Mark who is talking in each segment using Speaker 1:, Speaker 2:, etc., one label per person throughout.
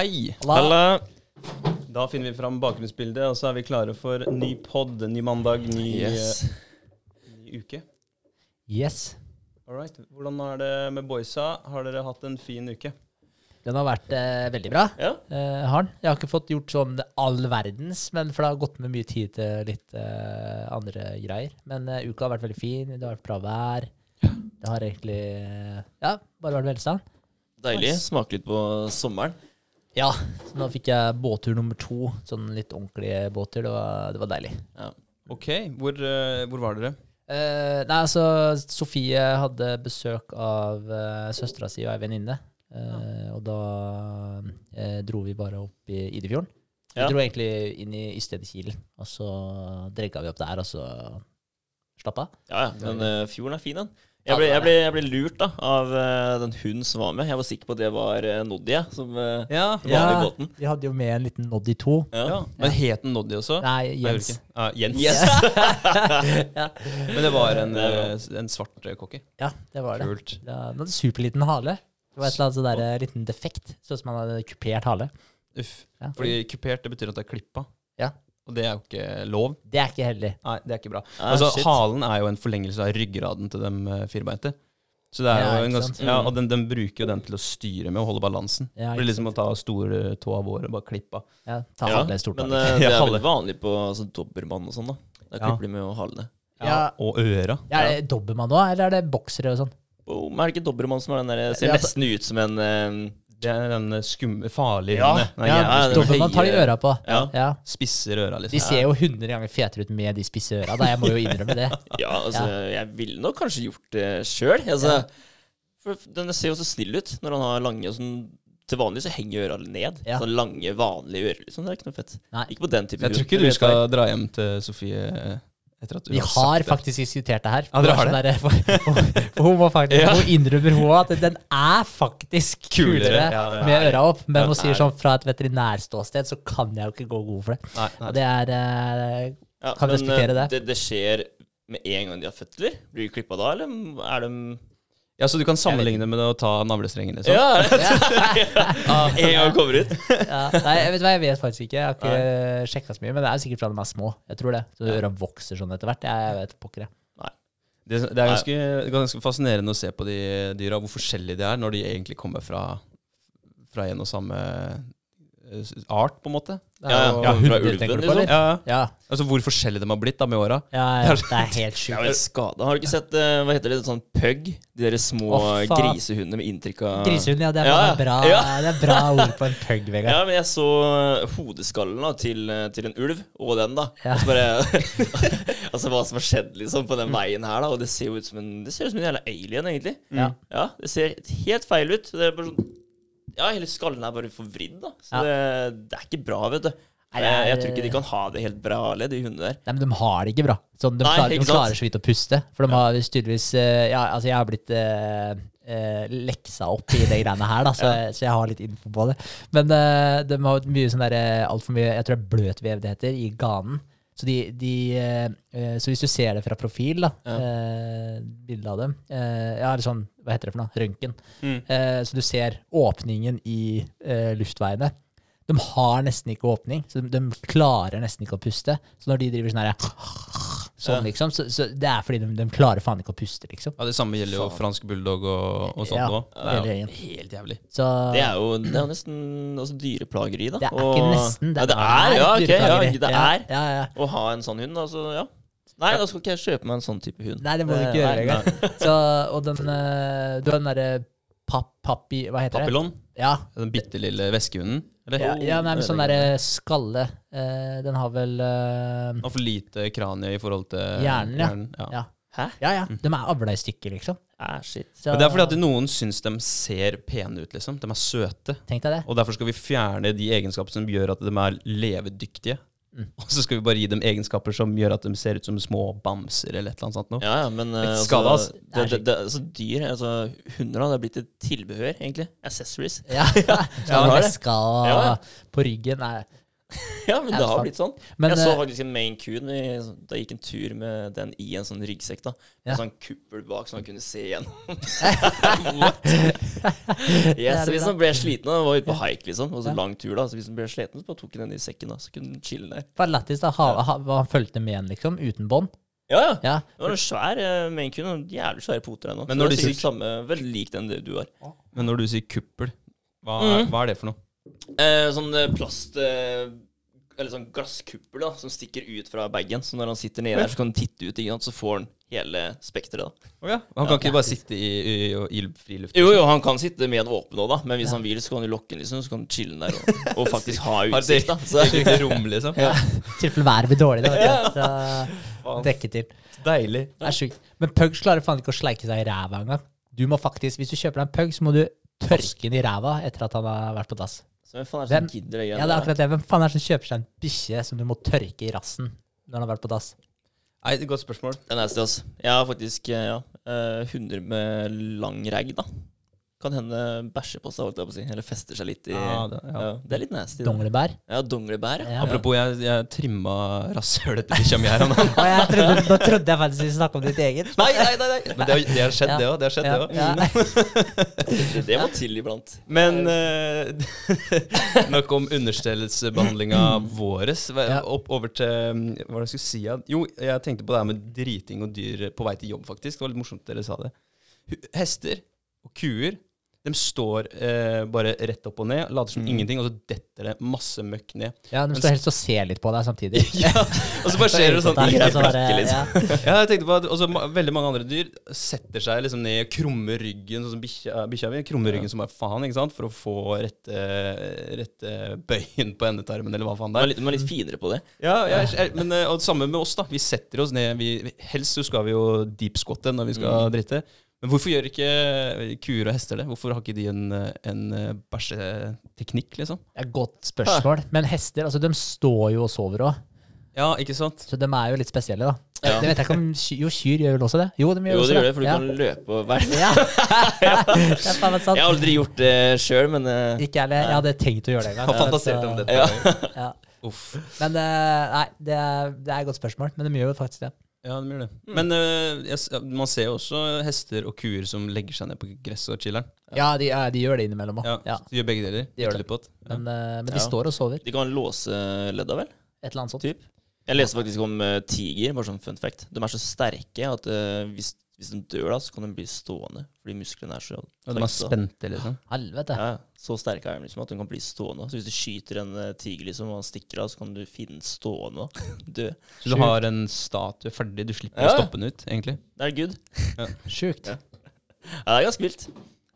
Speaker 1: hei.
Speaker 2: Halla.
Speaker 1: Da finner vi fram bakgrunnsbildet, og så er vi klare for ny pod, ny mandag, ny,
Speaker 3: Yes.
Speaker 1: uh, ny uke.
Speaker 2: Yes.
Speaker 1: All right. Hvordan er det med boysa? Har dere hatt en fin uke?
Speaker 2: Den har vært eh, veldig bra.
Speaker 3: Ja.
Speaker 2: Eh, har den. Jeg har ikke fått gjort sånn all verdens, men for det har gått med mye tid til litt eh, andre greier. Men eh, uka har vært veldig fin. Det har vært bra vær. Det har egentlig eh, Ja, bare vært velstand.
Speaker 3: Deilig. Smake litt på sommeren.
Speaker 2: Ja. Så nå fikk jeg båttur nummer to. Sånn litt ordentlig båttur. Det var, det var deilig.
Speaker 1: Ok, hvor, eh, hvor var dere?
Speaker 2: Eh, nei, altså Sofie hadde besøk av uh, søstera si og ei venninne. Eh, og da eh, dro vi bare opp i Idefjorden. Vi
Speaker 3: Ja.
Speaker 2: dro egentlig inn i Ystedkilen, og så dregga vi opp der, og så slappa av.
Speaker 3: Ja, ja. Men eh, fjorden er fin, den. Jeg ble, jeg, ble, jeg ble lurt da av eh, den hunden som var med. Jeg var sikker på at det var uh, Noddy som uh,
Speaker 1: Ja,
Speaker 3: var med i båten.
Speaker 2: Vi hadde jo med en liten Noddy 2.
Speaker 3: Ja.
Speaker 1: ja. Men het den Noddy også?
Speaker 2: Nei,
Speaker 1: Nei,
Speaker 2: Jens.
Speaker 1: ikke. Ja, Jens.
Speaker 3: Yes!
Speaker 1: Men det var en, eh, en svart eh, cocker.
Speaker 2: Ja, det var det.
Speaker 1: Kult.
Speaker 2: Ja, den hadde superliten hale. Det var et eller annet sånn der, eh, liten defekt, sånn som han hadde kupert hale.
Speaker 1: Uff.
Speaker 2: Ja.
Speaker 1: Fordi kupert, det betyr at det er klippa. Og det er jo ikke lov.
Speaker 2: Det er ikke heldig.
Speaker 1: Nei, det er ikke bra.
Speaker 3: Ah,
Speaker 1: altså,
Speaker 3: shit.
Speaker 1: halen er jo en forlengelse av ryggraden til dem eh, firbeinte. Så det er
Speaker 2: Ja,
Speaker 1: jo en ganske, ja, og den, den bruker jo den til å styre med og holde balansen.
Speaker 2: Ja,
Speaker 1: det blir liksom å ta store av våre og bare klippe av.
Speaker 2: Ja, ta
Speaker 3: Ja,
Speaker 2: hale stort
Speaker 3: men
Speaker 2: uh,
Speaker 3: eh, det er
Speaker 1: halve.
Speaker 3: veldig vanlig på altså, dobbermann og sånn. da Da
Speaker 1: Ja.
Speaker 3: klipper de med halene.
Speaker 2: Ja.
Speaker 1: Og øra.
Speaker 2: Ja, er det dobbermann òg, eller er det boksere og sånn?
Speaker 3: Boom. Er det ikke dobbermann som er den der Ser
Speaker 2: Ja,
Speaker 3: nesten ut som en eh,
Speaker 1: Det er den skumme, farlige
Speaker 3: Ja.
Speaker 1: hunden.
Speaker 2: Ja,
Speaker 3: dobbel-
Speaker 2: Dobbeltmann tar de
Speaker 3: høye-
Speaker 2: øra på.
Speaker 3: Ja.
Speaker 2: Ja.
Speaker 1: Spisser øra,
Speaker 2: De
Speaker 1: liksom.
Speaker 2: ser jo 100 ganger fetere ut med de spisse øra. Da. Jeg må jo innrømme det.
Speaker 3: Ja, altså, jeg ville nok kanskje gjort det sjøl. Altså, den ser jo så snill ut når han har lange og sånn Til vanlig så henger øra ned.
Speaker 2: Ja.
Speaker 3: Sånn lange, vanlige ører. liksom Det er ikke noe fett.
Speaker 2: Nei.
Speaker 3: Ikke på den type
Speaker 1: Jeg tror ikke du skal dra hjem til Sofie du
Speaker 2: Vi
Speaker 1: har
Speaker 2: har
Speaker 1: det.
Speaker 2: faktisk diskutert det her.
Speaker 1: Ja, dere har
Speaker 2: det? der, for, for, for hun faktisk
Speaker 1: Ja.
Speaker 2: Hun innrømmer hun at den er faktisk kulere,
Speaker 1: Kulere, ja, er
Speaker 2: med øra opp. Men hun sier
Speaker 3: er
Speaker 2: sånn fra et veterinærståsted så kan jeg jo ikke gå god for det.
Speaker 1: Nei, nei.
Speaker 2: Og det er eh, Kan
Speaker 3: men,
Speaker 2: respektere
Speaker 3: eh,
Speaker 2: det.
Speaker 3: det. Det skjer med en gang de har født, eller? Blir de klippa da, eller er de
Speaker 1: Ja, Så du kan sammenligne med det å ta navlestrengen, liksom?
Speaker 3: Ja! en gang kommer ut.
Speaker 2: ja, Nei, jeg vet hva, jeg vet faktisk ikke. Jeg har ikke sjekka så mye. Men det er sikkert fra de er små. Jeg tror det. Så øra vokser sånn etter hvert. Jeg, vet pokker, jeg.
Speaker 1: Det, det er ganske, ganske fascinerende å se på de dyra, hvor forskjellige de er når de egentlig kommer fra, fra en og samme art, på en måte. Det
Speaker 3: Ja, ja, fra ulven,
Speaker 2: på,
Speaker 3: liksom.
Speaker 2: eller?
Speaker 1: Ja,
Speaker 2: Ja,
Speaker 1: altså Hvor forskjellige de har blitt da med åra.
Speaker 2: ja, ja, det er helt
Speaker 3: er
Speaker 2: sjukt.
Speaker 3: Har du ikke sett uh, hva heter det, sånn pug? De der små
Speaker 2: oh,
Speaker 3: grisehundene med inntrykk av
Speaker 2: Grisehund, ja. Det er,
Speaker 3: Ja,
Speaker 2: bra,
Speaker 3: ja.
Speaker 2: det er bra ord på en pug, Vegard.
Speaker 3: Ja, men jeg så eh, hodeskallen da, til, eh, til en ulv, og den, da.
Speaker 2: Ja.
Speaker 3: Og så bare Altså hva som har skjedd liksom på den veien her, da. Og det ser jo ut som en Det ser ut som en jævla alien, egentlig.
Speaker 2: Ja.
Speaker 3: Ja, det ser helt feil ut. Det er bare sånn Ja, hele skallen er bare forvridd, da. Så
Speaker 2: Ja.
Speaker 3: det, det er ikke bra, vet du.
Speaker 2: Nei,
Speaker 3: Jeg, jeg tror ikke de kan ha det helt bra, alle, de hundene der.
Speaker 2: Nei, men de har det ikke bra. Sånn, de,
Speaker 3: Nei,
Speaker 2: klarer, de klarer så vidt å puste. For de har tydeligvis eh, Ja, altså, jeg har blitt eh, eh, leksa opp i de greiene her, da, så, så jeg har litt info på det. Men eh, de har mye sånn derre altfor mye Jeg tror det er bløtvev det heter, i ganen. Så, de, de, eh, eh, så hvis du ser det fra profil, da,
Speaker 3: Ja.
Speaker 2: eh, bilde av dem eh, Ja, eller sånn, hva heter det for noe? Røntgen.
Speaker 1: Mm.
Speaker 2: Eh, så du ser åpningen i eh, luftveiene. De har nesten ikke åpning, så de, de klarer nesten ikke å puste. Så når de driver sånn her Sånn,
Speaker 3: Ja.
Speaker 2: liksom, så, så det er fordi de, de klarer faen ikke å puste, liksom.
Speaker 1: Ja, Det samme gjelder jo
Speaker 3: Faen.
Speaker 1: fransk bulldog og, og sånt
Speaker 2: Ja,
Speaker 1: òg.
Speaker 2: hele
Speaker 1: Det er jo helt jævlig.
Speaker 2: Så
Speaker 3: Det er jo, det er nesten altså, dyreplageri, da.
Speaker 2: det er
Speaker 3: Og-
Speaker 2: ikke nesten,
Speaker 3: ja, det er, ja, ok, ja, det
Speaker 2: ja,
Speaker 3: er.
Speaker 2: Ja, ja.
Speaker 3: Å ha en sånn hund, altså, ja. Nei, da skal ikke jeg kjøpe meg en sånn type hund.
Speaker 2: Nei, det må du ikke gjøre,
Speaker 3: nei.
Speaker 2: Så, og den eh, Du har den derre pappi... Hva heter det?
Speaker 1: Papillon,
Speaker 2: Ja,
Speaker 1: den bitte lille veskehunden.
Speaker 2: Ja, ja nei, men
Speaker 3: er
Speaker 2: sånn
Speaker 3: det
Speaker 2: derre skalle. eh, den har vel eh,
Speaker 1: Og for lite kranie i forhold til
Speaker 2: Hjernen, ja.
Speaker 1: ja.
Speaker 2: Ja.
Speaker 3: Hæ?
Speaker 2: Ja, ja. De er avla i stykker, liksom.
Speaker 3: Ah, shit.
Speaker 2: Så,
Speaker 1: Men det er fordi at noen syns de ser pene ut, liksom. De er søte.
Speaker 2: Tenk deg det.
Speaker 1: Og derfor skal vi fjerne de egenskapene som gjør at de er levedyktige.
Speaker 2: Mm.
Speaker 1: Og så skal vi bare gi dem egenskaper som gjør at de ser ut som små bamser eller et eller annet sånt noe.
Speaker 3: Ja, ja, men eh,
Speaker 1: Litt skada,
Speaker 3: altså, det, det, det, altså, dyr, altså hunder, det er blitt et tilbehør, egentlig. Accessories.
Speaker 2: Ja, ja.
Speaker 3: Ja,
Speaker 2: ja
Speaker 3: det.
Speaker 2: veska
Speaker 3: Ja, ja.
Speaker 2: på ryggen. Nei,
Speaker 3: Ja, men det har
Speaker 2: sant.
Speaker 3: blitt sånn.
Speaker 2: Men
Speaker 3: jeg så
Speaker 2: eh,
Speaker 3: faktisk en Maine Coon da jeg gikk en tur med den i en sånn ryggsekk. da
Speaker 2: Ja.
Speaker 3: Sånn kuppel bak så man kunne se igjen. yes, hvis han ble sliten og var ute på haik, liksom, og så
Speaker 2: Ja.
Speaker 3: lang tur, da Så hvis han ble sliten, så bare tok han den i sekken, da så kunne han chille der.
Speaker 2: Var lættis, da. Ha, ha, han fulgte med igjen, liksom, uten bånd.
Speaker 3: Ja, ja.
Speaker 2: Ja.
Speaker 3: Det var en svær uh, Maine Coon, jævlig svære poter ennå.
Speaker 1: Men når
Speaker 3: er
Speaker 1: sier-
Speaker 3: samme, veldig lik den du har.
Speaker 1: Men når du sier kuppel, hva er,
Speaker 3: Mhm.
Speaker 1: hva er det for noe?
Speaker 3: Eh, sånn eh, plast eh, Eller sånn glasskuppel da som stikker ut fra bagen. Så når han sitter nede der, så kan han titte ut, ikke sant? så får han hele spekteret. da
Speaker 1: ja. Han kan ikke bare sitte i, i, i, i friluft?
Speaker 3: Jo, jo, han kan sitte med en åpen òg, da. Men hvis han vil, så kan han lokke den, liksom. Så kan han chille den der og, og faktisk ha utsikt, da. Så,
Speaker 1: det er rom, liksom?
Speaker 3: Ja.
Speaker 2: I tilfelle været blir dårlig. Da. Så dekke til.
Speaker 1: Deilig.
Speaker 2: Det er sjukt. Men pugs klarer faen ikke å sleike seg i ræva engang. Du må faktisk, Hvis du kjøper deg en pug, så må du tørke den i ræva etter at han har vært på dass.
Speaker 3: Så hvem faen er det som gidder det
Speaker 2: Ja, det er akkurat det. Hvem faen er det som kjøper seg en bikkje som du må tørke i rassen når han har vært på dass?
Speaker 1: Nei, det er et godt spørsmål.
Speaker 3: Det er nasty, ass. Jeg har faktisk eh, ja, eh, hunder med lang ragg, da. Kan hende bæsjer på seg, holdt jeg på å si. Eller fester seg litt i
Speaker 1: Ja, det- ja.
Speaker 3: ja. Det er litt nasty.
Speaker 2: Donglebær?
Speaker 3: Ja, donglebær.
Speaker 2: Ja.
Speaker 1: Apropos, jeg, jeg trimma rasshølet til bikkja mi her om dagen.
Speaker 2: Da trodde jeg faktisk vi snakka om ditt eget.
Speaker 1: Nei, nei, nei, nei. Men det har, det har skjedd,
Speaker 2: Ja.
Speaker 1: det òg. Det har skjedd,
Speaker 2: Ja,
Speaker 1: det òg.
Speaker 2: ja.
Speaker 3: Det, må til iblant.
Speaker 1: Men uh, nok om understellelsesbehandlinga våres. Hva- Opp over til mm, Hva var det jeg skulle si? Jo, jeg tenkte på det her med driting og dyr på vei til jobb, faktisk. Det var litt morsomt dere sa det. Hester og kuer de står eh, bare rett opp og ned, later som
Speaker 3: Mm.
Speaker 1: ingenting, og så detter det masse møkk ned.
Speaker 2: ja, De står helst og ser litt på deg samtidig.
Speaker 1: ja, Og så bare skjer det sånn i
Speaker 3: blikket, liksom.
Speaker 2: ja.
Speaker 1: Ja, jeg tenkte på at også, Veldig mange andre dyr setter seg liksom ned, og krummer ryggen, sånn som bikkja mi. Krummer ryggen som er faen, ikke sant? for å få rette, rette bøyen på endetarmen, eller hva faen det
Speaker 3: er Du er litt finere på det.
Speaker 1: Ja, jeg, jeg, men eh, og det samme med oss, da. Vi setter oss ned. Vi, vi- helst så skal vi jo deep squatte når vi skal
Speaker 3: Mm.
Speaker 1: drite. Men hvorfor gjør ikke kuer og hester det? Hvorfor har ikke de en, en eh, bæsjeteknikk, liksom?
Speaker 2: Det er et godt spørsmål. Men hester altså, de står jo og sover òg,
Speaker 1: Ja, ikke sant?
Speaker 2: så de er jo litt spesielle, da.
Speaker 3: Ja.
Speaker 2: Det vet jeg ikke om Jo, kyr gjør vel også det? Jo, de gjør
Speaker 3: Jo, det gjør det, for du
Speaker 2: ja.
Speaker 3: kan løpe og være
Speaker 2: Ja.
Speaker 3: Jeg har aldri gjort det sjøl, men uh,
Speaker 2: Ikke jeg heller. Jeg hadde tenkt å gjøre det en gang.
Speaker 1: Har fantasert om dette.
Speaker 3: Ja.
Speaker 2: Ja.
Speaker 1: Uff.
Speaker 2: Men uh, nei, det er, det er et godt spørsmål. Men de gjør jo faktisk det.
Speaker 1: Ja, de gjør det.
Speaker 3: Mm.
Speaker 1: Men uh, jeg, man ser jo også hester og kuer som legger seg ned på gresset og chiller'n.
Speaker 2: Ja, de, ja, de gjør det innimellom òg.
Speaker 1: Ja,
Speaker 2: Ja.
Speaker 1: De gjør begge deler.
Speaker 2: De gjør
Speaker 1: det. Ja.
Speaker 2: Men, uh, men de
Speaker 3: Ja.
Speaker 2: står og sover.
Speaker 3: de kan låse ledda, vel?
Speaker 2: Et eller annet sånt.
Speaker 3: Typ. Jeg leste faktisk om uh, tiger, bare sånn fun fact. De er så sterke at eh, hvis, hvis de dør, da, så kan de bli stående. Fordi musklene er så
Speaker 1: Og de er spente, liksom.
Speaker 2: Helvete.
Speaker 3: Ja, så sterke er de liksom at den kan bli stående. Så hvis du skyter en eh, tiger liksom, og han stikker av, så kan du finne den stående og dø.
Speaker 1: Så du
Speaker 2: Sjukt.
Speaker 1: har en statue ferdig, du slipper
Speaker 3: Ja.
Speaker 1: å stoppe den ut, egentlig.
Speaker 3: Det er good.
Speaker 2: Sjukt.
Speaker 3: Ja. Ja, det er ganske vilt.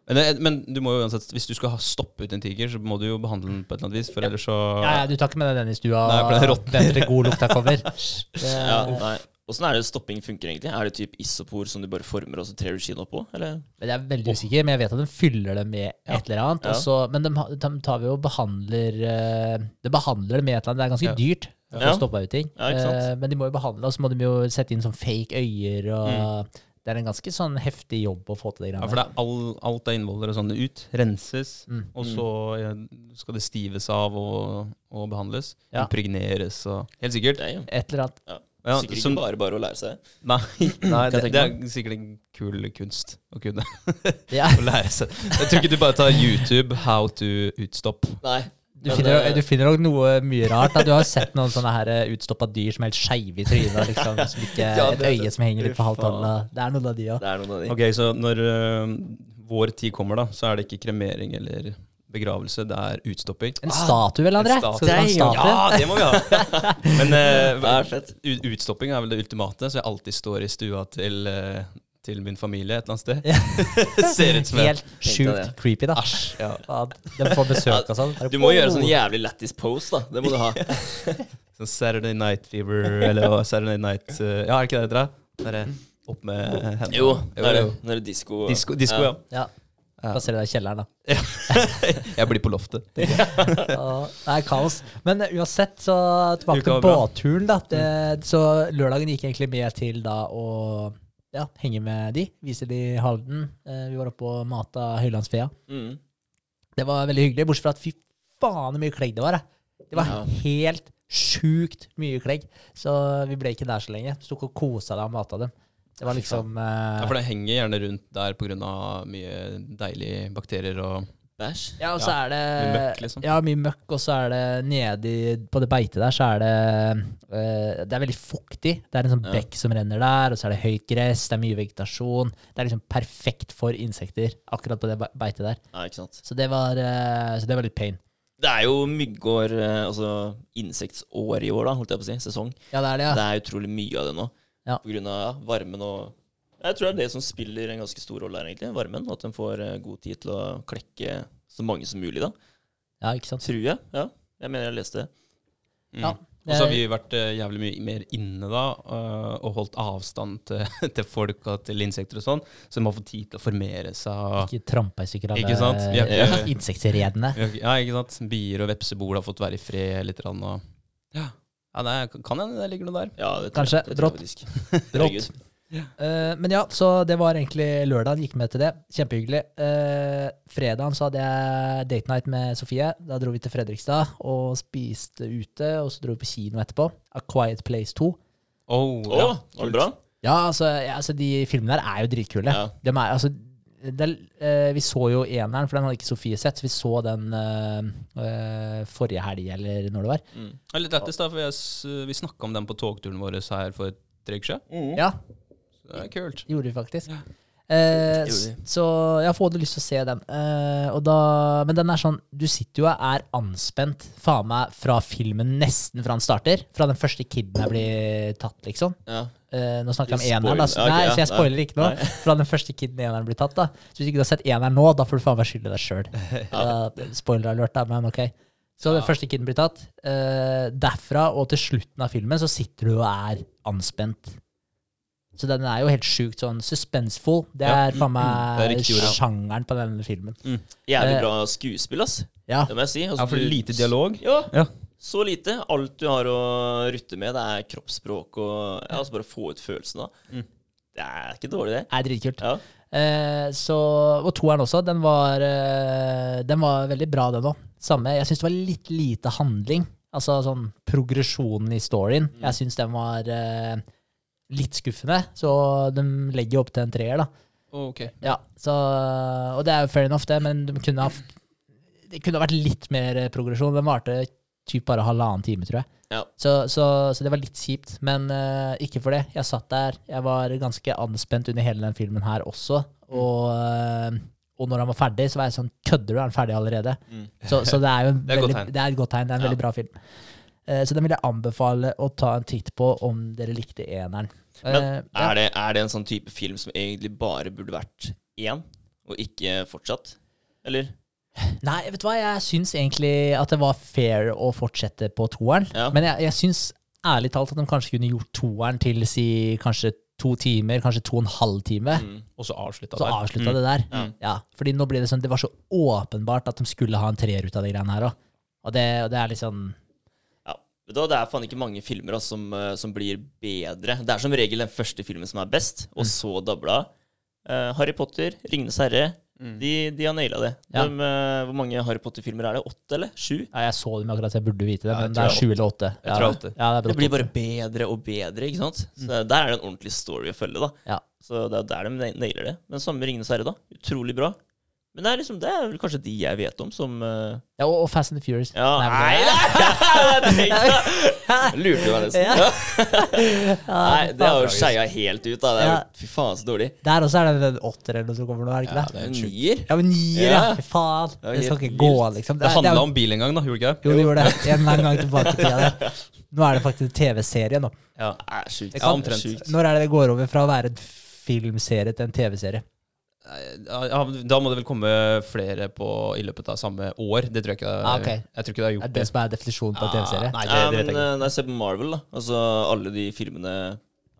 Speaker 1: Men, det, men du må jo uansett, hvis du skal ha stoppe ut en tiger, så må du jo behandle den på et eller annet vis, for ellers så
Speaker 2: Ja, ja, du tar ikke med deg den i stua
Speaker 1: Nei, for den råtner.
Speaker 2: venter til god lukta kommer. Det,
Speaker 3: Ja, nei. Åssen er det stopping funker egentlig? Er det typ isopor som du bare former, og så trer du skien oppå? Eller?
Speaker 2: Jeg er veldig usikker, men jeg vet at de fyller det med et eller annet.
Speaker 3: Ja.
Speaker 2: Også, men de, de tar vi jo og behandler eh, De behandler det med et eller annet. Det er ganske
Speaker 1: Ja.
Speaker 2: dyrt for
Speaker 3: Ja.
Speaker 2: å stoppe ut ting.
Speaker 3: Ja.
Speaker 2: Eh, men de må jo behandle, og så må de jo sette inn sånn fake øyer. og
Speaker 3: Mm.
Speaker 2: Det er en ganske sånn heftig jobb å få til det
Speaker 1: Ja,
Speaker 2: greiene
Speaker 1: for det er all, alt av innvoller og sånn ut. Renses.
Speaker 2: Mm.
Speaker 1: Og så ja, skal det stives av og, og behandles.
Speaker 2: Ja.
Speaker 1: Impregneres og Helt sikkert.
Speaker 3: Det er jo
Speaker 2: Et eller annet.
Speaker 1: Ja,
Speaker 3: sikkert
Speaker 1: som-
Speaker 3: ikke bare bare å lære seg.
Speaker 1: Nei, nei det, det er sikkert en kul kunst å kunne.
Speaker 2: Ja.
Speaker 1: Å lære seg. Jeg tror ikke du bare tar YouTube 'how to utstopp'.
Speaker 3: Nei.
Speaker 2: Du finner,
Speaker 3: eh,
Speaker 2: du finner nok noe mye rart. Da. Du har sett noen sånne her eh, utstoppa dyr som er helt skeive i trynet. Liksom, som ikke,
Speaker 1: Ja,
Speaker 2: et øye som henger litt på
Speaker 1: Fy faen.
Speaker 2: Det er noen av de òg.
Speaker 3: Det.
Speaker 1: Ok, Så når uh, vår tid kommer, da, så er det ikke kremering eller begravelse, det er utstopping.
Speaker 2: En statue, vel, André?
Speaker 1: En statue. Ja, det må vi ha! Men ut- utstopping er vel det ultimate, så jeg alltid står i stua til, uh, til min familie et eller annet sted.
Speaker 2: Ja.
Speaker 1: Ser ut som
Speaker 2: Helt sjukt creepy, da.
Speaker 1: Asj, Ja.
Speaker 2: De får besøk og sånn.
Speaker 3: Du må gjøre sånn jævlig lættis pose, da. Det må du ha.
Speaker 1: Sånn Saturday Night Fever, eller Saturday Night uh, Ja, er det ikke det det heter? opp med hendene.
Speaker 3: Jo, det er det. Når det er disko.
Speaker 1: Disko, disko ja.
Speaker 2: Ja.
Speaker 1: Ja.
Speaker 2: Plasserer deg i kjelleren, da.
Speaker 1: Jeg blir på loftet.
Speaker 2: Ja, det er kaos. Men eh, uansett, så tilbake til båtturen. da. Det, så lørdagen gikk egentlig med til da å ja, henge med de. Vise de Halden. Eh, vi var oppe og mata Høylandsfea.
Speaker 3: Mm.
Speaker 2: Det var veldig hyggelig, bortsett fra at fy faen så mye klegg det var. Da. Det var
Speaker 3: Ja.
Speaker 2: helt sjukt mye klegg. Så vi ble ikke der så lenge. Sto og kosa deg og mata dem. Det var liksom uh,
Speaker 1: Ja, for det henger gjerne rundt der pga. mye deilige bakterier og
Speaker 3: Bæsj.
Speaker 2: Ja, og så
Speaker 1: Ja,
Speaker 2: er det
Speaker 1: mye møkk, liksom.
Speaker 2: Ja, mye møkk, og så er det nedi på det beitet der, så er det uh, Det er veldig fuktig. Det er en sånn
Speaker 3: Ja.
Speaker 2: bekk som renner der, og så er det høyt gress, det er mye vegetasjon. Det er liksom perfekt for insekter, akkurat på det be- beitet der.
Speaker 3: Ja, ikke sant.
Speaker 2: Så det var, uh, så det var litt pain.
Speaker 3: Det er jo myggår, eh, altså insektsår i år, da, holdt jeg på å si. Sesong.
Speaker 2: Ja, det er det, ja.
Speaker 3: Det er utrolig mye av det nå.
Speaker 2: Ja.
Speaker 3: På grunn av ja, varmen og Jeg tror det er det som spiller en ganske stor rolle her, egentlig. Varmen. At en får eh, god tid til å klekke så mange som mulig, da.
Speaker 2: Ja, ikke sant.
Speaker 3: Tror jeg. Ja. Jeg mener jeg leste det.
Speaker 1: mm.
Speaker 2: Ja.
Speaker 1: Og så har vi vært eh, jævlig mye mer inne da, eh, og holdt avstand til, til folk og til insekter og sånn, så de har fått tid til å formere seg.
Speaker 2: Ikke trampa i stykker
Speaker 1: Ikke sant? Vi
Speaker 2: alle insektredene.
Speaker 1: ja, ikke sant? Bier og vepsebol har fått være i fred litt. Og, ja, ja nei, kan hende det ligger noe der.
Speaker 3: Ja, det
Speaker 2: Kanskje.
Speaker 3: jeg- det tror jeg faktisk.
Speaker 2: Rått.
Speaker 3: Herregud.
Speaker 2: Eh, men ja, så det var egentlig lørdag. Gikk med til det. Kjempehyggelig. Uh, fredagen så hadde jeg date night med Sofie. Da dro vi til Fredrikstad og spiste ute. Og så dro vi på kino etterpå. A Quiet Place 2.
Speaker 1: Oh,
Speaker 3: Å,
Speaker 1: ja,
Speaker 3: var det bra?
Speaker 2: Ja, altså, ja, altså de filmene der er jo dritkule.
Speaker 3: Ja.
Speaker 2: De er, altså, det, eh, vi så jo eneren, for den hadde ikke Sofie sett. Så vi så den eh, eh, forrige helg, eller når det var.
Speaker 3: Mm.
Speaker 1: Det er litt lettest, da, for jeg, vi snakka om den på togturen vår her for tre uker siden.
Speaker 2: Ja,
Speaker 1: Så det er kult.
Speaker 2: gjorde vi faktisk.
Speaker 1: Ja.
Speaker 2: Eh, så jeg får hadde lyst til å se den. Eh, og da, men den er sånn Du sitter jo og er anspent faen meg fra filmen nesten fra den starter. Fra den første kiden jeg blir tatt, liksom.
Speaker 3: Ja.
Speaker 2: Eh, nå snakker jeg om eneren, da. Så,
Speaker 3: okay,
Speaker 2: nei,
Speaker 3: ja,
Speaker 2: så jeg spoiler ikke nå.
Speaker 3: Nei.
Speaker 2: Fra den første kiden eneren blir tatt. da Så hvis du ikke har sett eneren nå, da får du faen meg skylde deg sjøl. spoiler alert, da, men ok. Så den første kiden blir tatt. Eh, derfra og til slutten av filmen så sitter du og er anspent. Så den er jo helt sjukt sånn suspenseful. Det
Speaker 1: Ja,
Speaker 2: er faen meg
Speaker 1: er ord, ja.
Speaker 2: sjangeren på denne filmen.
Speaker 3: Jævlig
Speaker 2: Eh,
Speaker 3: bra skuespill, ass.
Speaker 2: Ja.
Speaker 3: Det må jeg si. Altså,
Speaker 1: Ja, for lite dialog.
Speaker 3: Ja,
Speaker 1: Ja.
Speaker 3: så lite. Alt du har å rutte med, det er kroppsspråk og ja, altså bare få ut følelsen av.
Speaker 1: Mm.
Speaker 3: Det er ikke dårlig, det.
Speaker 2: er dritkult.
Speaker 3: Ja.
Speaker 2: Eh, så, og toeren også. Den var, eh, den var veldig bra, den òg. Samme. Jeg syns det var litt lite handling. Altså sånn progresjonen i storyen.
Speaker 3: Mm.
Speaker 2: Jeg syns den var eh, litt skuffende. Så de legger opp til en treer, da.
Speaker 1: Okay.
Speaker 2: Ja, så, og det er jo fair enough, det, men de kunne ha, det kunne ha vært litt mer progresjon. Den varte typ bare halvannen time, tror jeg.
Speaker 3: Ja.
Speaker 2: Så, så, så det var litt kjipt, men uh, ikke for det. Jeg satt der, jeg var ganske anspent under hele den filmen her også. Og, uh, og når han var ferdig, så var jeg sånn Kødder du? Er han ferdig allerede?
Speaker 3: Mm.
Speaker 2: Så, så det er jo
Speaker 1: Det er
Speaker 2: veldig, det er et godt tegn. Det er en
Speaker 3: Ja.
Speaker 2: veldig bra film. Eh, så den vil jeg anbefale å ta en titt på om dere likte eneren.
Speaker 3: Men
Speaker 2: Eh,
Speaker 3: er det, er det en sånn type film som egentlig bare burde vært én, og ikke fortsatt? Eller?
Speaker 2: Nei, vet du hva, jeg syns egentlig at det var fair å fortsette på toeren.
Speaker 3: Ja.
Speaker 2: Men jeg, jeg syns ærlig talt at de kanskje kunne gjort toeren til si kanskje to timer, kanskje to og en halv time.
Speaker 3: Mm.
Speaker 1: Og så avslutta
Speaker 2: Så avslutta
Speaker 1: Mm.
Speaker 2: det der.
Speaker 3: Mm.
Speaker 2: Ja, fordi nå ble det sånn Det var så åpenbart at de skulle ha en treer ut av de greiene her òg. Og det, og det er litt
Speaker 3: Ja. Det er faen ikke mange filmer altså, som, eh, som blir bedre. Det er som regel den første filmen som er best,
Speaker 2: Mm.
Speaker 3: og så dabla. Uh, Harry Potter, Ringenes herre,
Speaker 1: Mm.
Speaker 3: de, de har naila det.
Speaker 2: Ja.
Speaker 3: De, eh, hvor mange Harry Potter-filmer er det? Åtte, eller? Sju?
Speaker 2: Ja, jeg så dem akkurat, jeg burde vite det, men det er
Speaker 1: det er
Speaker 2: sju eller åtte.
Speaker 1: Jeg tror åtte.
Speaker 2: Ja, det,
Speaker 3: Det blir bare bedre og bedre, ikke sant? Så Der er det en ordentlig story å følge, da.
Speaker 2: Ja.
Speaker 3: Så det er der de nailer det. Men samme Ringenes herre, da. Utrolig bra. Men det er liksom, det er vel kanskje de jeg vet om som uh...
Speaker 2: Ja, og, og Fast and the Furious.
Speaker 3: Ja,
Speaker 2: Nei,
Speaker 3: nei,
Speaker 2: det-
Speaker 3: nei! Lurte meg nesten?
Speaker 2: Ja.
Speaker 3: Nei, det har jo skeia helt ut. da det er, jo- Fy faen, så dårlig.
Speaker 2: Der også er det en åtter eller noe som kommer nå, er det ikke det?
Speaker 1: Ja,
Speaker 2: det?
Speaker 1: det er
Speaker 3: En nier?
Speaker 2: Ja, men nier, ja. Fy faen.
Speaker 3: Det
Speaker 2: Det skal ikke gå, liksom.
Speaker 1: Det
Speaker 2: er
Speaker 1: handla
Speaker 2: jo-
Speaker 1: om bil en gang, da, gjorde det ikke?
Speaker 2: Jo, det gjorde det. En eller annen gang tilbake i tida. det. Nå er det faktisk en TV-serie nå.
Speaker 1: Ja.
Speaker 3: Sjukt.
Speaker 2: Det
Speaker 1: Ja, omtrent.
Speaker 2: Når er det det går over fra å være en filmserie til en TV-serie?
Speaker 1: Ja, ja, da må det vel komme flere på i løpet av samme år. Det tror jeg ikke
Speaker 2: Ah, okay.
Speaker 1: Jeg tror ikke det har
Speaker 2: Er
Speaker 1: gjort
Speaker 2: det
Speaker 1: det.
Speaker 2: som er definisjonen på en TV-serie?
Speaker 1: Ah, Nei, det,
Speaker 3: Ja,
Speaker 1: det
Speaker 3: men
Speaker 1: nei, se
Speaker 3: eh, jeg ser på Marvel, da altså alle de filmene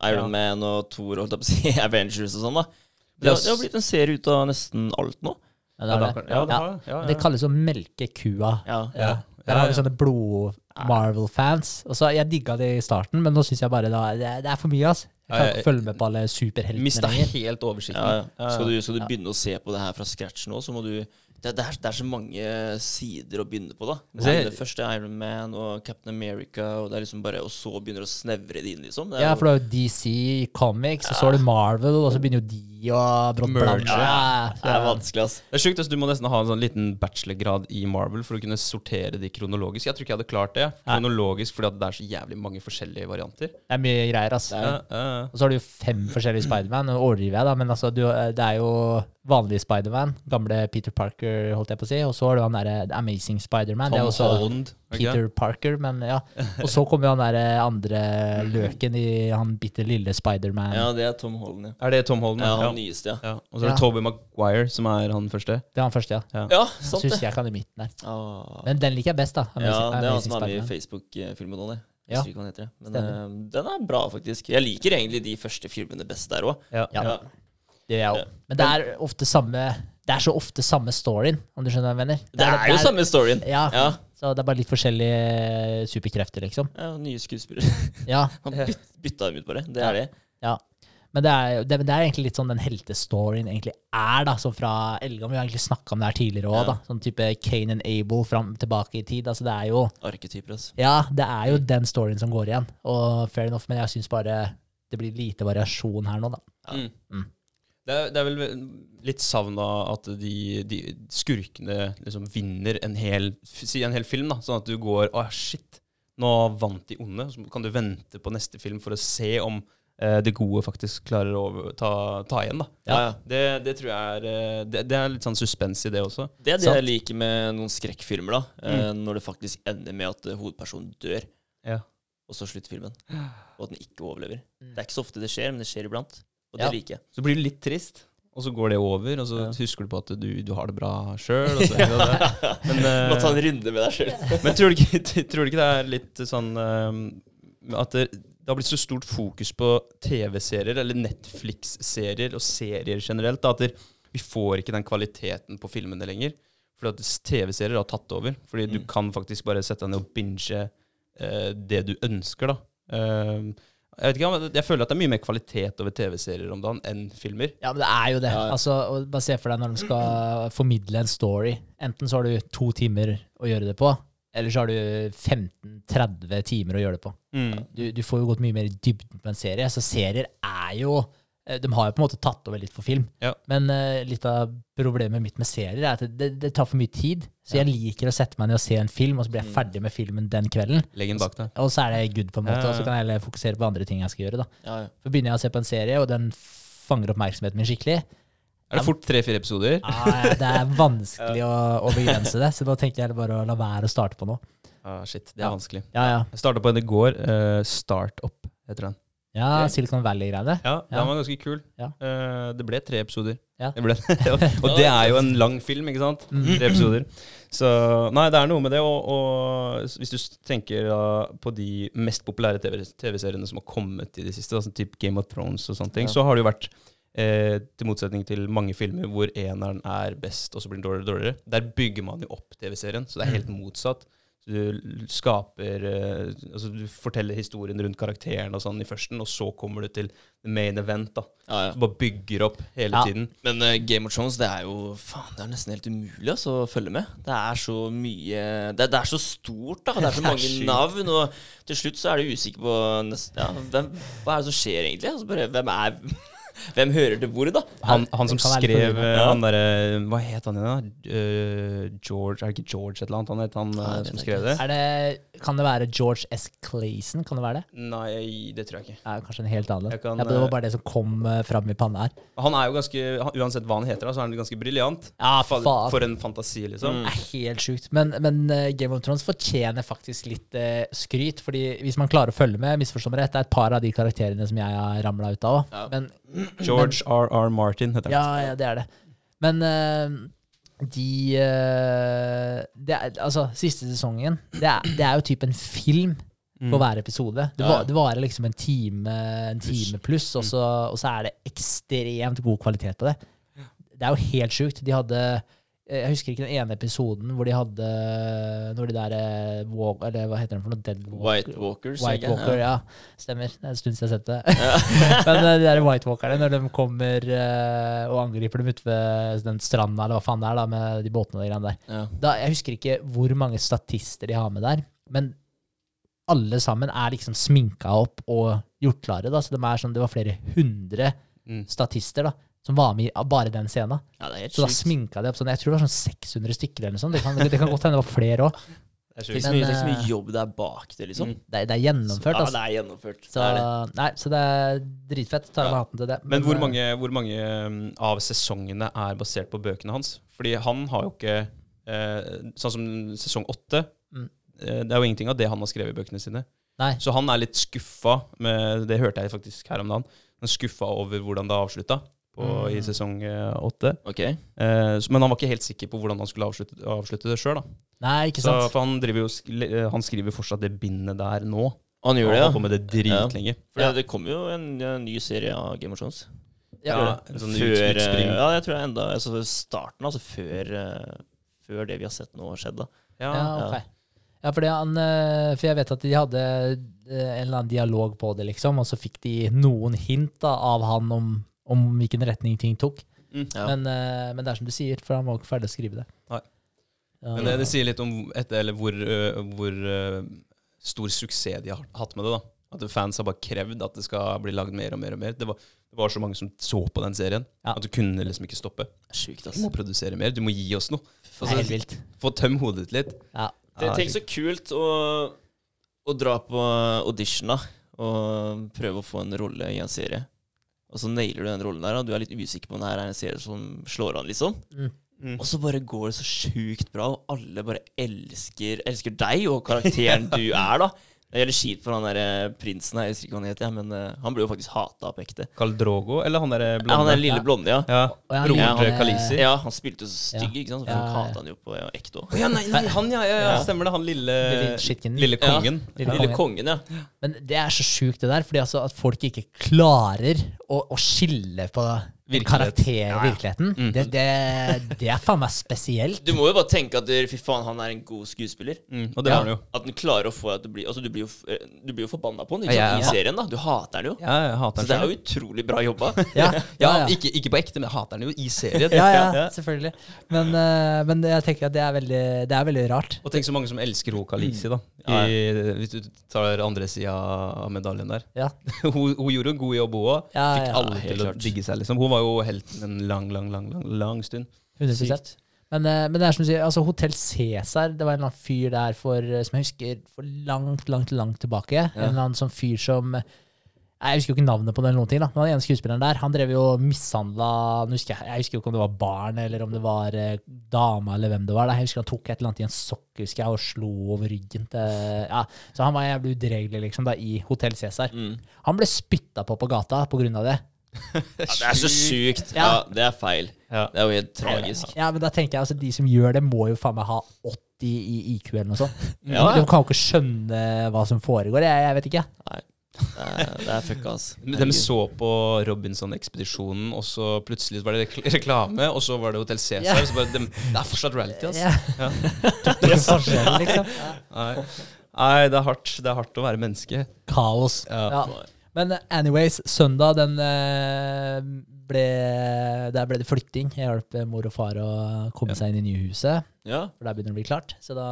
Speaker 3: Iron
Speaker 2: Ja.
Speaker 3: Man og Thor å si, Avengers og sånn, da. Det
Speaker 1: Det
Speaker 3: har,
Speaker 1: er
Speaker 3: det har blitt en serie ut av nesten alt nå.
Speaker 2: Ja, det er
Speaker 1: Ja,
Speaker 2: det.
Speaker 1: det.
Speaker 2: Det kalles å melke kua.
Speaker 3: Ja.
Speaker 2: Ja. Der har vi sånne blod-Marvel-fans. Så Jeg digga det i starten, men nå syns jeg bare da, det, er, det er for mye. ass. Jeg kan
Speaker 1: Ja,
Speaker 2: ikke følge med på alle superheltene
Speaker 1: Mista
Speaker 2: lenger.
Speaker 1: helt oversikten.
Speaker 3: Ja, ja.
Speaker 1: Ja, ja.
Speaker 3: Skal, du, skal du
Speaker 2: Ja.
Speaker 3: begynne å se på det her fra scratch nå, så må du det, det, er, det er så mange sider å begynne på, da. Det,
Speaker 1: Det-
Speaker 3: det første er Iron Man og Captain America, og, det er liksom bare, og så begynner det å snevre det inn, liksom. Det er
Speaker 2: Ja, for det er jo DC Comics, og så er det Marvel, og så begynner jo de å brått
Speaker 1: Merge.
Speaker 2: blande. Ja,
Speaker 3: det er vanskelig, ass.
Speaker 1: Det er sjukt, ass. Du må nesten ha en sånn liten bachelorgrad i Marvel for å kunne sortere de kronologisk. Jeg tror ikke jeg hadde klart det. Kronologisk fordi at det er så jævlig mange forskjellige varianter.
Speaker 2: Det er mye greier, ass.
Speaker 3: Er-
Speaker 1: Ja, ja, ja.
Speaker 2: Og så har du jo fem forskjellige Spiderman, og overdriver jeg, da, men altså, du, det er jo vanlig Spiderman, gamle Peter Parker, holdt jeg på å si, og så har du han derre Amazing Spiderman. Det er
Speaker 1: Tom
Speaker 2: også
Speaker 1: Holland.
Speaker 2: Peter okay. Parker, men ja. Og så kommer jo han derre andre løken i han bitte lille Spiderman.
Speaker 3: Ja, det er Tom Holland, ja.
Speaker 1: Er det Tom Holland?
Speaker 3: Ja,
Speaker 1: Ja.
Speaker 3: han nyeste, ja.
Speaker 1: Ja. Og så er det
Speaker 2: Ja.
Speaker 1: Toby Maguire, som er han første.
Speaker 2: Det er han første, ja.
Speaker 1: Ja.
Speaker 3: Ja, sant det.
Speaker 2: husker jeg ikke han i midten der.
Speaker 3: Ah.
Speaker 2: Men den liker jeg best, da.
Speaker 3: Ja, det er han
Speaker 2: Amazing
Speaker 3: som er med i
Speaker 2: Spider-Man.
Speaker 3: Facebook-filmen nå, det.
Speaker 2: Ja.
Speaker 3: Men eh, den er bra, faktisk. Jeg liker egentlig de første filmene best der òg.
Speaker 1: Ja.
Speaker 2: Ja. Det gjør jeg òg. Men det er ofte samme Det er så ofte samme storyen, om du skjønner hva jeg mener.
Speaker 3: Det er jo samme storyen.
Speaker 2: Ja,
Speaker 3: Ja.
Speaker 2: Så det er bare litt forskjellige superkrefter, liksom.
Speaker 3: ja nye skuespillere.
Speaker 2: Ja,
Speaker 3: Han byt, bytta dem ut, bare. Det er det.
Speaker 2: ja. Men det er, det, det er egentlig litt sånn den heltestoryen egentlig er, da. Sånn fra Elgam, vi har egentlig snakka om det her tidligere òg,
Speaker 3: Ja.
Speaker 2: da. Sånn type Kane and Abel fram tilbake i tid. Altså det er jo
Speaker 3: Arketyper, altså.
Speaker 2: Ja, det er jo den storyen som går igjen. Og fair enough, men jeg syns bare det blir lite variasjon her nå, da.
Speaker 1: Ja.
Speaker 2: Mm.
Speaker 1: Det, er, det er vel litt savna at de, de skurkene liksom vinner en hel, en hel film. da Sånn at du går Å, shit, nå vant de onde. Så kan du vente på neste film for å se om eh, det gode faktisk klarer å ta, ta igjen. da
Speaker 3: Ja, ja.
Speaker 1: Det, det tror jeg er eh, det, det er litt sånn suspens i det også.
Speaker 3: Det er det
Speaker 2: Sant.
Speaker 3: jeg liker med noen skrekkfilmer, da. eh, Når det faktisk ender med at eh, hovedpersonen dør,
Speaker 1: Ja.
Speaker 3: og så slutter filmen. Og at den ikke overlever. Det er ikke så ofte det skjer, men det skjer iblant. Og det
Speaker 2: Ja.
Speaker 3: liker jeg.
Speaker 1: Så blir du litt trist, og så går det over, og så
Speaker 3: Ja.
Speaker 1: husker du på at du, du har det bra sjøl. Men, eh,
Speaker 3: Må ta en runde med deg sjøl.
Speaker 1: Men tror du ikke, tror du ikke det er litt sånn ehm, at det, det har blitt så stort fokus på TV-serier, eller Netflix-serier og serier generelt, da, at det, vi får ikke den kvaliteten på filmene lenger. Fordi at TV-serier har tatt over. Fordi du
Speaker 3: Mm.
Speaker 1: kan faktisk bare sette deg ned og binge uh, det du ønsker, da. Ehm, jeg vet ikke, om- jeg føler at det er mye mer kvalitet over TV-serier om dagen enn filmer.
Speaker 2: Ja, men det er jo det.
Speaker 3: Ja, ja.
Speaker 2: Altså, bare se for deg når de skal formidle en story. Enten så har du to timer å gjøre det på, eller så har du 15-30 timer å gjøre det på. Du, du får jo gått mye mer i dybden på en serie. Så serier er jo De har jo på en måte tatt over litt for film.
Speaker 1: Ja.
Speaker 2: Men uh, litt av problemet mitt med serier er at det, det tar for mye tid. Så jeg liker å sette meg ned og se en film, og så blir jeg
Speaker 3: Mm.
Speaker 2: ferdig med filmen den kvelden.
Speaker 1: Legg den bak deg.
Speaker 2: Og så er det good, på en måte.
Speaker 1: Ja, ja.
Speaker 2: Og så kan jeg heller fokusere på andre ting jeg skal gjøre. da.
Speaker 3: Ja, ja.
Speaker 2: Så begynner jeg å se på en serie, og den fanger oppmerksomheten min skikkelig.
Speaker 1: Er det fort tre-fire episoder?
Speaker 2: Ah, det er vanskelig å, å begrense det, så da tenker jeg bare å la være å starte på noe.
Speaker 1: Ah, shit, det er
Speaker 2: Ja.
Speaker 1: vanskelig.
Speaker 2: Ja, ja.
Speaker 1: Jeg starta på en i går. Uh, Startup heter den.
Speaker 2: Ja Silicon Valley-greiene.
Speaker 1: Ja,
Speaker 2: Ja.
Speaker 1: den var ganske kul.
Speaker 2: Ja.
Speaker 1: Uh, det ble tre episoder.
Speaker 2: Ja.
Speaker 1: Det ble, og det er jo en lang film, ikke sant?
Speaker 2: Mm.
Speaker 1: Tre episoder. Så nei, det er noe med det. Og, og hvis du tenker da, på de mest populære TV TV-seriene som har kommet i det siste, sånn typ Game of Thrones og sånne ting,
Speaker 3: Ja.
Speaker 1: så har det jo vært eh, til motsetning til mange filmer hvor eneren er best, og så blir den dårligere og dårligere. Der bygger man jo opp TV-serien, så det er helt motsatt. Så du skaper eh, Altså du forteller historien rundt karakteren og sånn i førsten, og så kommer du til the main event. da
Speaker 3: ja, ja.
Speaker 1: Du bare bygger opp hele
Speaker 2: Ja.
Speaker 1: tiden.
Speaker 3: Men uh, Game of Thrones det er jo faen, det er nesten helt umulig altså, å følge med. Det er så mye Det, det er så stort, da. Det er så
Speaker 1: Det er
Speaker 3: mange
Speaker 1: sjukt.
Speaker 3: navn. Og til slutt så er du usikker på nesten, ja, hvem, Hva er det som skjer, egentlig? Altså bare, hvem er Hvem hører til hvor, da?
Speaker 1: Han, han som skrev eh,
Speaker 3: Ja.
Speaker 1: Han derre Hva het han igjen, da? Eh, George Er det ikke George et eller annet han het, han
Speaker 3: Nei,
Speaker 1: eh, som skrev det?
Speaker 2: Er det, kan det være George S. Clayson? Kan det være det?
Speaker 1: Nei, det tror jeg ikke.
Speaker 2: Ja, kanskje en helt annen.
Speaker 1: Kan,
Speaker 2: ja, det var bare det som kom fram i panna her.
Speaker 1: Han er jo ganske Uansett hva han heter, så er han ganske briljant.
Speaker 2: Ja, faen.
Speaker 1: for en fantasi, liksom.
Speaker 3: Mm.
Speaker 2: Det er helt sjukt. Men, men Game of Thrones fortjener faktisk litt eh, skryt. fordi hvis man klarer å følge med, misforstå meg rett, det er et par av de karakterene som jeg har ramla ut av òg.
Speaker 3: Ja.
Speaker 2: Men
Speaker 1: George R.R. Martin heter han.
Speaker 2: Ja, ja, det er det. Men uh, de uh, det er, Altså, siste sesongen Det er, det er jo typ en film på hver episode. Det, var, det varer liksom en time, en time pluss, og så, og så er det ekstremt god kvalitet på det. Det er jo helt sjukt. De hadde Jeg husker ikke den ene episoden hvor de hadde Når de der eh, walk, Eller hva heter den for noe? Dead walk-
Speaker 3: White Walkers.
Speaker 2: White? Walker, ja. Stemmer. Det er en stund siden jeg har sett det. Men eh, de der White Walkerne, når de kommer eh, og angriper dem ute ved den stranda, eller hva faen det er, da, med de båtene og de greiene der.
Speaker 3: Ja.
Speaker 2: Da, jeg husker ikke hvor mange statister de har med der, men alle sammen er liksom sminka opp og gjort klare. Da. Så de er sånn, det var flere hundre
Speaker 1: Mm.
Speaker 2: statister da, som var med i bare den scenen.
Speaker 3: ja, det er helt
Speaker 2: Så da sminka de opp sånn, jeg tror det var sånn 600 stykker eller noe sånt. Det kan, det kan godt hende det var flere òg.
Speaker 1: Det er
Speaker 3: så
Speaker 2: Men,
Speaker 3: mye, tenk så
Speaker 2: eh,
Speaker 3: mye jobb det er bak det, liksom.
Speaker 1: Mm.
Speaker 2: Det, er- det er gjennomført,
Speaker 3: ja,
Speaker 2: altså.
Speaker 3: det er gjennomført.
Speaker 2: Så,
Speaker 3: det er det.
Speaker 2: nei, så det er dritfett. Tar av
Speaker 1: Ja.
Speaker 2: hatten til det.
Speaker 1: Men hvor
Speaker 2: eh,
Speaker 1: mange, hvor mange um, av sesongene er basert på bøkene hans? Fordi han har jo ikke eh, Sånn som sesong åtte.
Speaker 2: Mm.
Speaker 1: eh, det er jo ingenting av det han har skrevet i bøkene sine.
Speaker 2: Nei.
Speaker 1: Så han er litt skuffa med Det hørte jeg faktisk her om dagen. Han er skuffa over hvordan det avslutta på,
Speaker 2: Mm.
Speaker 1: i sesong eh, åtte.
Speaker 3: Okay.
Speaker 1: Eh, men han var ikke helt sikker på hvordan han skulle avslutte, avslutte det sjøl. For han, jo, han skriver fortsatt det bindet der nå.
Speaker 3: Han gjør det, ja.
Speaker 1: på med det dritlenge.
Speaker 3: For ja. det kommer jo en, en ny serie av Game of Thrones.
Speaker 1: Ja, en sånn
Speaker 3: før, eh, Ja, jeg tror jeg enda altså starten, altså før, eh, før det vi har sett nå, har skjedd. da.
Speaker 2: Ja,
Speaker 1: Ja,
Speaker 2: okay. Ja, fordi han, eh, for jeg vet at de hadde eh, en eller annen dialog på det, liksom, og så fikk de noen hint da, av han om, om hvilken retning ting tok.
Speaker 1: Mm.
Speaker 3: Ja.
Speaker 2: Men, eh, men det er som du sier, for han var ikke ferdig å skrive det.
Speaker 1: Nei.
Speaker 2: Ja.
Speaker 1: Men det, det sier litt om et, eller hvor, hvor stor suksess de har hatt med det. da. At fans har bare krevd at det skal bli lagd mer og mer. og mer. Det var, det var så mange som så på den serien
Speaker 2: Ja.
Speaker 1: at du kunne liksom ikke stoppe.
Speaker 3: Sjukt,
Speaker 1: Du må produsere mer. Du må gi oss noe.
Speaker 2: det helt vilt.
Speaker 1: Få tømme hodet ditt litt.
Speaker 2: Ja.
Speaker 3: er tenk så kult å, å dra på audition da, og prøve å få en rolle i en serie. Og så nailer du den rollen der, og du er litt usikker på om det her er en serie som slår an, liksom.
Speaker 2: Mm.
Speaker 1: Mm.
Speaker 3: Og så bare går det så sjukt bra, og alle bare elsker, elsker deg og karakteren du er, da. Det gjelder skit for han der eh, prinsen her, jeg husker ikke hva han heter, ja, men uh, han ble jo faktisk hata på ekte.
Speaker 1: Carl Drogo, eller han derre
Speaker 3: Ja, han
Speaker 1: der
Speaker 3: er lille
Speaker 2: Ja.
Speaker 3: blonde, ja.
Speaker 1: Ja. Broren til
Speaker 2: han-
Speaker 1: Kalisi.
Speaker 3: Ja, han spilte jo så stygg,
Speaker 2: Ja.
Speaker 3: ikke sant? Så
Speaker 2: Ja,
Speaker 3: folk
Speaker 2: ja, ja.
Speaker 3: hata han jo på ja, ekte òg.
Speaker 1: Ja, nei, han, ja, ja, ja.
Speaker 3: Ja.
Speaker 1: Stemmer det. Han lille,
Speaker 2: Lille
Speaker 1: lille
Speaker 3: Ja.
Speaker 1: kongen.
Speaker 2: Lille
Speaker 3: Lille
Speaker 2: kongen.
Speaker 3: ja.
Speaker 2: Men det er så sjukt det der, fordi altså at folk ikke klarer å, å skille på en
Speaker 1: Virkelighet.
Speaker 2: karakter i virkeligheten.
Speaker 1: Mm.
Speaker 2: Det, det, det er faen meg spesielt.
Speaker 3: Du må jo bare tenke at fy faen, han er en god skuespiller.
Speaker 1: Mm, og det
Speaker 2: Ja.
Speaker 1: var han jo.
Speaker 3: At den klarer å få at du blir Altså, du blir jo, eh, du blir jo forbanna på den ikke
Speaker 1: Ja,
Speaker 3: sant?
Speaker 1: ja.
Speaker 3: i serien, da. Du hater den jo.
Speaker 1: Ja, jeg hater
Speaker 3: Så det er jo utrolig bra jobba.
Speaker 2: Ja,
Speaker 1: Ja,
Speaker 2: ja, ja.
Speaker 1: Ikke, ikke på ekte, men jeg hater han jo i serien.
Speaker 2: ja, ja selvfølgelig. Men, uh, men jeg tenker at det er veldig, det er veldig rart.
Speaker 1: Og tenk så mange som elsker hun Lisi, da.
Speaker 3: Ja,
Speaker 1: I, hvis du tar andre sida av medaljen der.
Speaker 2: Ja.
Speaker 1: hun, hun gjorde en god jobb, hun òg.
Speaker 2: Ja,
Speaker 1: Fikk
Speaker 2: ja,
Speaker 1: alle til å digge seg, liksom. Hun var jo helten en lang, lang, lang, lang, lang stund.
Speaker 2: 100 men, eh, men det er som du sier, altså Hotell Cæsar, det var en eller annen fyr der for, eh, som jeg husker for langt, langt, langt tilbake. En eller annen sånn fyr som Jeg husker jo ikke navnet på den, eller noen ting da, men den ene skuespilleren der, han drev jo og mishandla jeg, jeg husker jo ikke om det var barn, eller om det var eh, dama, eller hvem det var. Da. Jeg husker han tok et eller annet i en sokk husker jeg, og slo over ryggen til ja, Så han var jævlig udregelig liksom, da, i Hotell Cæsar.
Speaker 3: Mm.
Speaker 2: Han ble spytta på på gata på grunn av det.
Speaker 3: Ja, det er så sjukt.
Speaker 2: Ja.
Speaker 3: Ja, det er feil.
Speaker 1: Ja.
Speaker 3: Det er jo helt tragisk.
Speaker 2: Ja, men da tenker jeg altså, De som gjør det, må jo faen meg ha 80 i IQ eller noe sånt.
Speaker 3: Ja,
Speaker 2: De kan jo ikke skjønne hva som foregår. Jeg, jeg vet ikke.
Speaker 3: Det er, det er fucka, ass.
Speaker 1: De så på Robinson-ekspedisjonen, og så plutselig var det rekl- reklame, og så var det Hotell Cæsar.
Speaker 2: Yeah.
Speaker 1: Så bare, dem- det er fortsatt reality, altså.
Speaker 2: Ja.
Speaker 1: Ja.
Speaker 2: Er liksom.
Speaker 1: Nei. Nei, det er hardt. Det er hardt å være menneske.
Speaker 2: Kaos.
Speaker 1: Ja.
Speaker 2: Ja. Men eh, anyways, søndag den eh, ble Der ble det flytting. Jeg hjalp eh, mor og far å komme seg inn i nyhuset,
Speaker 3: Ja,
Speaker 2: for der begynner det å bli klart. Så da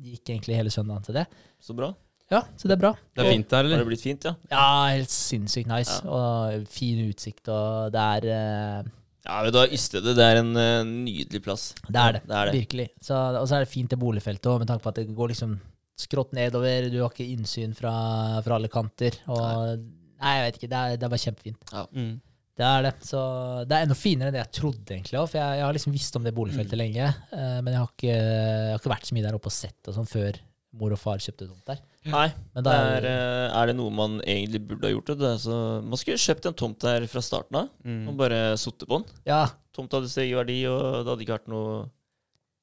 Speaker 2: gikk egentlig hele søndagen til det.
Speaker 3: så bra.
Speaker 2: Ja, så det er bra.
Speaker 1: Det er fint der,
Speaker 3: Har det blitt fint, ja?
Speaker 2: Ja, helt sinnssykt nice. Og fin utsikt, og det er
Speaker 3: Ja, vet du hva, Ystede det er en uh, nydelig plass.
Speaker 2: Det er det.
Speaker 3: Det er det.
Speaker 2: Virkelig. Så, og så er det fint det boligfeltet òg, med tanke på at det går liksom skrått nedover. Du har ikke innsyn fra, fra alle kanter. Og nei. jeg vet ikke. Det er, det er bare kjempefint.
Speaker 1: Mm.
Speaker 2: Det er det. Så det er enda finere enn det jeg trodde, egentlig. også, For jeg, jeg har liksom visst om det boligfeltet
Speaker 3: Mm.
Speaker 2: lenge, uh, men jeg har, ikke, jeg har ikke vært så mye der oppe og sett og sånn før mor og far kjøpte tomt der.
Speaker 3: Nei,
Speaker 2: Men
Speaker 3: det er, eh, er det noe man egentlig burde ha gjort. Det, det, så man skulle kjøpt en tomt der fra starten av,
Speaker 1: Mm.
Speaker 3: og bare sittet på den.
Speaker 2: Ja,
Speaker 3: Tomt hadde steget i verdi, og det hadde ikke vært noe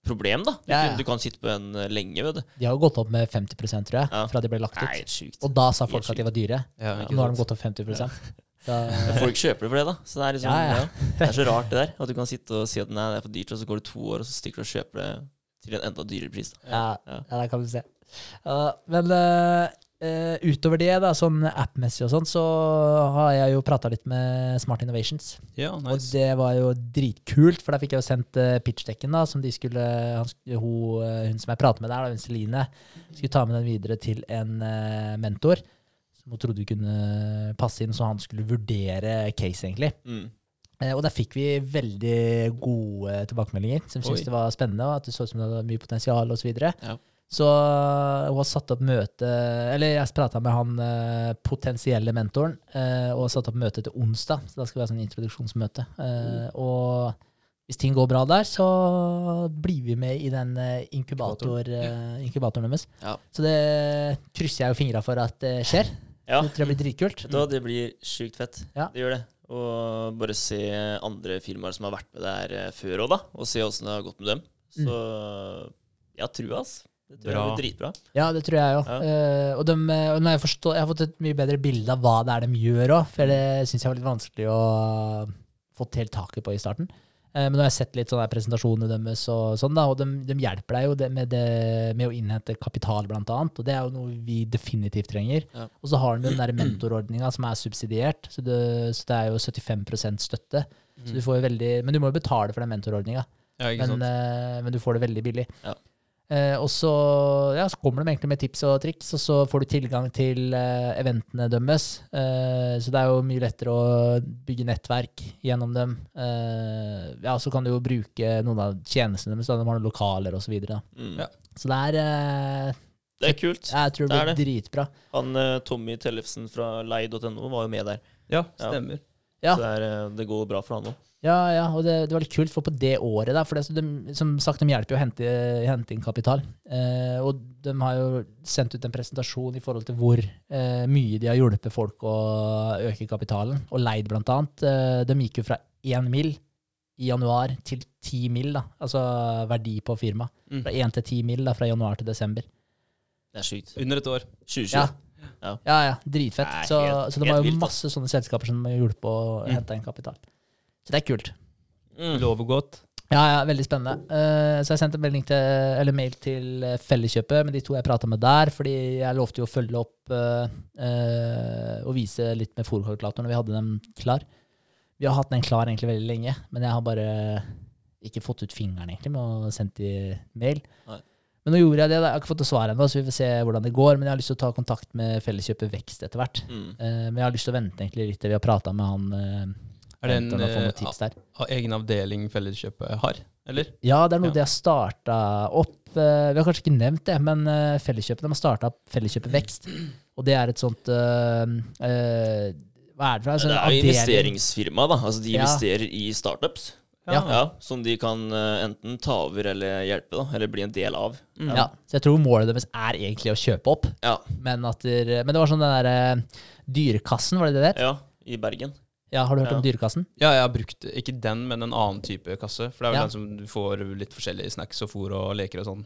Speaker 3: problem, da. Du,
Speaker 2: Ja, ja.
Speaker 3: Du kan sitte på en eh, lenge, vet du.
Speaker 2: de har jo gått opp med 50 tror jeg,
Speaker 3: Ja.
Speaker 2: fra de ble lagt ut.
Speaker 3: Nei, sykt.
Speaker 2: Og da sa folk at de var dyre.
Speaker 1: Ja,
Speaker 2: Og nå har de gått opp 50 ja. Da,
Speaker 3: Folk kjøper det for det, da. Så det er, liksom,
Speaker 2: Ja, ja.
Speaker 3: ja. det er så rart, det der. At du kan sitte og si at nei, det er for dyrt, og så går det to år, og så stikker du og kjøper det til en enda dyrere pris. Da.
Speaker 2: ja,
Speaker 3: Ja.
Speaker 2: ja, der kan du se. Uh, men eh, eh, utover det, da, sånn app-messig og sånn, så har jeg jo prata litt med Smart Innovations.
Speaker 1: Ja,
Speaker 2: Og det var jo dritkult, for da fikk jeg jo sendt uh, pitchdekken, da, som de skulle han, hun, eh, hun som jeg prater med der, da, hun Celine, skulle ta med den videre til en uh, mentor som hun trodde kunne passe inn, så han skulle vurdere case, egentlig.
Speaker 3: Mm.
Speaker 2: Uh, og der fikk vi veldig gode tilbakemeldinger, som syntes det var spennende, og at det så ut som det hadde mye potensial, osv. Så, videre.
Speaker 3: Ja.
Speaker 2: Så eh, hun har satt opp møte Eller jeg prata med han eh, potensielle mentoren, eh, og har satt opp møte til onsdag. Så da skal vi ha sånn introduksjonsmøte. Mm. Og hvis ting går bra der, så blir vi med i den inkubator, inkubatoren deres.
Speaker 3: Ja.
Speaker 2: Så det krysser jeg jo fingra for at det skjer.
Speaker 3: Ja.
Speaker 2: Det tror jeg blir dritkult.
Speaker 3: Da, det blir sjukt fett.
Speaker 2: Ja.
Speaker 3: Det gjør det. Og bare se andre firmaer som har vært med der før òg, da. Og se åssen det har gått med dem. Så jeg har trua, ass. Det tror
Speaker 1: Bra.
Speaker 3: jeg blir dritbra.
Speaker 2: Ja, det tror jeg òg.
Speaker 3: Ja.
Speaker 2: og dem, eh, og jeg, forstår, jeg har fått et mye bedre bilde av hva det er de gjør òg, for det syns jeg var litt vanskelig å få helt taket på i starten. Eh, men nå har jeg sett litt sånne presentasjoner deres, og sånn da, og de, de hjelper deg jo det med, det, med å innhente kapital, blant annet. Og det er jo noe vi definitivt trenger.
Speaker 3: Ja.
Speaker 2: Og så har de den der mentorordninga som er subsidiert, så det, så det er jo 75 støtte. Så du får jo veldig, men du må jo betale for den mentorordninga.
Speaker 1: Ja,
Speaker 2: Men, eh, men du får det veldig billig.
Speaker 3: Ja.
Speaker 2: Eh, og så, ja, så kommer de egentlig med tips og triks, og så får du tilgang til eh, eventene deres. Eh, så det er jo mye lettere å bygge nettverk gjennom dem. Eh, ja, så kan du jo bruke noen av tjenestene deres, de har noen lokaler osv. Så, videre.
Speaker 3: Mm.
Speaker 1: Ja.
Speaker 2: så det er eh,
Speaker 3: Det er kult.
Speaker 2: Jeg tror det
Speaker 3: Det blir
Speaker 2: blir dritbra.
Speaker 3: Han eh, Tommy Tellefsen fra lei.no var jo med der.
Speaker 1: Ja, stemmer.
Speaker 2: Ja.
Speaker 3: Så det, er, det går bra for han òg.
Speaker 2: Ja, ja, og det, det var litt kult, for på det året, da, for det, de, som sagt, de hjelper jo å hente, hente inn kapital. Eh, og de har jo sendt ut en presentasjon i forhold til hvor eh, mye de har hjulpet folk å øke kapitalen, og leid blant annet. Eh, de gikk jo fra én mil i januar til ti mil, da, altså verdi på firmaet.
Speaker 1: Mm.
Speaker 2: Fra én til ti mil da, fra januar til desember.
Speaker 3: Det er sykt.
Speaker 1: Under et år.
Speaker 3: 2020.
Speaker 2: Ja.
Speaker 3: Ja.
Speaker 2: Ja, ja, dritfett.
Speaker 3: Nei, helt,
Speaker 2: Så, så de
Speaker 3: helt
Speaker 2: har jo
Speaker 3: vilt,
Speaker 2: masse sånne selskaper som har hjulpet å
Speaker 1: Mm.
Speaker 2: hente inn kapital. Så det er kult.
Speaker 3: Mm.
Speaker 1: Lover godt.
Speaker 2: Ja, ja, veldig spennende. Uh, så jeg sendte melding til, eller mail til eh, Felleskjøpet med de to jeg prata med der, fordi jeg lovte jo å følge opp uh, uh, og vise litt med fòrkalkulatoren når vi hadde dem klar. Vi har hatt den klar egentlig veldig lenge, men jeg har bare ikke fått ut fingeren egentlig med å sende de mail.
Speaker 3: Nei.
Speaker 2: Men nå gjorde jeg det. da. Jeg har ikke fått svar ennå, så vi får se hvordan det går. Men jeg har lyst til å ta kontakt med Felleskjøpet Vekst etter hvert.
Speaker 3: Mm.
Speaker 2: Eh, men jeg har lyst til å vente egentlig litt til vi har prata med han. Eh,
Speaker 1: Er det en
Speaker 2: noen
Speaker 1: eh,
Speaker 2: tips der.
Speaker 1: a- egen avdeling Felleskjøpet har? Eller?
Speaker 2: Ja, det er noe
Speaker 1: Ja.
Speaker 2: de har starta opp. eh, vi har kanskje ikke nevnt det, men uh, Felleskjøpet de har starta opp Felleskjøpet Vekst. Og det er et sånt uh, uh, Hva er det for noe?
Speaker 3: Det er jo investeringsfirma, da. Altså de
Speaker 2: Ja.
Speaker 3: investerer i startups.
Speaker 2: Ja.
Speaker 3: Ja, Som de kan eh, enten ta over eller hjelpe, da. Eller bli en del av.
Speaker 1: Mm.
Speaker 2: Ja, så jeg tror målet deres er egentlig å kjøpe opp.
Speaker 3: Ja.
Speaker 2: Men, at der, men det var sånn den derre Dyrekassen, var det det der?
Speaker 3: Ja, i Bergen.
Speaker 2: Ja, Har du hørt
Speaker 3: Ja.
Speaker 2: om Dyrekassen?
Speaker 1: Ja, jeg har brukt ikke den, men en annen type kasse. For det er vel
Speaker 2: Ja.
Speaker 1: den som du får litt forskjellige snacks og fôr og leker og sånn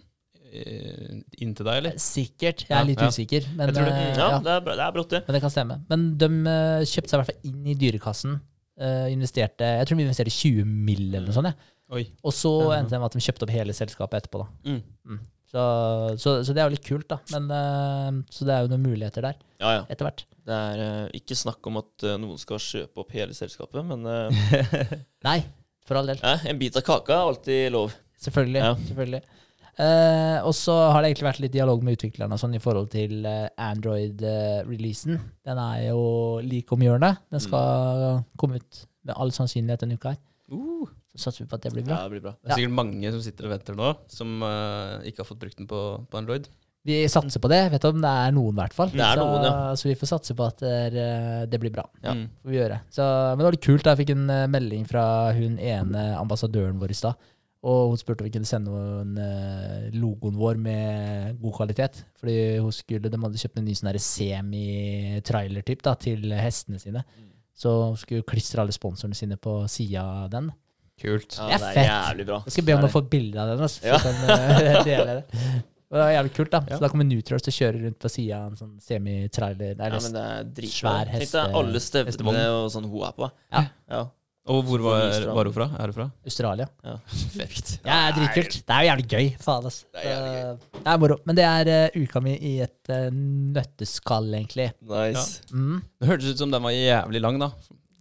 Speaker 1: eh, inntil deg, eller?
Speaker 2: Sikkert. Jeg er
Speaker 1: Ja,
Speaker 2: litt
Speaker 1: ja.
Speaker 2: usikker. Men,
Speaker 1: Jeg tror det.
Speaker 2: eh,
Speaker 3: Ja,
Speaker 2: ja,
Speaker 3: det er, det er brått, det.
Speaker 2: men det kan stemme. Men de eh, kjøpte seg i hvert fall inn i Dyrekassen. eh, investerte, jeg tror de investerte 20 mill. eller noe sånt. Ja.
Speaker 1: Oi.
Speaker 2: Og så endte det med at de kjøpte opp hele selskapet etterpå. da.
Speaker 1: Mm.
Speaker 2: Så, så, så det er jo litt kult, da. Men, eh, så det er jo noen muligheter der,
Speaker 3: Ja, ja.
Speaker 2: etter hvert.
Speaker 3: Det er uh, ikke snakk om at uh, noen skal kjøpe opp hele selskapet, men uh,
Speaker 2: Nei, for all del.
Speaker 3: ja, en bit av kaka er alltid lov.
Speaker 2: Selvfølgelig.
Speaker 3: Ja.
Speaker 2: selvfølgelig. Eh, og så har det egentlig vært litt dialog med utviklerne sånn i forhold til Android-releasen. Den er jo like om hjørnet. Den skal komme ut med all sannsynlighet denne uka her.
Speaker 1: Uh,
Speaker 2: Så satser vi på at det blir
Speaker 3: Ja,
Speaker 2: bra.
Speaker 3: det blir bra.
Speaker 1: det er sikkert mange som sitter og venter nå, som ikke har fått brukt den på, på Android.
Speaker 2: Vi satser på det. Vet om det er noen, i hvert fall.
Speaker 3: Det er
Speaker 2: så,
Speaker 3: noen, ja.
Speaker 2: så vi får satse på at det, eh, det blir bra.
Speaker 3: Ja.
Speaker 1: Mm.
Speaker 2: får vi gjøre. Så, men det var litt kult. da. Jeg fikk en eh, melding fra hun ene ambassadøren vår i stad. Og hun spurte om vi kunne sende henne eh, logoen vår med god kvalitet. Fordi hun skulle, de hadde kjøpt en ny sånn semi-trailer-typ til hestene sine. Så hun skulle klistre alle sponsorene sine på sida av den.
Speaker 1: Kult.
Speaker 3: Ja,
Speaker 2: Det er
Speaker 3: det er
Speaker 2: fett.
Speaker 3: jævlig bra.
Speaker 2: Jeg skal be om å få et bilde av den, altså, så
Speaker 3: Ja.
Speaker 2: kan dele det. Og det var jævlig kult, da.
Speaker 1: Ja.
Speaker 2: Så da kommer Nutrials til å kjøre rundt på sida av en sånn semitrailer.
Speaker 3: Ja, men det er dritbra.
Speaker 2: svær
Speaker 3: Tenk deg alle stevnene og sånn hun er på.
Speaker 2: Ja.
Speaker 3: ja.
Speaker 1: Og hvor var, var hun fra? Er hun fra?
Speaker 2: Australia.
Speaker 3: ja.
Speaker 1: Fett.
Speaker 2: Ja, det er dritkult. Det er jo jævlig gøy. Faen, ass.
Speaker 3: Det er jævlig
Speaker 2: Det er moro. Men det er uh, uka mi i et uh, nøtteskall, egentlig.
Speaker 3: Nice.
Speaker 2: Mm.
Speaker 1: Det hørtes ut som den var jævlig lang, da.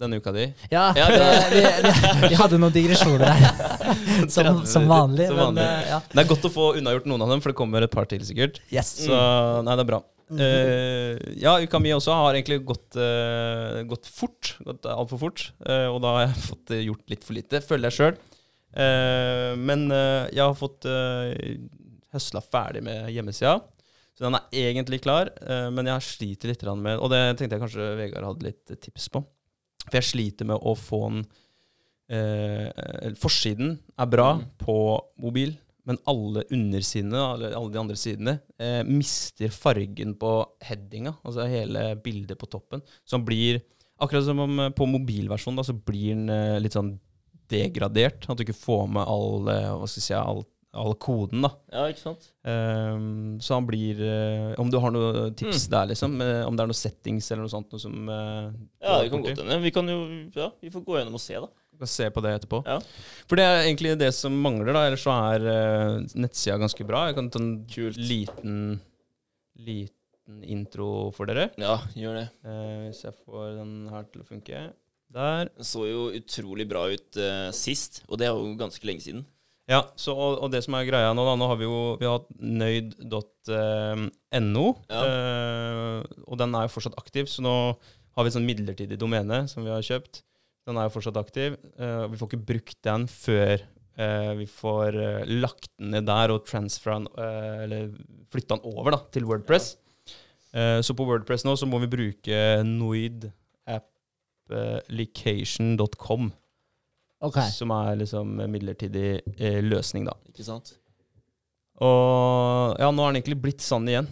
Speaker 1: Denne uka di.
Speaker 2: Ja,
Speaker 3: Ja,
Speaker 2: det, vi, vi, vi hadde noen digresjoner der, som, som vanlig.
Speaker 1: som vanlig.
Speaker 2: Men, ja.
Speaker 1: Det er godt å få unnagjort noen av dem, for det kommer et par til, sikkert.
Speaker 2: Yes.
Speaker 1: Så nei, det er bra. Uh, ja, uka mi også har egentlig gått, uh, gått fort. Gått altfor fort. Uh, og da har jeg fått eh, gjort litt for lite, føler jeg sjøl. men eh, jeg har fått uh, høsla ferdig med hjemmesida. Så den er egentlig klar, eh, men jeg sliter litt med Og det tenkte jeg kanskje Vegard hadde litt eh, tips på. For jeg sliter med å få den eh, Forsiden er bra
Speaker 3: Mm.
Speaker 1: på mobil, men alle undersidene, alle, alle de andre sidene, eh, mister fargen på headinga, altså hele bildet på toppen. Som blir Akkurat som om eh, på mobilversjonen da, så blir den eh, litt sånn degradert. At du ikke får med all, eh, hva skal jeg si, all, all koden, da.
Speaker 3: Ja, ikke sant?
Speaker 1: Um, så han blir uh, Om du har noen tips
Speaker 3: Mm.
Speaker 1: der, liksom? Uh, om det er noen settings eller noe sånt noe som uh,
Speaker 3: Ja,
Speaker 1: vi
Speaker 3: det kan godt hende. Vi kan jo Ja, vi får gå gjennom og se, da.
Speaker 1: kan se på det etterpå.
Speaker 3: Ja.
Speaker 1: For det er egentlig det som mangler, da. Ellers så er nettsida ganske bra. Jeg kan ta en
Speaker 3: Kult.
Speaker 1: liten, liten intro for dere.
Speaker 3: Ja, gjør det.
Speaker 1: Hvis jeg får den her til å funke. Der.
Speaker 3: Den så jo utrolig bra ut sist, og det er jo ganske lenge siden.
Speaker 1: Ja, så, og, og det som er greia nå, da, nå har vi jo vi har hatt nøyd.no,
Speaker 3: Ja.
Speaker 1: eh, og den er jo fortsatt aktiv, så nå har vi et sånn midlertidig domene som vi har kjøpt. Den er jo fortsatt aktiv. Uh, vi får ikke brukt den før uh, vi får uh, lagt den ned der og transfera eh, eller flytta den over da, til Wordpress. Eh, så på Wordpress nå så må vi bruke noidapplication.com,
Speaker 2: Ok.
Speaker 1: som er liksom midlertidig eh, løsning, da.
Speaker 3: Ikke sant?
Speaker 1: Og ja, nå er den egentlig blitt sann igjen.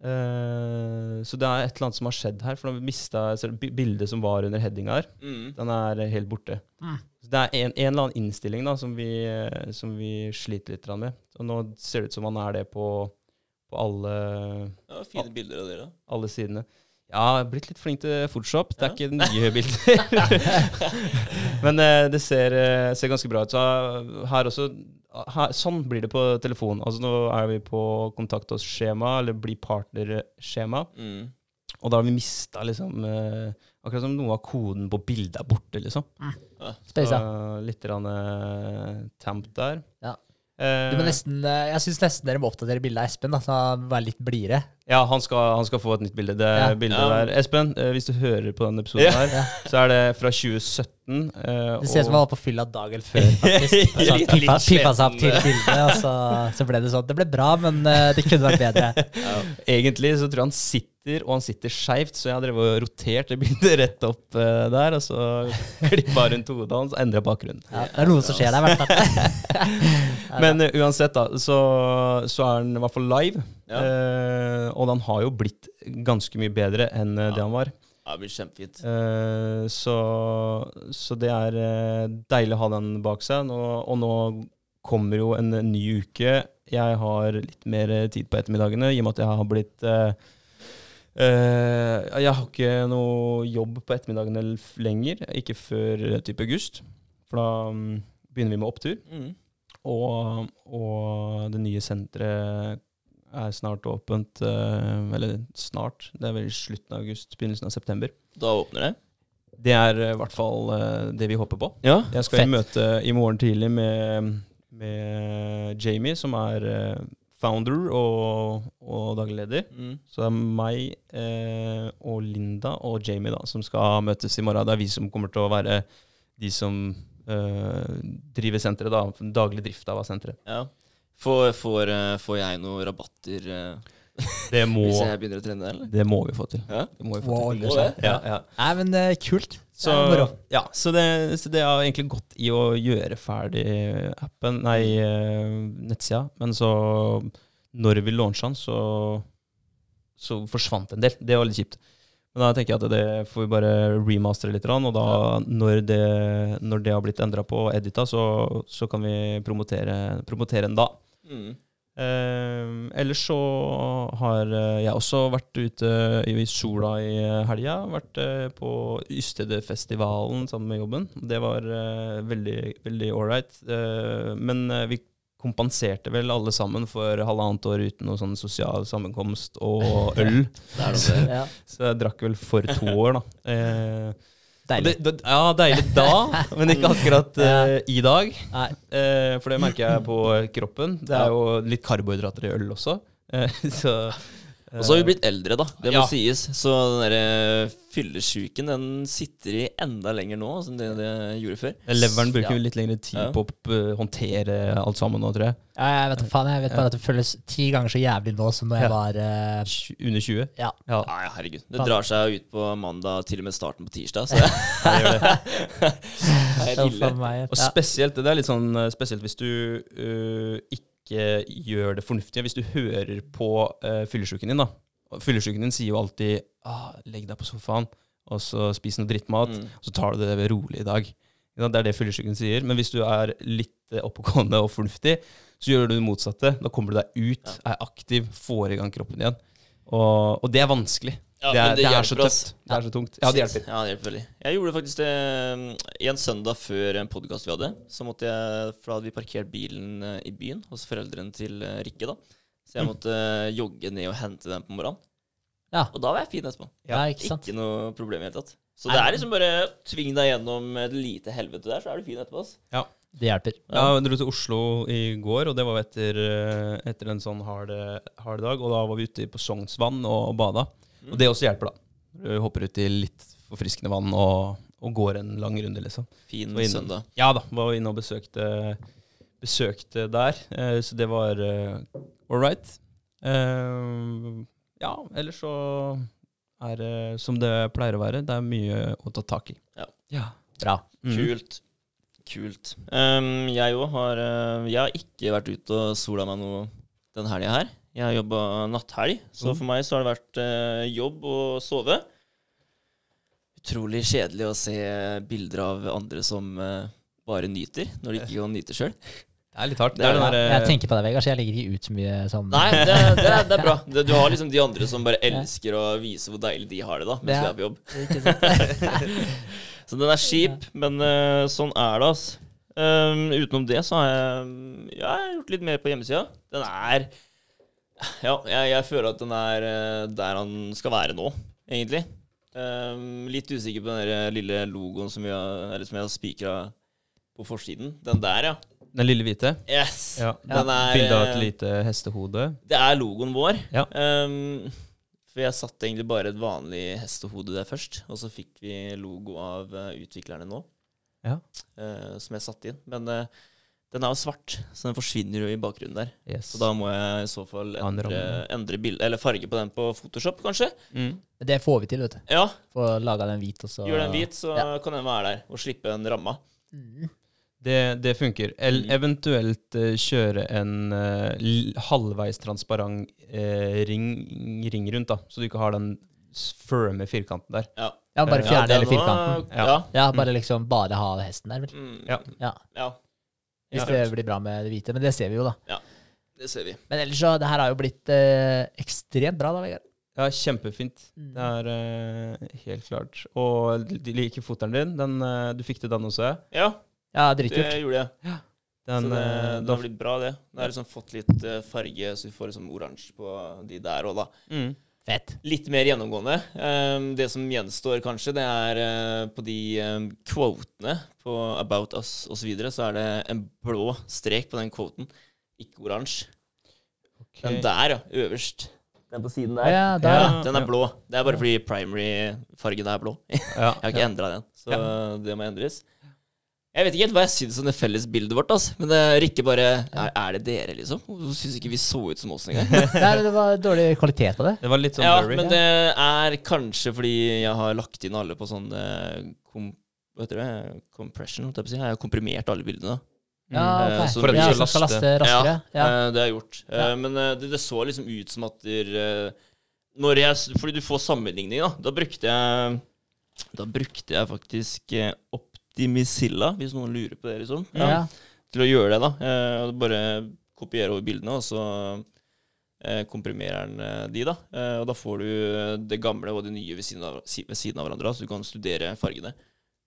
Speaker 1: Eh, så det er et eller annet som har skjedd her. For nå har mista bildet som var under headinga her.
Speaker 3: Mm.
Speaker 1: Den er helt borte.
Speaker 2: Mm.
Speaker 1: Så det er en, en eller annen innstilling da, som vi, eh, som vi sliter litt med. Og nå ser det ut som han er det på, på alle,
Speaker 3: Ja, Fine bilder av dere.
Speaker 1: alle sidene. Ja, jeg har blitt litt flink til Photoshop. Det er
Speaker 3: Ja.
Speaker 1: ikke nye bilder. Men eh, det ser, eh, ser ganske bra ut. Så her også her, Sånn blir det på telefon. Altså Nå er vi på kontakt oss-skjema, eller bli partner-skjema.
Speaker 3: Mm.
Speaker 1: Og da har vi mista liksom eh, Akkurat som noe av koden på bildet er borte, liksom.
Speaker 2: Mm. ja.
Speaker 1: Så litt grann, eh, tamp der.
Speaker 2: Ja.
Speaker 1: Eh,
Speaker 2: Du må nesten, eh, jeg syns nesten dere må oppdatere bildet av Espen, da, så være litt blidere.
Speaker 1: ja, han skal, han skal få et nytt bilde. Det
Speaker 2: Ja.
Speaker 1: bildet
Speaker 3: Ja.
Speaker 1: der Espen, eh, hvis du hører på denne episoden
Speaker 3: Ja.
Speaker 1: her, så er det fra 2017. eh,
Speaker 2: Det ser ut som han var på fylla dagen før, faktisk.
Speaker 3: Altså,
Speaker 2: piffa, piffa seg opp til
Speaker 3: sliten.
Speaker 2: bildet, og så, så ble det sånn. Det ble bra, men uh, det kunne vært bedre.
Speaker 3: Ja.
Speaker 1: Egentlig så tror jeg han sitter, og han sitter skeivt, så jeg har drevet og rotert det bildet rett opp uh, der, og så klippa rundt hodet hans og endra bakgrunnen.
Speaker 2: Ja, det er noe som skjer der, i hvert fall.
Speaker 1: Men eh, uansett, da, så, så er han i hvert fall live.
Speaker 3: Ja.
Speaker 1: eh, og han har jo blitt ganske mye bedre enn det
Speaker 3: Ja.
Speaker 1: han var.
Speaker 3: Ja, det blir kjempefint.
Speaker 1: Uh, så, så det er eh, deilig å ha den bak seg. Nå, og nå kommer jo en ny uke. Jeg har litt mer tid på ettermiddagene, i og med at jeg har blitt uh, Uh, Jeg har ikke noe jobb på ettermiddagene lenger. Ikke før type august. For da um, begynner vi med opptur.
Speaker 3: Mm.
Speaker 1: Og, og det nye senteret er snart åpent. eh, eller snart. Det er vel i slutten av august, begynnelsen av september.
Speaker 3: Da åpner det.
Speaker 1: Det er eh, i hvert fall eh, det vi håper på.
Speaker 3: Ja.
Speaker 1: Jeg skal i møte i morgen tidlig med, med Jamie, som er founder og, og daglig leder.
Speaker 3: Mm.
Speaker 1: Så det er meg eh, og Linda og Jamie da, som skal møtes i morgen. Det er vi som kommer til å være de som eh, driver senteret, da. Daglig drift av senteret.
Speaker 3: ja. Får, får, eh, får jeg noen rabatter eh,
Speaker 1: Det må,
Speaker 3: hvis jeg begynner å trene, eller?
Speaker 1: det må vi få til.
Speaker 3: Ja.
Speaker 1: Det må vi få
Speaker 2: Wow,
Speaker 1: til.
Speaker 3: må det?
Speaker 1: Ja, ja.
Speaker 2: Nei, men eh, kult.
Speaker 1: Så,
Speaker 2: Det er
Speaker 1: ja, så, det, så det har egentlig gått i å gjøre ferdig appen, nei, nettsida. Men så, når vi launcha den, så, så forsvant en del. Det var litt kjipt. Men da tenker jeg at det får vi bare remastere litt, og da, når, det, når det har blitt endra på og edita, så, så kan vi promotere, promotere den da.
Speaker 3: Mm.
Speaker 1: Uh, ellers så har eh, jeg også vært ute i sola i helga. Vært eh, på Ystedfestivalen sammen med jobben. Det var uh, veldig, veldig ålreit. Uh, men eh, vi kompenserte vel alle sammen for halvannet år uten noe sånn sosial sammenkomst og øl.
Speaker 3: Det noe.
Speaker 2: Ja,
Speaker 1: Så jeg drakk vel for to år, da.
Speaker 2: Deilig.
Speaker 1: Det, det, ja, deilig da, men ikke akkurat uh, i dag.
Speaker 2: Nei.
Speaker 1: Eh, for det merker jeg på kroppen. Det er jo litt karbohydrater i øl også. Uh, så
Speaker 3: Og så har vi blitt eldre, da. Det må
Speaker 1: Ja.
Speaker 3: sies. Så den derre fyllesyken den sitter i enda lenger nå enn det det gjorde før.
Speaker 1: eh, Leveren bruker
Speaker 3: Ja.
Speaker 1: litt lengre tid
Speaker 3: Ja.
Speaker 1: på å håndtere alt sammen nå, tror jeg.
Speaker 2: Ja, jeg vet, faen, jeg vet bare at det føles ti ganger så jævlig nå som da jeg
Speaker 1: Ja.
Speaker 2: var
Speaker 1: uh... Under 20.
Speaker 2: Ja.
Speaker 1: Ja,
Speaker 3: herregud. Det drar seg ut på mandag, til og med starten på tirsdag. Så det
Speaker 1: det gjør det.
Speaker 3: er ille.
Speaker 1: Og spesielt, det er litt sånn eh, spesielt hvis du uh, ikke gjør det fornuftige. Hvis du hører på uh, fyllesyken din, da. Fyllesyken din sier jo alltid ah, 'legg deg på sofaen, og så spis noe drittmat',
Speaker 3: Mm.
Speaker 1: så tar du det rolig i dag. Ikke? Det er det fyllesyken sier. Men hvis du er litt eh, oppegående og fornuftig, så gjør du det motsatte. Da kommer du deg ut, er aktiv, får i gang kroppen igjen. Og, og det er vanskelig.
Speaker 3: Ja,
Speaker 1: det, er,
Speaker 3: men
Speaker 1: det, er så tøft. Det er så tungt. Ja, det hjelper.
Speaker 3: Ja, det hjelper veldig. Jeg gjorde faktisk det mm, en søndag før en podkast vi hadde. Så måtte jeg, For da hadde vi parkert bilen eh, i byen hos foreldrene til eh, Rikke. da Så jeg måtte mm. jogge ned og hente den på morgenen.
Speaker 2: Ja.
Speaker 3: Og da var jeg fin etterpå.
Speaker 2: ja, ikke sant?
Speaker 3: Ikke noe problem i det hele tatt. Så
Speaker 2: Nei,
Speaker 3: det er liksom bare tving deg gjennom et lite helvete der, så er du fin etterpå. ass.
Speaker 2: Det hjelper.
Speaker 1: Ja, jeg dro til Oslo i går, og det var etter, eh, etter en sånn hard, hard dag. Og da var vi ute på Sognsvann og bada. Og det også hjelper, da. Du hopper ut i litt forfriskende vann og, og går en lang runde, liksom.
Speaker 3: Fin
Speaker 1: inne-
Speaker 3: søndag.
Speaker 1: Ja da, var inne og besøkte, besøkte der. eh, Så det var uh, all right. Ja, ellers så er det som det pleier å være. Det er mye å ta tak i.
Speaker 3: Ja.
Speaker 2: Bra.
Speaker 1: Mm.
Speaker 3: Kult. Kult. Um, jeg òg har uh, Jeg har ikke vært ute og sola meg noe den helga her. Jeg har jobba natthelg, så
Speaker 1: Mm.
Speaker 3: for meg så har det vært uh, jobb og sove. Utrolig kjedelig å se bilder av andre som uh, bare nyter, når de ikke kan nyte sjøl.
Speaker 1: Det er litt hardt.
Speaker 3: Det
Speaker 1: Det
Speaker 3: er
Speaker 1: er den
Speaker 2: jeg tenker på deg, Vegard, så jeg legger ikke ut så mye sånn
Speaker 3: Nei, det, det, er, det er bra. Det, du har liksom de andre som bare elsker å vise hvor deilig de har det da, mens
Speaker 2: Ja.
Speaker 3: du er på jobb. Så den er kjip, men uh, sånn er det, altså. Um, utenom det så har jeg, ja, jeg har gjort litt mer på hjemmesida. Den er Ja, jeg, jeg føler at den er eh, der han skal være nå, egentlig. Um, litt usikker på den der eh, lille logoen som, vi har, som jeg har spikra på forsiden. Den der, ja.
Speaker 1: Den lille hvite.
Speaker 3: Yes!
Speaker 1: Ja.
Speaker 3: Den er
Speaker 1: Bilde av et lite hestehode.
Speaker 3: Det er logoen vår.
Speaker 1: Ja.
Speaker 3: Um, for jeg satte egentlig bare et vanlig hestehode der først, og så fikk vi logo av eh, utviklerne nå,
Speaker 1: Ja.
Speaker 3: uh, som jeg satte inn. Men uh, den er jo svart, så den forsvinner jo i bakgrunnen der.
Speaker 1: Yes.
Speaker 3: Så da må jeg i så fall endre, endre bild, eller farge på den på Photoshop, kanskje.
Speaker 1: mm.
Speaker 2: Det får vi til, vet du.
Speaker 3: Ja,
Speaker 2: Få laga den hvit, og så
Speaker 3: gjør den hvit, så
Speaker 2: Ja.
Speaker 3: kan den være der, og slippe en ramma.
Speaker 2: Mm.
Speaker 1: Det, det funker. El,
Speaker 3: Mm.
Speaker 1: eventuelt uh, kjøre en uh, halvveis transparent eh, ring, ring rundt, da, så du ikke har den firme firkanten der.
Speaker 3: Ja,
Speaker 2: Ja, bare
Speaker 1: Ja,
Speaker 2: fjerne hele firkanten.
Speaker 3: Ja.
Speaker 1: Ja.
Speaker 2: Ja, bare liksom bare ha hesten der, vel.
Speaker 3: Mm,
Speaker 1: Ja.
Speaker 2: Ja.
Speaker 3: ja,
Speaker 2: Hvis
Speaker 3: Ja.
Speaker 2: det blir bra med det hvite. Men det ser vi jo, da.
Speaker 3: Ja, det ser vi.
Speaker 2: Men ellers så, det her har jo blitt eh, ekstremt bra, da, Vegard.
Speaker 1: Ja, kjempefint.
Speaker 2: Mm.
Speaker 1: Det er eh, helt klart. Og de liker foteren din. Den, eh, du fikk til den også.
Speaker 3: Ja,
Speaker 2: Ja,
Speaker 3: det gjorde jeg.
Speaker 1: Den,
Speaker 3: så det,
Speaker 1: eh,
Speaker 3: det har blitt bra, det. Det har liksom fått litt eh, farge, så vi får liksom oransje på de der òg, da.
Speaker 1: mm.
Speaker 2: Fett.
Speaker 3: Litt mer gjennomgående. Um, det som gjenstår, kanskje, det er eh, på de kvotene på About Us osv., så, videre, så er det en blå strek på den kvoten, ikke oransje.
Speaker 1: Okay.
Speaker 3: Den der, ja. Øverst. Den på siden der.
Speaker 2: Ja, der,
Speaker 1: Ja.
Speaker 3: Den er blå. Det er bare fordi primary-fargen er blå.
Speaker 1: Ja,
Speaker 3: Jeg har ikke
Speaker 1: ja.
Speaker 3: endra den, så det må endres. Jeg vet ikke helt hva jeg syns om det felles bildet vårt. Altså. Men det Rikke bare er, er det dere, liksom? Hun syns ikke vi så ut som oss engang.
Speaker 2: Nei, det var dårlig kvalitet på det.
Speaker 1: Det var litt sånn
Speaker 3: Ja,
Speaker 1: blurry.
Speaker 3: men det er kanskje fordi jeg har lagt inn alle på sånn eh, kom, Hva heter det? Compression, holdt jeg på å si. Jeg har komprimert alle bildene.
Speaker 2: Ja,
Speaker 3: okay.
Speaker 2: ok.
Speaker 3: så
Speaker 1: For at
Speaker 2: ja,
Speaker 1: skal
Speaker 2: skal laste raskere. Ja.
Speaker 3: eh, det har jeg gjort. Eh,
Speaker 2: Ja.
Speaker 3: men eh, det, det så liksom ut som at der, eh, når jeg, Fordi du får sammenligning, da. Da brukte jeg Da brukte jeg faktisk eh, Optimisilla, hvis noen lurer på det, liksom.
Speaker 2: Ja.
Speaker 3: Til å gjøre det, da. Eh, bare kopiere over bildene, og så eh, komprimerer den eh, de, da. Eh, og da får du det gamle og det nye ved siden av, ved siden av hverandre, så du kan studere fargene.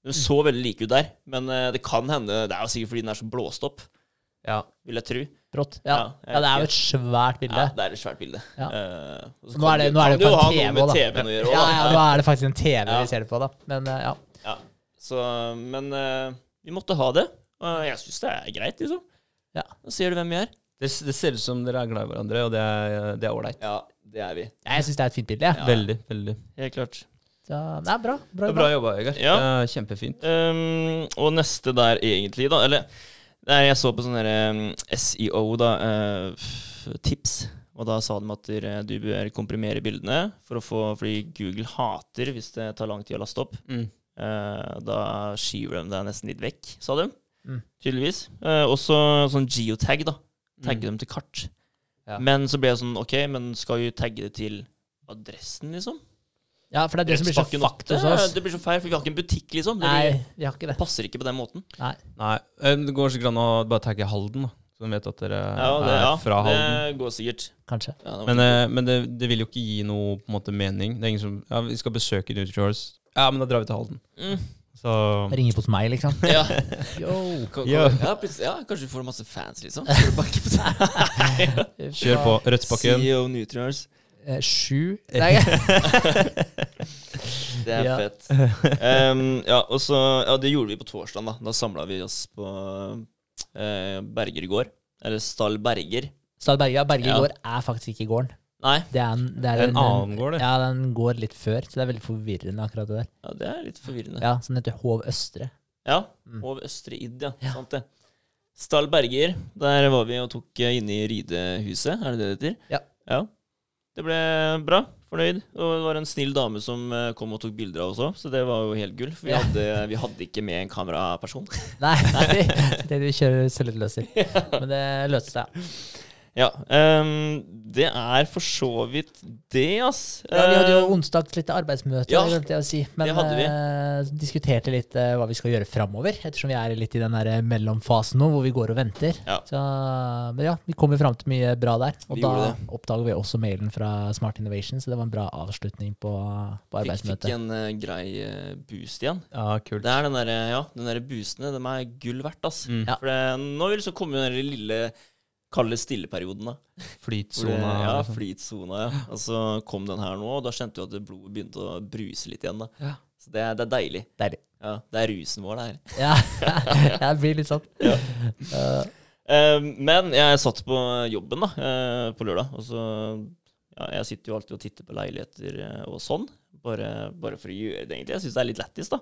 Speaker 3: De så veldig like ut der, men eh, det kan hende Det er jo sikkert fordi den er så blåst opp,
Speaker 1: Ja.
Speaker 3: vil jeg tro.
Speaker 2: Brått. Ja.
Speaker 3: Ja,
Speaker 2: ja, det er jo et svært bilde.
Speaker 3: Ja, det er et svært bilde.
Speaker 2: Ja.
Speaker 3: Eh,
Speaker 2: Nå er det, nå er det jo på en TV
Speaker 3: da. Gjøre
Speaker 2: Ja, ja, nå er det faktisk en TV
Speaker 3: Ja.
Speaker 2: vi ser det på, da. Men eh, ja.
Speaker 3: Så, men eh, vi måtte ha det. Og jeg syns det er greit, liksom.
Speaker 2: Ja.
Speaker 3: Da ser du hvem vi er.
Speaker 1: Det, det ser ut som dere er glad i hverandre, og det er det er ålreit.
Speaker 3: Ja, det er vi.
Speaker 2: Jeg syns det er et fint bilde.
Speaker 3: Ja.
Speaker 1: Veldig, veldig.
Speaker 3: Helt klart.
Speaker 2: Så det er bra. Bra,
Speaker 1: Det er
Speaker 2: bra.
Speaker 1: bra jobba, Vegard.
Speaker 3: Ja.
Speaker 1: Det er Kjempefint.
Speaker 3: Um, og neste der, egentlig, da Eller der jeg så på sånn derre um, SEO, da. eh, f- tips. Og da sa de at dere- du bør komprimere bildene for å få Fordi Google hater hvis det tar lang tid å laste opp.
Speaker 1: Mm.
Speaker 3: Eh, da skyver de deg nesten litt vekk, sa de.
Speaker 2: Mm.
Speaker 3: Tydeligvis. Uh, også sånn geotag, da. Tagge dem til kart.
Speaker 1: Ja.
Speaker 3: Men så ble jeg sånn OK, men skal vi tagge det til adressen, liksom?
Speaker 2: Ja, for det er det som blir så fucked hos oss.
Speaker 3: Det blir så feil, for vi har ikke en butikk, liksom. Det,
Speaker 2: Nei, vi har ikke
Speaker 3: det passer ikke på den måten.
Speaker 2: Nei.
Speaker 1: Nei, eh, det går sikkert an å bare tagge Halden, da. Så de vet at dere
Speaker 3: Ja, det,
Speaker 1: er
Speaker 3: ja,
Speaker 1: fra Halden.
Speaker 3: det går sikkert.
Speaker 2: Kanskje.
Speaker 3: Ja, det
Speaker 1: Men, eh, men det, det vil jo ikke gi noe på en måte mening. Det er ingen som Ja, vi skal besøke New Shores. Ja, men da drar vi til Halden.
Speaker 3: mm.
Speaker 1: Så
Speaker 2: Ringe hos meg, liksom.
Speaker 3: ja.
Speaker 2: Yo.
Speaker 3: Kan-
Speaker 1: Ja.
Speaker 3: ja, plutselig- ja, kanskje du får masse fans, liksom. Du på det?
Speaker 1: kjør på. Rødsbakken.
Speaker 3: CEO Nutrients.
Speaker 2: Eh, Sju Nei,
Speaker 3: Det er
Speaker 2: Ja.
Speaker 3: fett. Um, ja, og så Ja, det gjorde vi på torsdag, da. Da samla vi oss på eh, Berger gård. Eller Stall Berger.
Speaker 2: Stad Berger. ja, Berge
Speaker 3: Ja.
Speaker 2: gård er faktisk ikke gården.
Speaker 3: Nei,
Speaker 2: Det er en, det er
Speaker 1: En annen gård, det.
Speaker 2: Ja, den går litt før, så det er veldig forvirrende, akkurat det der.
Speaker 3: ja, det er litt forvirrende.
Speaker 2: Ja, Som heter Hov Østre.
Speaker 3: Ja,
Speaker 2: Mm.
Speaker 3: Hov Østre Id, ja.
Speaker 2: Ja.
Speaker 3: Sant det. Stall Berger, der var vi og tok eh, inne i ridehuset, er det det det heter?
Speaker 2: Ja.
Speaker 3: ja. Det ble bra. Fornøyd. Og det var en snill dame som eh, kom og tok bilder av oss òg, så det var jo helt gull. For vi,
Speaker 2: Ja.
Speaker 3: hadde, vi hadde ikke med en kameraperson.
Speaker 2: Nei, nei det vi kjører selvløser. Men det løste seg.
Speaker 3: Ja. Um, det er for så vidt det, ass.
Speaker 2: Ja, vi hadde jo
Speaker 3: onsdag
Speaker 2: onsdags litt arbeidsmøte,
Speaker 3: Ja,
Speaker 2: glemte jeg å si. Men
Speaker 3: det hadde vi.
Speaker 2: Uh, diskuterte litt uh, hva vi skal gjøre framover, ettersom vi er litt i den der eh, mellomfasen nå, hvor vi går og venter.
Speaker 3: Ja.
Speaker 2: Så, men ja, vi kom jo fram til mye bra der. Og
Speaker 3: Vi
Speaker 2: da oppdager vi også mailen fra Smart Innovation, så det var en bra avslutning på, på
Speaker 3: fikk, fikk en uh, grei boost igjen.
Speaker 1: Ja, kult.
Speaker 3: Det er den derre ja, den der boostene, de er gull verdt, ass.
Speaker 1: Mm.
Speaker 3: For det, nå vil så komme den lille kalde stilleperioden, da. Det-
Speaker 1: Flytsona.
Speaker 3: Ja,
Speaker 1: liksom.
Speaker 3: flytsona, ja. Og så kom den her nå, og da kjente vi at blodet begynte å bruse litt igjen. da.
Speaker 2: Ja.
Speaker 3: Så det, er- det er deilig.
Speaker 2: Deilig.
Speaker 3: Ja, Det er rusen vår, det her.
Speaker 2: Ja, det blir litt sånn.
Speaker 3: Ja.
Speaker 2: Eh,
Speaker 3: men jeg satt på jobben da, eh, på lørdag, og så ja, Jeg sitter jo alltid og titter på leiligheter eh, og sånn, bare, bare for å gjøre det, egentlig. Jeg syns det er litt lættis, da.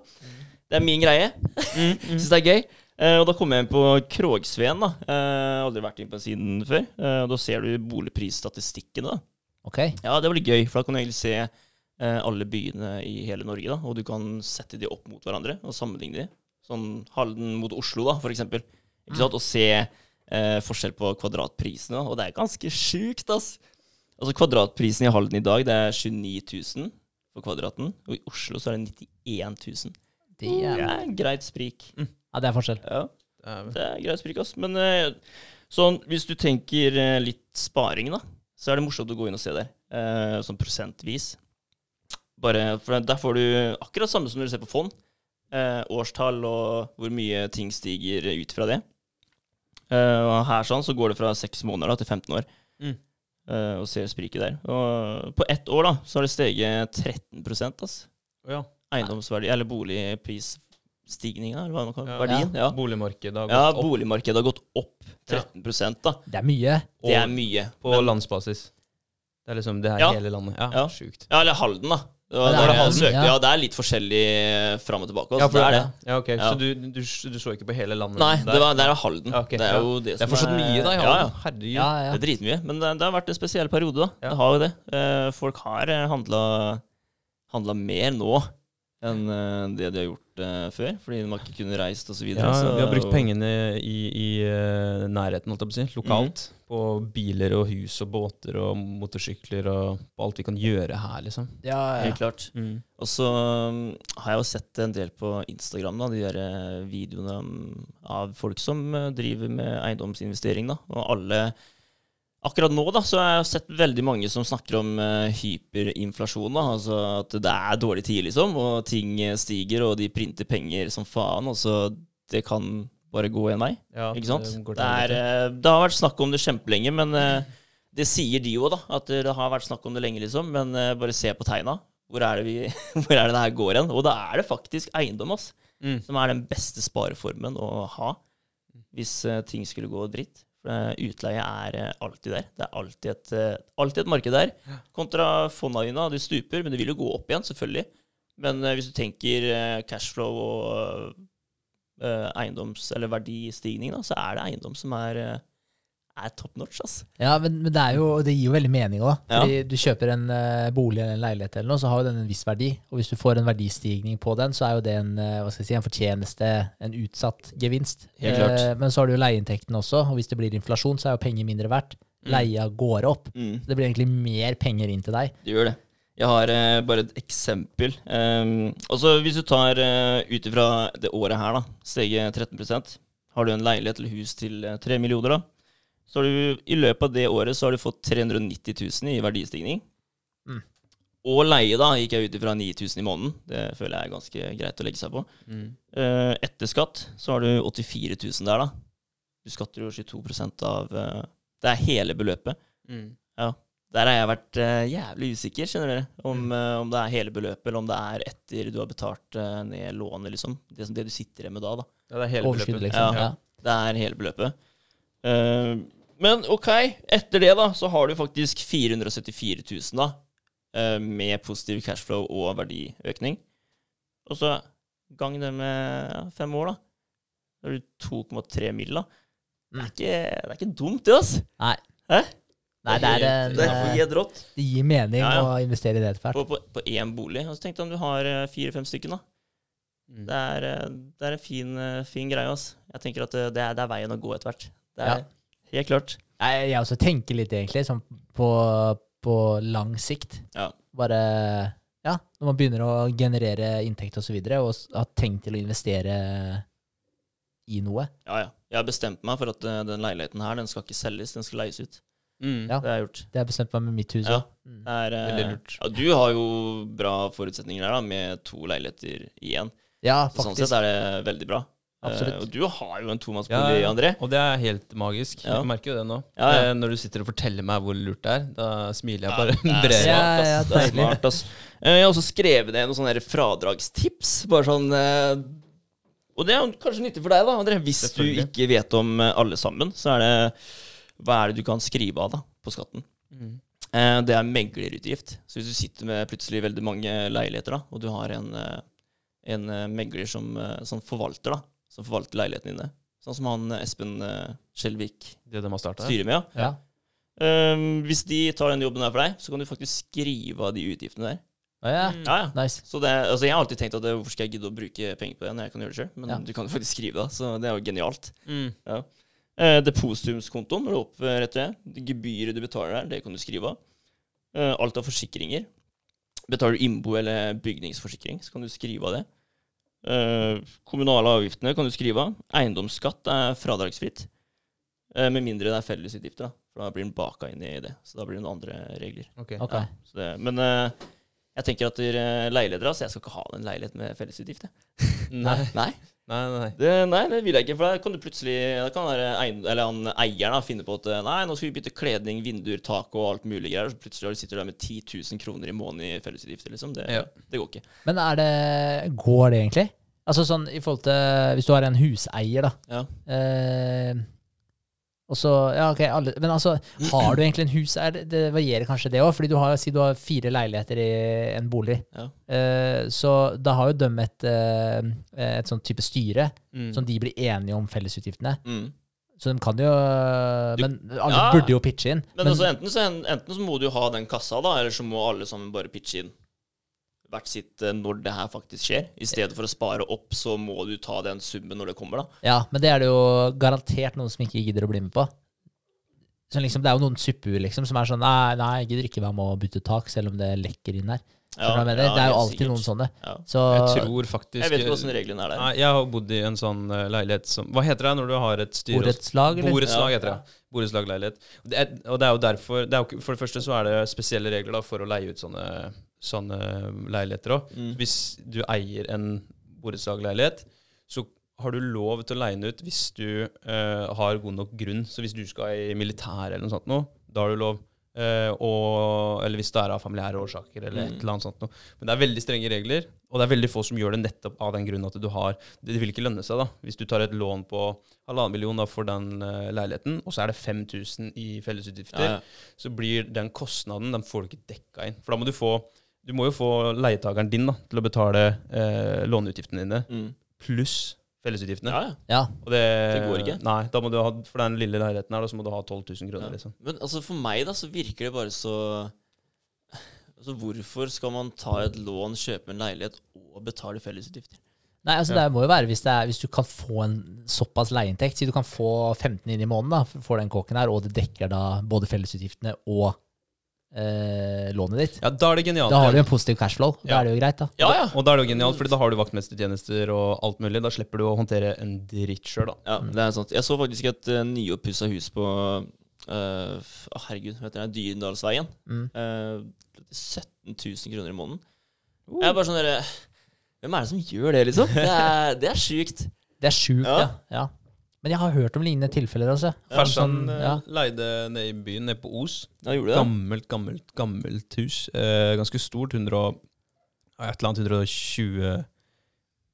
Speaker 3: Det er min greie.
Speaker 1: Mm,
Speaker 3: Syns det er gøy. Eh, og da kom jeg inn på Krogsveen, da. Eh, aldri vært inn på den siden før. Eh, og da ser du boligprisstatistikken. da.
Speaker 2: ok.
Speaker 3: Ja, det var litt gøy, for da kan du egentlig se eh, alle byene i hele Norge, da. Og du kan sette de opp mot hverandre og sammenligne de. Sånn Halden mot Oslo, da, for eksempel. Ikke sant? Og se eh, forskjell på kvadratprisene. da. Og det er ganske sjukt, ass. Altså Kvadratprisen i Halden i dag, det er 29 000 for kvadraten. Og i Oslo så er det 91 000.
Speaker 2: Det
Speaker 3: Det
Speaker 2: er,
Speaker 3: en greit sprik.
Speaker 2: Ja, det er forskjell.
Speaker 3: Ja,
Speaker 1: Det er-
Speaker 3: greit sprik, ass. Men eh, sånn, hvis du tenker eh, litt sparing, da, så er det morsomt å gå inn og se der. Eh, sånn prosentvis. Bare, for Der får du akkurat samme som når du ser på fond. Eh, årstall og hvor mye ting stiger ut fra det. Eh, og her sånn så går det fra seks måneder da, til 15 år.
Speaker 1: Mm.
Speaker 3: Eh, og ser spriket der. Og på ett år da, så har det steget 13 ass.
Speaker 1: Å ja.
Speaker 3: Eiendomsverdi, eller boligprisstigninga, eller hva man kaller
Speaker 1: Ja.
Speaker 3: Verdien. Ja.
Speaker 1: Boligmarkedet har gått
Speaker 3: Ja,
Speaker 1: opp
Speaker 3: boligmarkedet har gått opp 13% da.
Speaker 2: Det er mye.
Speaker 3: Det er mye.
Speaker 1: på
Speaker 3: Men-
Speaker 1: landsbasis. Det er liksom det her
Speaker 3: Ja.
Speaker 1: hele landet. Ja,
Speaker 3: Ja.
Speaker 1: sjukt.
Speaker 3: Ja, eller Halden, da. Det, var,
Speaker 2: Ja, det
Speaker 3: det,
Speaker 2: er Halden,
Speaker 3: søkte,
Speaker 2: ja.
Speaker 3: ja. det er litt forskjellig eh, fram og tilbake. Også.
Speaker 1: Ja, for-
Speaker 3: det er det.
Speaker 1: Ja, ok.
Speaker 3: Ja.
Speaker 1: Så du, du, du så ikke på hele landet?
Speaker 3: Nei,
Speaker 1: der?
Speaker 3: det, var, det er Halden.
Speaker 1: Ja, ok,
Speaker 3: Det er jo det
Speaker 1: Det er fortsatt mye, da.
Speaker 3: Ja,
Speaker 1: Ja.
Speaker 3: Det er dritmye. Men det, det har vært en spesiell periode, da.
Speaker 1: Ja.
Speaker 3: Det har jo det. Eh, folk har handla, handla mer nå enn eh, det de har gjort gjort uh, før, fordi man ikke kunne reist osv.
Speaker 1: Ja, vi har brukt pengene i, i uh, nærheten, holdt jeg på å si, lokalt.
Speaker 3: Mhm.
Speaker 1: På biler og hus og båter og motorsykler og på alt vi kan gjøre her, liksom.
Speaker 2: Ja,
Speaker 3: Helt klart. Og så um, har jeg jo sett en del på Instagram, da, de der eh, videoene um, av folk som driver med eiendomsinvestering. da, Og alle Akkurat nå da, så har jeg sett veldig mange som snakker om eh, hyperinflasjon. da, altså At det er dårlig tid, liksom, og ting eh, stiger, og de printer penger som faen. og så Det kan bare gå en vei.
Speaker 1: Ja,
Speaker 3: Ikke sant? Det,
Speaker 1: Det,
Speaker 3: er, eh, det har vært snakk om det kjempelenge, men det sier de jo, da. At det har vært snakk om det lenge, liksom. Men bare se på tegna. Hvor er det vi, hvor er det det her går hen? Og da er det faktisk eiendom, ass.
Speaker 1: Mm.
Speaker 3: Som er den beste spareformen å ha hvis ting skulle gå dritt. Eh, utleie er eh, alltid der. Det er alltid et, eh, alltid et marked der. Kontra fonda dine. Du stuper, men det vil jo gå opp igjen, selvfølgelig. Men hvis du tenker cashflow og eiendoms- eller verdistigning, da, så er det eiendom som er, er top notch, ass.
Speaker 2: Ja, men, men det, jo, det gir jo veldig mening òg.
Speaker 3: Ja.
Speaker 2: Fordi du kjøper en uh, bolig eller en leilighet, eller noe, så har jo den en viss verdi. Og hvis du får en verdistigning på den, så er jo det en, uh, si, en fortjeneste, en utsatt gevinst.
Speaker 3: Helt klart.
Speaker 2: Uh, men så har du jo leieinntekten også, og hvis det blir inflasjon, så er jo penger mindre verdt. Leia går opp.
Speaker 3: Mm.
Speaker 2: Så det blir egentlig mer penger inn til deg.
Speaker 3: Det gjør det. Jeg har eh, bare et eksempel. Um, også Hvis du tar uh, ut ifra det året her, da, steget 13% Har du en leilighet eller hus til eh, 3 millioner, da, så har du i løpet av det året så har du fått 390 000 i verdistigning.
Speaker 2: Mm.
Speaker 3: Og leie, da, gikk jeg ut ifra 9000 i måneden. Det føler jeg er ganske greit å legge seg på.
Speaker 1: Mm.
Speaker 3: Eh, etter skatt så har du 84 000 der, da. Du skatter jo 22 av eh, Det er hele beløpet.
Speaker 1: Mm.
Speaker 3: Der har jeg vært eh, jævlig usikker, skjønner dere. Om, eh, om det er hele beløpet, eller om det er etter du har betalt eh, ned lånet, liksom. Det, som- det du sitter igjen med da, da.
Speaker 1: Ja, det er hele beløpet.
Speaker 2: liksom.
Speaker 3: Ja.
Speaker 2: Ja.
Speaker 3: Det er hele beløpet. Eh, men ok, etter det da, så har du faktisk 474 000 da, eh, med positiv cashflow og verdiøkning. Og så gang det med fem år, da. Da har du 2,3 mill. da. Det er, ikke, det er ikke dumt, det, altså.
Speaker 2: Nei.
Speaker 3: Hæ?
Speaker 2: Nei, det er en,
Speaker 3: det er
Speaker 2: eh,
Speaker 3: helt
Speaker 2: det gir mening
Speaker 3: Ja, ja.
Speaker 2: å investere i det etter hvert.
Speaker 3: På, på, på én bolig. Og så tenkte om du har eh, fire-fem stykker, da.
Speaker 1: Mm.
Speaker 3: Det er, det en fin, fin greie. Altså. Jeg tenker at det, det, er, det er veien å gå etter hvert. Det er
Speaker 2: Ja.
Speaker 3: Helt klart.
Speaker 2: Jeg, jeg også tenker litt, egentlig, sånn på, på lang sikt.
Speaker 3: Ja.
Speaker 2: Bare ja, når man begynner å generere inntekt osv., og, så videre, og har tenkt til å investere i noe.
Speaker 3: Ja, ja. Jeg har bestemt meg for at eh, den leiligheten her, den skal ikke selges, den skal leies ut.
Speaker 1: Mm.
Speaker 2: Ja.
Speaker 3: Det har jeg gjort.
Speaker 2: Det har jeg bestemt meg med mitt hus
Speaker 3: Ja.
Speaker 2: Mm.
Speaker 3: Eh,
Speaker 1: Veldig lurt.
Speaker 3: Ja, du har jo bra forutsetninger der, da, med to leiligheter igjen.
Speaker 2: Ja,
Speaker 3: Så sånn sett er det veldig bra.
Speaker 2: Absolutt.
Speaker 3: Eh, og du har jo en
Speaker 1: Ja,
Speaker 3: tomannsbolig,
Speaker 1: ja.
Speaker 3: André.
Speaker 1: Og det er helt magisk.
Speaker 3: Ja.
Speaker 1: Jeg merker jo det nå.
Speaker 3: Ja, ja.
Speaker 1: Eh, Når du sitter og forteller meg hvor lurt det er, da smiler jeg
Speaker 3: Ja,
Speaker 1: bare
Speaker 3: det er.
Speaker 2: Ja,
Speaker 3: smart, ass.
Speaker 2: ja,
Speaker 3: det er smart, ass. Eh, Jeg har også skrevet ned noen sånne fradragstips. Bare sånn Og det er kanskje nyttig for deg, da, André. Hvis du ikke vet om alle sammen, så er det Hva er det du kan skrive av da, på skatten?
Speaker 1: Mm.
Speaker 3: Eh, Det er meglerutgift. Så hvis du sitter med plutselig veldig mange leiligheter, da, og du har en, en megler som, som forvalter, da, som forvalter leilighetene dine, sånn som han eh, Espen eh, Skjelvik
Speaker 1: Det de
Speaker 3: styrer med, ja.
Speaker 2: Ja.
Speaker 3: Um, hvis de tar den jobben der for deg, så kan du faktisk skrive av de utgiftene der.
Speaker 2: Å, ja.
Speaker 1: Mm.
Speaker 3: Ja, ja.
Speaker 2: Nice.
Speaker 3: Så det, altså jeg har alltid tenkt at det, hvorfor skal jeg gidde å bruke penger på det når jeg kan gjøre det sjøl? Men
Speaker 2: Ja.
Speaker 3: du kan jo faktisk skrive det, så det er jo genialt.
Speaker 1: Mm.
Speaker 3: Eh, depositumskontoen når du oppretter det. Det gebyret du betaler der, det kan du skrive av. Uh, alt av forsikringer. Betaler du innbo- eller bygningsforsikring, så kan du skrive av det. Eh, kommunale avgiftene kan du skrive av. Eiendomsskatt er fradragsfritt. Eh, med mindre det er fellesutgifter, da. For da blir den baka inn i det. Så da blir det noen andre regler.
Speaker 1: Okay.
Speaker 2: okay.
Speaker 3: Ja, så det, men eh, jeg tenker at leiligheter, altså, jeg skal ikke ha en leilighet med fellesutgift. jeg.
Speaker 1: Nei.
Speaker 3: Nei,
Speaker 1: Nei, nei.
Speaker 3: det, nei, det vil jeg ikke. For da kan du plutselig Da kan være eller han eieren da, finne på at eh, Nei, nå skal vi bytte kledning, vinduer, tak og alt mulig greier. Så plutselig sitter du der med 10 000 kroner i måneden i fellesutgifter. Liksom. Det,
Speaker 1: Ja.
Speaker 3: det går ikke.
Speaker 2: Men er det Går det egentlig? Altså sånn i forhold til Hvis du har en huseier, da.
Speaker 3: Ja.
Speaker 2: Eh, og så Ja, ok, alle Men altså, har du egentlig en huseier? Det, det varierer kanskje det òg, fordi du har, si du har fire leiligheter i en bolig.
Speaker 3: Ja.
Speaker 2: Uh, så da har jo de et, uh, et sånn type styre
Speaker 1: Mm.
Speaker 2: som de blir enige om fellesutgiftene.
Speaker 3: Mm.
Speaker 2: Så de kan jo Men alle
Speaker 3: Ja.
Speaker 2: burde jo pitche inn.
Speaker 3: Men, altså, enten, så, enten så må du jo ha den kassa, da, eller så må alle sammen bare pitche inn hvert sitt eh, når det her faktisk skjer. I stedet for å spare opp, så må du ta den summen når det kommer, da.
Speaker 2: Ja, men det er det jo garantert noen som ikke gidder å bli med på. Så liksom, det er jo noen suppuer liksom, som er sånn Nei, nei, jeg gidder ikke være med å bytte tak, selv om det lekker inn her. Ja, mener? det er jo alltid
Speaker 3: sikkert.
Speaker 2: noen sånne.
Speaker 3: Ja.
Speaker 2: Så
Speaker 1: Jeg tror faktisk
Speaker 3: Jeg vet ikke åssen reglene er der.
Speaker 1: Nei, jeg har bodd i en sånn eh, leilighet som Hva heter det når du har et styre?
Speaker 2: borettslag, eller?
Speaker 1: Borettslag
Speaker 3: Ja.
Speaker 1: heter det. Borettslagleilighet. Det er, og det er jo derfor det er jo, For det første så er det spesielle regler da for å leie ut sånne, sånne leiligheter òg.
Speaker 3: Mm.
Speaker 1: Hvis du eier en borettslagsleilighet, så har du lov til å leie den ut hvis du eh, har god nok grunn. Så hvis du skal i militæret eller noe sånt noe, da har du lov. Eh, og, eller hvis det er av familiære årsaker eller et
Speaker 3: Mm.
Speaker 1: eller annet sånt noe. Men det er veldig strenge regler, og det er veldig få som gjør det nettopp av den grunn at du har Det vil ikke lønne seg, da. Hvis du tar et lån på halvannen million da, for den uh, leiligheten, og så er det 5000 i fellesutgifter,
Speaker 3: Ja, ja.
Speaker 1: så blir den kostnaden Den får du ikke dekka inn. For da må du få Du må jo få leietakeren din da, til å betale eh, låneutgiftene dine,
Speaker 3: Mm.
Speaker 1: pluss fellesutgiftene.
Speaker 3: Ja, ja.
Speaker 2: Ja.
Speaker 1: Og det,
Speaker 3: Det går ikke.
Speaker 1: Nei, da må du ha, for den lille leiligheten her, da, så må du ha 12 000 kroner.
Speaker 3: Ja.
Speaker 1: liksom.
Speaker 3: Men altså for meg da, så virker det bare så Altså Hvorfor skal man ta et lån, kjøpe en leilighet og betale fellesutgifter?
Speaker 2: Nei, altså
Speaker 1: Ja.
Speaker 2: det må jo være hvis, det er, hvis du kan få en såpass leieinntekt. Si du kan få 15 inn i måneden da, for den kåken her, og det dekker da både fellesutgiftene og eh, lånet ditt.
Speaker 1: Ja, Da er det genialt.
Speaker 2: Da har du en positiv cashflow. Da
Speaker 1: Ja.
Speaker 2: er det jo greit, da.
Speaker 3: Ja, ja.
Speaker 1: Og da er det jo genialt, fordi da har du vaktmestertjenester og alt mulig. Da slipper du å håndtere en dritt sjøl, da.
Speaker 3: ja det er sant. Jeg så faktisk et uh, nyoppussa hus på uh, Herregud, hva heter det? Dyrendalsveien.
Speaker 2: Mm.
Speaker 3: Uh, 17 000 kroner i måneden. Jeg er bare sånn derre Hvem er det som gjør det, liksom? Det er, det er sjukt.
Speaker 2: Det er sjukt, ja.
Speaker 3: Ja.
Speaker 2: ja. Men jeg har hørt om lignende tilfeller altså.
Speaker 1: Farsan
Speaker 2: Sånn,
Speaker 1: eh,
Speaker 2: ja.
Speaker 1: leide nede i byen, nede på Os.
Speaker 3: Ja, gjorde det?
Speaker 1: Gammelt, gammelt, gammelt hus. Eh, ganske stort. 100, og- et eller annet 120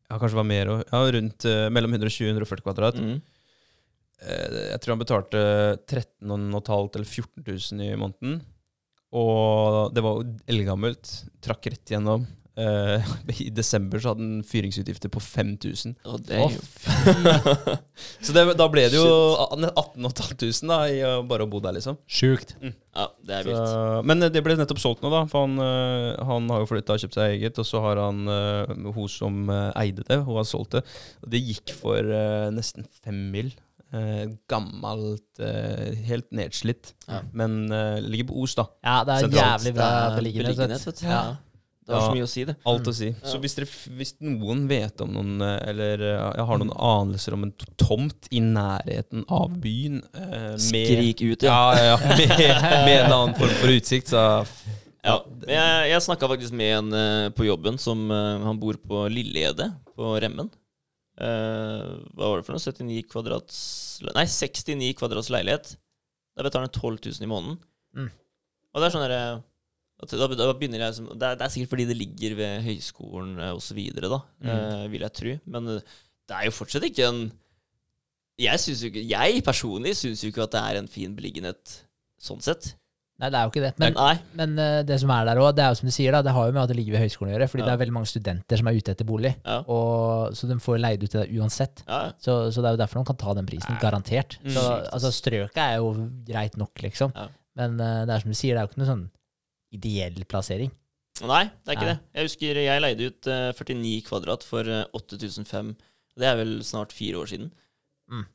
Speaker 1: Ja, kanskje det var mer. og- Ja, rundt eh, mellom 120 og 140 kvadrat.
Speaker 3: Mm.
Speaker 1: Eh, jeg tror han betalte 13,5 eller 14 000 i måneden. Og det var eldgammelt. Trakk rett igjennom. Eh, I desember så hadde han fyringsutgifter på 5000.
Speaker 3: Ja, det er jo
Speaker 1: Så det, da ble det jo 18 500 da, i å bare å bo der, liksom.
Speaker 2: Sjukt.
Speaker 3: Ja, det er
Speaker 1: Så,
Speaker 3: vilt.
Speaker 1: men det ble nettopp solgt nå, da. For han, uh, han har jo flytta og kjøpt seg eget. Og så har han eh, hun som eh, eide det, hun har solgt det. Og det gikk for eh, nesten fem mil. Uh, gammelt, uh, helt nedslitt.
Speaker 3: Ja.
Speaker 1: Men uh, ligger på Os, da.
Speaker 2: Ja, det er
Speaker 1: Sentralt.
Speaker 2: jævlig bra
Speaker 3: Det
Speaker 2: beliggenhet. Ja.
Speaker 3: Ja. Det har så mye å si, det.
Speaker 1: Alt å
Speaker 2: Mm.
Speaker 1: si.
Speaker 3: Mm.
Speaker 1: Så hvis, dere, hvis noen vet om noen, eh, eller eh, jeg har noen anelser om en tomt i nærheten av byen eh, med,
Speaker 3: Skrik ut, ja.
Speaker 1: ja, ja, ja, med, med en annen form for utsikt, så
Speaker 3: Ja, jeg, jeg snakka faktisk med en eh, på jobben som Han bor på Lilleede på Remmen. Eh, hva var det for noe? 79 kvadrats Nei, 69 kvadrats leilighet. Der betaler han 12 000 i måneden.
Speaker 2: Mm.
Speaker 3: Og det er sånn derre da, da begynner jeg som, det, er, det er sikkert fordi det ligger ved høyskolen osv., så videre, da,
Speaker 1: Mm.
Speaker 3: uh, vil jeg tro. Men eh, det er jo fortsatt ikke en Jeg, synes jo ikke, jeg personlig syns jo ikke at det er en fin beliggenhet sånn sett.
Speaker 2: Nei, det er jo ikke det. Men, men uh, det som er der òg, det er jo som du sier, da, det har jo med at det ligger ved høyskolen å gjøre. Fordi
Speaker 3: Ja.
Speaker 2: det er veldig mange studenter som er ute etter bolig.
Speaker 3: Ja.
Speaker 2: Og, så de får leid ut til det uansett.
Speaker 3: Ja,
Speaker 2: Så, så det er jo derfor de kan ta den prisen. Garantert.
Speaker 1: Mm.
Speaker 2: Så altså, strøket er jo greit nok, liksom. Men uh, det er som du sier, det er jo ikke noe sånn ideell plassering.
Speaker 3: Nei, det er ikke
Speaker 2: Nei.
Speaker 3: det. Jeg husker jeg leide ut eh, 49 kvadrat for 8500. Det er vel snart fire år siden.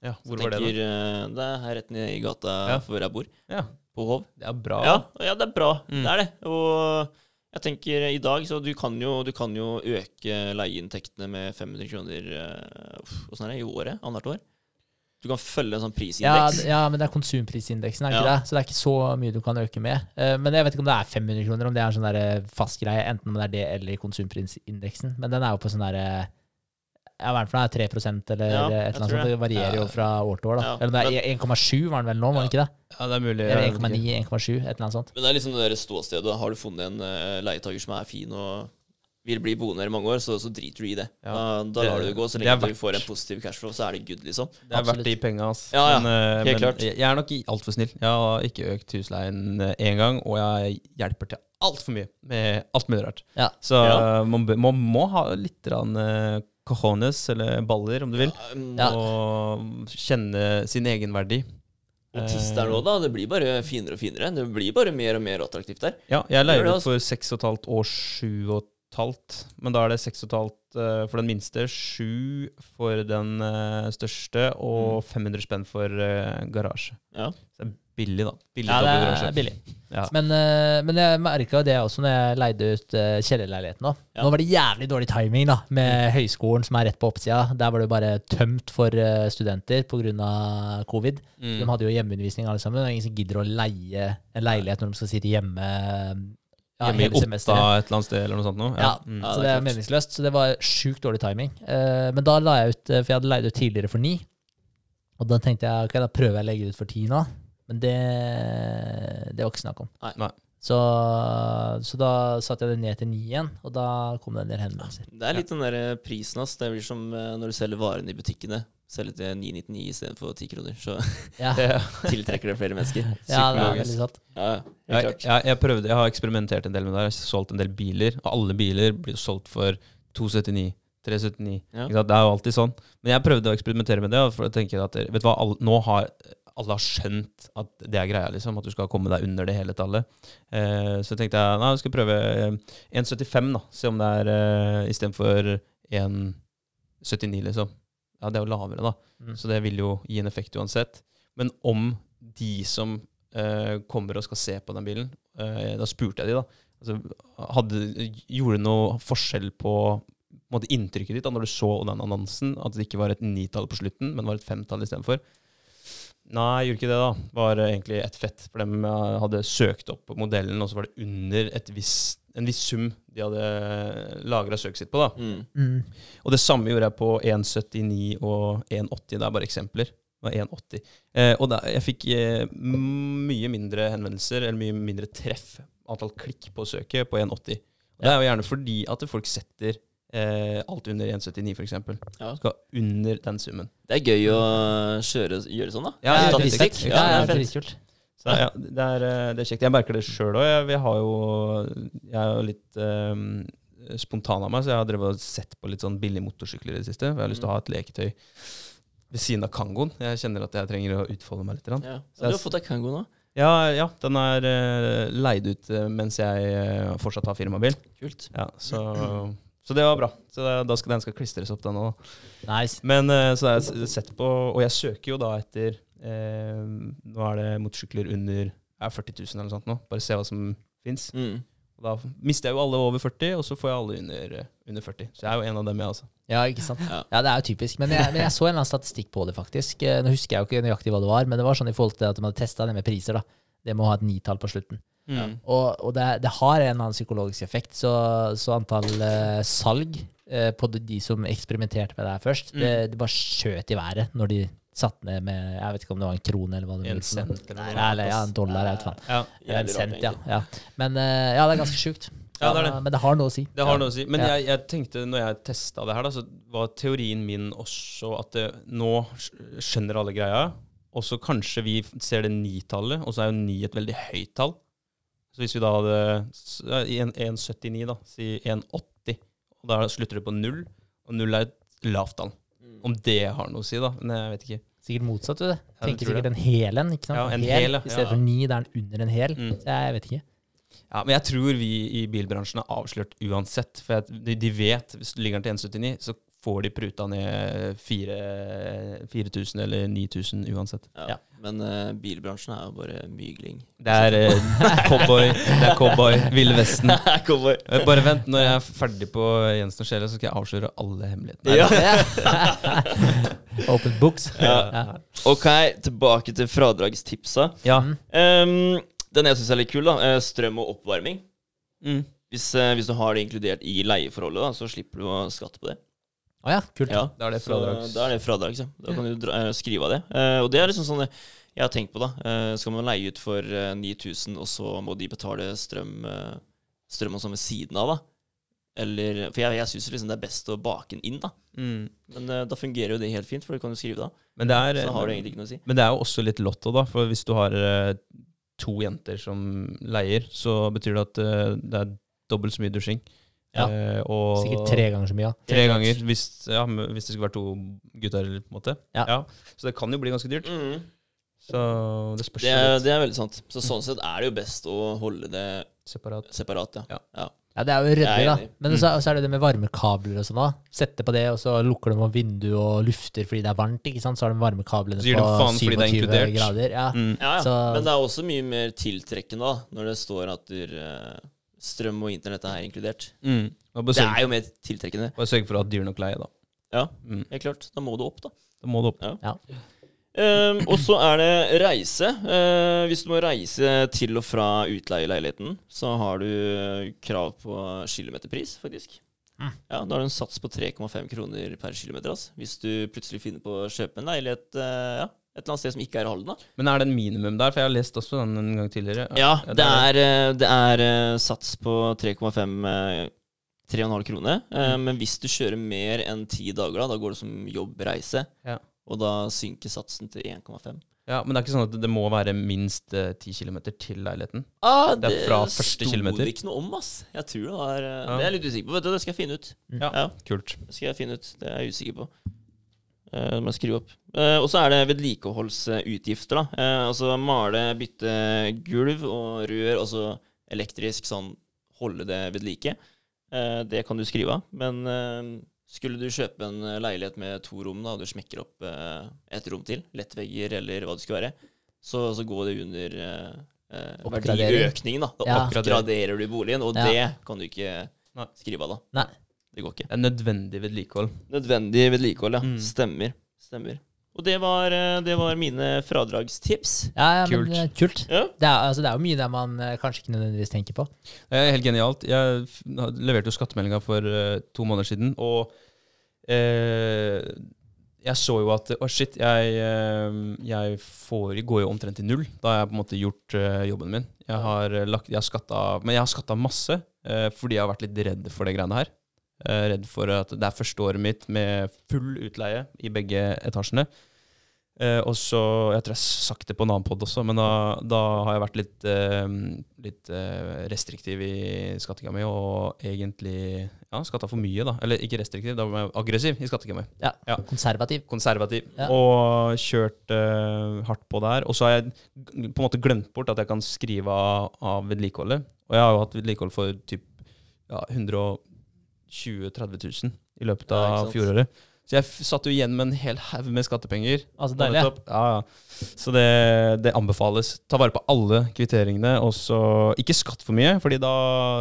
Speaker 1: ja, hvor
Speaker 3: Så
Speaker 1: var det, da?
Speaker 3: eh, Det er her rett nede i gata
Speaker 1: Ja.
Speaker 3: hvor jeg bor.
Speaker 1: Ja,
Speaker 3: På Hov.
Speaker 1: det er bra.
Speaker 3: Ja, ja, det er bra.
Speaker 1: Mm.
Speaker 3: Det er det. Og jeg tenker i dag så du kan jo, du kan jo øke leieinntektene med 500 kroner uh, er det i året? Annethvert år? Du kan følge en sånn prisindeks.
Speaker 2: Ja, ja, men det er konsumprisindeksen, er ikke
Speaker 3: Ja.
Speaker 2: det? Så det er ikke så mye du kan øke med. Eh, men jeg vet ikke om det er 500 kroner, om det er en sånn der eh, fast greie, enten om det er det eller konsumprisindeksen. Men den er jo på sånn derre ja, hva er det for noe? 3 eller
Speaker 3: Ja,
Speaker 2: et eller annet sånt.
Speaker 3: det.
Speaker 2: Varierer jo fra år til år. da.
Speaker 3: Ja,
Speaker 2: Eller det er 1,7 var den vel nå, var det ikke det?
Speaker 1: Ja, det er mulig.
Speaker 2: Eller
Speaker 1: jeg vet ikke.
Speaker 2: 1,9, 1,7, et eller annet sånt.
Speaker 3: Men det er liksom det der ståstedet. Har du funnet en uh, leietaker som er fin og vil bli boende her i mange år, så, så driter du i det.
Speaker 1: Ja.
Speaker 3: Da, da lar du det gå. Så lenge du får en positiv cashflow, så er det good, liksom.
Speaker 1: Det er
Speaker 2: Absolutt.
Speaker 1: verdt de penga, ass.
Speaker 3: Ja, ja.
Speaker 1: Men, eh,
Speaker 3: Helt
Speaker 1: men
Speaker 3: klart.
Speaker 1: Jeg er nok altfor snill. Jeg har ikke økt husleien én gang, og jeg hjelper til altfor mye med alt mulig rart.
Speaker 2: Ja.
Speaker 1: Så
Speaker 3: Ja.
Speaker 1: eh, man, man må ha litt rann, uh, cojones, eller baller, om du vil,
Speaker 3: Um,
Speaker 2: Ja.
Speaker 1: og kjenne sin egenverdi.
Speaker 3: Og tiss der nå, da. Det blir bare finere og finere. Det blir bare mer og mer attraktivt der.
Speaker 1: Ja, jeg
Speaker 3: leide
Speaker 1: ut
Speaker 3: altså.
Speaker 1: for 6,5 og 7 halvt. Men da er det seks og et halvt eh, for den minste, sju for den eh, største, og 500 spenn for eh, garasje.
Speaker 3: Ja.
Speaker 1: Så det er billig, da. Billig
Speaker 2: Ja, det er
Speaker 1: garasje.
Speaker 2: billig.
Speaker 1: Ja.
Speaker 2: Men, men jeg merka det også når jeg leide ut uh, kjellerleiligheten. Nå.
Speaker 3: Ja.
Speaker 2: nå var det jævlig dårlig timing da, med høyskolen som er rett på oppsida. Der var det bare tømt for studenter pga. covid.
Speaker 1: Mm.
Speaker 2: De hadde jo hjemmeundervisning alle sammen. Det er ingen som gidder å leie en leilighet når de skal sitte hjemme ja,
Speaker 1: Hjemme i Otta
Speaker 2: semesteret.
Speaker 1: et eller annet sted, eller noe sånt noe.
Speaker 2: Ja,
Speaker 1: Mm.
Speaker 3: Ja,
Speaker 2: så
Speaker 3: det er
Speaker 2: meningsløst. Så det var sjukt dårlig timing. Eh, men da la jeg ut, eh, for jeg hadde leid ut tidligere for ni. Og da tenkte jeg ok, da prøver jeg å legge ut for ti nå. Men det, det var ikke snakk om.
Speaker 3: Nei.
Speaker 1: Nei.
Speaker 2: Så, så da satte jeg det ned til ni igjen, og da kom det en del henvendelser.
Speaker 3: Det er litt den der eh, prisen hans. Det blir som eh, når du selger varene i butikkene. Selger til 999 istedenfor 10 kroner. Så
Speaker 2: Ja,
Speaker 3: tiltrekker det flere mennesker.
Speaker 2: ja det er veldig sant.
Speaker 3: Ja, ja,
Speaker 1: Jeg, jeg, jeg, prøvde, jeg har eksperimentert en del med det. Jeg har solgt en del biler, og alle biler blir solgt for 279. 379.
Speaker 3: Ja.
Speaker 1: Det er jo alltid sånn. Men jeg prøvde å eksperimentere med det. For jeg tenker at vet du hva, alle, Nå har alle har skjønt at det er greia, liksom. At du skal komme deg under det hele tallet. Eh, så tenkte jeg nei, jeg skal prøve eh, 1,75, da. Se om det er eh, istedenfor 1,79, liksom. Ja, det er jo lavere, da.
Speaker 2: Mm.
Speaker 1: Så det vil jo gi en effekt uansett. Men om de som eh, kommer og skal se på den bilen, eh, da spurte jeg de, da. Altså, hadde, gjorde det noe forskjell på, på måte inntrykket ditt da når du så den annonsen? At det ikke var et nitall på slutten, men var et femtall istedenfor? Nei, gjorde ikke det, da. Var eh, egentlig ett fett. For de eh, hadde søkt opp modellen, og så var det under et viss, en viss sum de hadde lagra søket sitt på. da.
Speaker 3: Mm.
Speaker 2: Mm.
Speaker 1: Og det samme gjorde jeg på 1,79 og 1,80. Det er bare eksempler. Det var 1,80. Eh, og da, jeg fikk eh, mye mindre henvendelser, eller mye mindre treff, antall klikk på søket, på 1,80. Og Det er jo gjerne fordi at folk setter eh, alt under 1,79, f.eks.
Speaker 3: Ja.
Speaker 1: Skal under den summen.
Speaker 3: Det er gøy å kjøre, gjøre sånn, da.
Speaker 1: Ja,
Speaker 2: det er
Speaker 3: Statistikk. Ja,
Speaker 2: Ja,
Speaker 3: det er fett.
Speaker 1: Så ja, det, er, eh, det er kjekt. Jeg merker det sjøl òg. Jeg, jeg, er jo litt um, spontan av meg, så jeg har drevet og sett på litt sånn billige motorsykler i det siste. For jeg har lyst til å ha et leketøy ved siden av Kangoen. Jeg kjenner at jeg trenger å utfolde meg litt.
Speaker 3: Ja.
Speaker 1: Så
Speaker 3: Du har fått deg Kango nå.
Speaker 1: Ja, ja, den er eh, leid ut mens jeg fortsatt har firmabil.
Speaker 3: Kult.
Speaker 1: Ja, så, så det var bra. Så da skal, den skal klistres opp, den òg.
Speaker 2: Nice.
Speaker 1: Men så har jeg sett på Og jeg søker jo da etter eh, Nå er det motorsykler under ja, 40 000 eller noe sånt nå. Bare se hva som fins.
Speaker 3: Mm.
Speaker 1: Da mister jeg jo alle over 40, og så får jeg alle under, eh, under 40. Så jeg er jo en av dem, jeg, altså.
Speaker 2: Ja, ikke sant?
Speaker 3: Ja.
Speaker 2: Ja, det er jo typisk. Men jeg, men jeg så en eller annen statistikk på det, faktisk. Eh, Nå husker jeg jo ikke nøyaktig hva det var, men det var sånn i forhold til at de hadde testa det med priser. da. Det må ha et nitall på slutten.
Speaker 3: Ja.
Speaker 2: Og, og det, det har en eller annen psykologisk effekt, så, så antall eh, salg eh, på de, de som eksperimenterte med det her først, det, det bare skjøt i været når de satt ned med Jeg vet ikke om det var en krone eller hva det
Speaker 1: En cent eller
Speaker 2: Nei, eller ja, en dollar, eller noe.
Speaker 1: Ja,
Speaker 2: en cent, ja. ja. Men eh, ja, det er ganske sjukt.
Speaker 1: Ja, det er det.
Speaker 2: Men det har noe å si.
Speaker 1: det har noe å si. Men
Speaker 2: Ja.
Speaker 1: jeg, jeg tenkte, når jeg testa det her, da, så var teorien min også at det, nå skjønner alle greia, og så kanskje vi ser det nitallet, og så er jo ni et veldig høyt tall. Så hvis vi da hadde s- ja, i en- 1,79, da, si 1,80, og da slutter det på null, og null er et lavt tall. Om det har noe å si, da. Men jeg vet ikke.
Speaker 2: Sikkert motsatt, du. det.
Speaker 1: Ja,
Speaker 2: Tenker sikkert en hel en. ikke sant?
Speaker 1: Ja, en hel, ja.
Speaker 2: I stedet
Speaker 1: Ja.
Speaker 2: for ni, det er den under en hel.
Speaker 1: Mm.
Speaker 2: Så jeg vet ikke.
Speaker 1: Ja, Men jeg tror vi i bilbransjen er avslørt uansett. For de, de vet hvis du ligger den til 1,79, så får de pruta ned 4000 eller 9000 uansett.
Speaker 3: Ja.
Speaker 2: Ja.
Speaker 3: Men uh, bilbransjen er jo bare mygling.
Speaker 1: Det er uh, cowboy, det er cowboy, Ville Vesten.
Speaker 3: Cowboy.
Speaker 1: Eh, Bare vent, når jeg er ferdig på Jensen og Sjela, så skal jeg avsløre alle hemmelighetene.
Speaker 3: Ja.
Speaker 2: Open books.
Speaker 3: Ja.
Speaker 2: Ja.
Speaker 3: Ok, tilbake til fradragstipsa.
Speaker 1: Ja.
Speaker 3: Um, den jeg syns er litt kul, da. strøm og oppvarming.
Speaker 1: Mm.
Speaker 3: Hvis, hvis du har det inkludert i leieforholdet, da, så slipper du å skatte på det.
Speaker 2: Å ja, kult.
Speaker 3: Ja,
Speaker 1: Da er det fradrag.
Speaker 3: Da er det fradrag, så. Da kan du dra, eh, skrive av det. Eh, og det er liksom sånn jeg har tenkt på, da. Eh, skal man leie ut for eh, 9000, og så må de betale strøm, strøm og sånn ved siden av, da? Eller For jeg, jeg syns liksom det er best å bake den inn, da.
Speaker 1: Mm.
Speaker 3: Men uh, da fungerer jo det helt fint, for det kan du skrive da.
Speaker 1: Men, det er,
Speaker 3: Så har du egentlig ikke noe å si.
Speaker 1: men det er jo også litt lotto, da. For hvis du har uh, to jenter som leier, så betyr det at uh, det er dobbelt så mye dusjing.
Speaker 2: Ja.
Speaker 1: Eh, og
Speaker 2: Sikkert tre ganger så mye. ja.
Speaker 1: Tre ganger, hvis, ja, hvis det skulle vært to gutter, på en måte.
Speaker 2: Ja.
Speaker 1: Så det kan jo bli ganske dyrt.
Speaker 3: Mm.
Speaker 1: Så det spørs
Speaker 3: Det, er, det er veldig sant. Så sånn sett er det jo best å holde det
Speaker 1: separat.
Speaker 3: separat, ja.
Speaker 1: Ja.
Speaker 3: ja.
Speaker 2: Ja, det er jo ryddig, da.
Speaker 3: Men
Speaker 2: Men så, så er det det med varmekabler og sånn. da. Sette på det, og så lukker de opp vinduet og lufter fordi det er varmt. ikke sant? Så har de varmekablene
Speaker 1: Så gir
Speaker 2: på
Speaker 1: faen fordi det er
Speaker 2: 27 grader. Ja.
Speaker 1: Mm.
Speaker 3: Ja, ja.
Speaker 2: Så-
Speaker 3: Men det er også mye mer tiltrekkende da, når det står at du eh, strøm og internett er inkludert.
Speaker 1: Mm.
Speaker 3: Det er jo mer tiltrekkende.
Speaker 1: bare sørg for å ha dyr nok leie, da.
Speaker 3: Ja,
Speaker 1: Mm.
Speaker 3: helt klart. Da må du opp, da.
Speaker 1: Da må du opp.
Speaker 2: Ja.
Speaker 3: Ehm, og så er det reise. Uh, hvis du må reise til og fra utleieleiligheten, så har du krav på kilometerpris, faktisk.
Speaker 2: Mm.
Speaker 3: Ja, Da har du en sats på 3,5 kroner per kilometer. Altså. Hvis du plutselig finner på å kjøpe en leilighet uh, ja, et eller annet sted som ikke er i Halden. da.
Speaker 1: Men er det en minimum der? For jeg har lest også den en gang tidligere.
Speaker 3: Ja, det er, eh, det er eh, sats på 3,5 eh, 3,5 kroner. Mm. Men hvis du kjører mer enn ti dager, da, da går det som jobbreise.
Speaker 1: Ja.
Speaker 3: Og da synker satsen til 1,5.
Speaker 1: Ja, Men det er ikke sånn at det må være minst eh, ti kilometer til leiligheten?
Speaker 3: Ah,
Speaker 1: Det er fra første kilometer.
Speaker 3: Det sto det ikke noe om, ass. Jeg tror det var eh,
Speaker 1: Ja.
Speaker 3: Det er jeg litt usikker på. Vet du, Det skal jeg finne ut.
Speaker 1: Ja,
Speaker 3: Ja.
Speaker 1: kult.
Speaker 3: Det skal jeg finne ut. Det er jeg usikker på. Det må jeg skrive opp. Uh, og så er det vedlikeholdsutgifter. da. Uh, altså male, bytte gulv og rør, altså elektrisk sånn holde det ved like. Det kan du skrive av. Men skulle du kjøpe en leilighet med to rom, da, og du smekker opp et rom til, lettvegger eller hva det skulle være, så, så går det under eh, verdiøkningen. da. Da
Speaker 2: Ja.
Speaker 3: oppgraderer du boligen, og
Speaker 2: Ja.
Speaker 3: det kan du ikke skrive av, da.
Speaker 2: Nei.
Speaker 3: Det går ikke.
Speaker 1: Det er nødvendig vedlikehold.
Speaker 3: Nødvendig vedlikehold, ja.
Speaker 1: Mm.
Speaker 3: Stemmer. Stemmer. Og det var, eh, det var mine fradragstips.
Speaker 2: Ja, ja,
Speaker 1: Kult.
Speaker 2: men eh, kult.
Speaker 3: Ja.
Speaker 2: Det er, altså, det er jo mye der man eh, kanskje ikke nødvendigvis tenker på.
Speaker 1: Det er helt genialt. Jeg leverte jo skattemeldinga for uh, to måneder siden, og uh, jeg så jo at Å, shit, jeg, uh, jeg får, går jo omtrent til null. Da har jeg på en måte gjort jobben min. Jeg har lagt, jeg har skatta, men jeg har skatta masse fordi jeg har vært litt redd for det greiene her. Eh, redd for at det er første året mitt med full utleie i begge etasjene. Eh, og så, Jeg tror jeg har sagt det på en annen pod også, men da, da har jeg vært litt, eh, litt restriktiv i skattinga mi, og egentlig ja, skatta for mye, da. Eller ikke restriktiv, da var jeg aggressiv i skattinga mi.
Speaker 2: Ja,
Speaker 1: Ja.
Speaker 2: Konservativ.
Speaker 1: Konservativ.
Speaker 2: Ja.
Speaker 1: Og kjørt eh, hardt på der. Og så har jeg på en måte glemt bort at jeg kan skrive av, av vedlikeholdet. Og jeg har jo hatt vedlikehold for typ ja, 120 000-30 000 i løpet av fjoråret. Så jeg f- satt jo igjen med en hel haug med skattepenger.
Speaker 2: Altså deilig. ja.
Speaker 1: Ja. Så det, det anbefales. Ta vare på alle kvitteringene, og så ikke skatt for mye, fordi da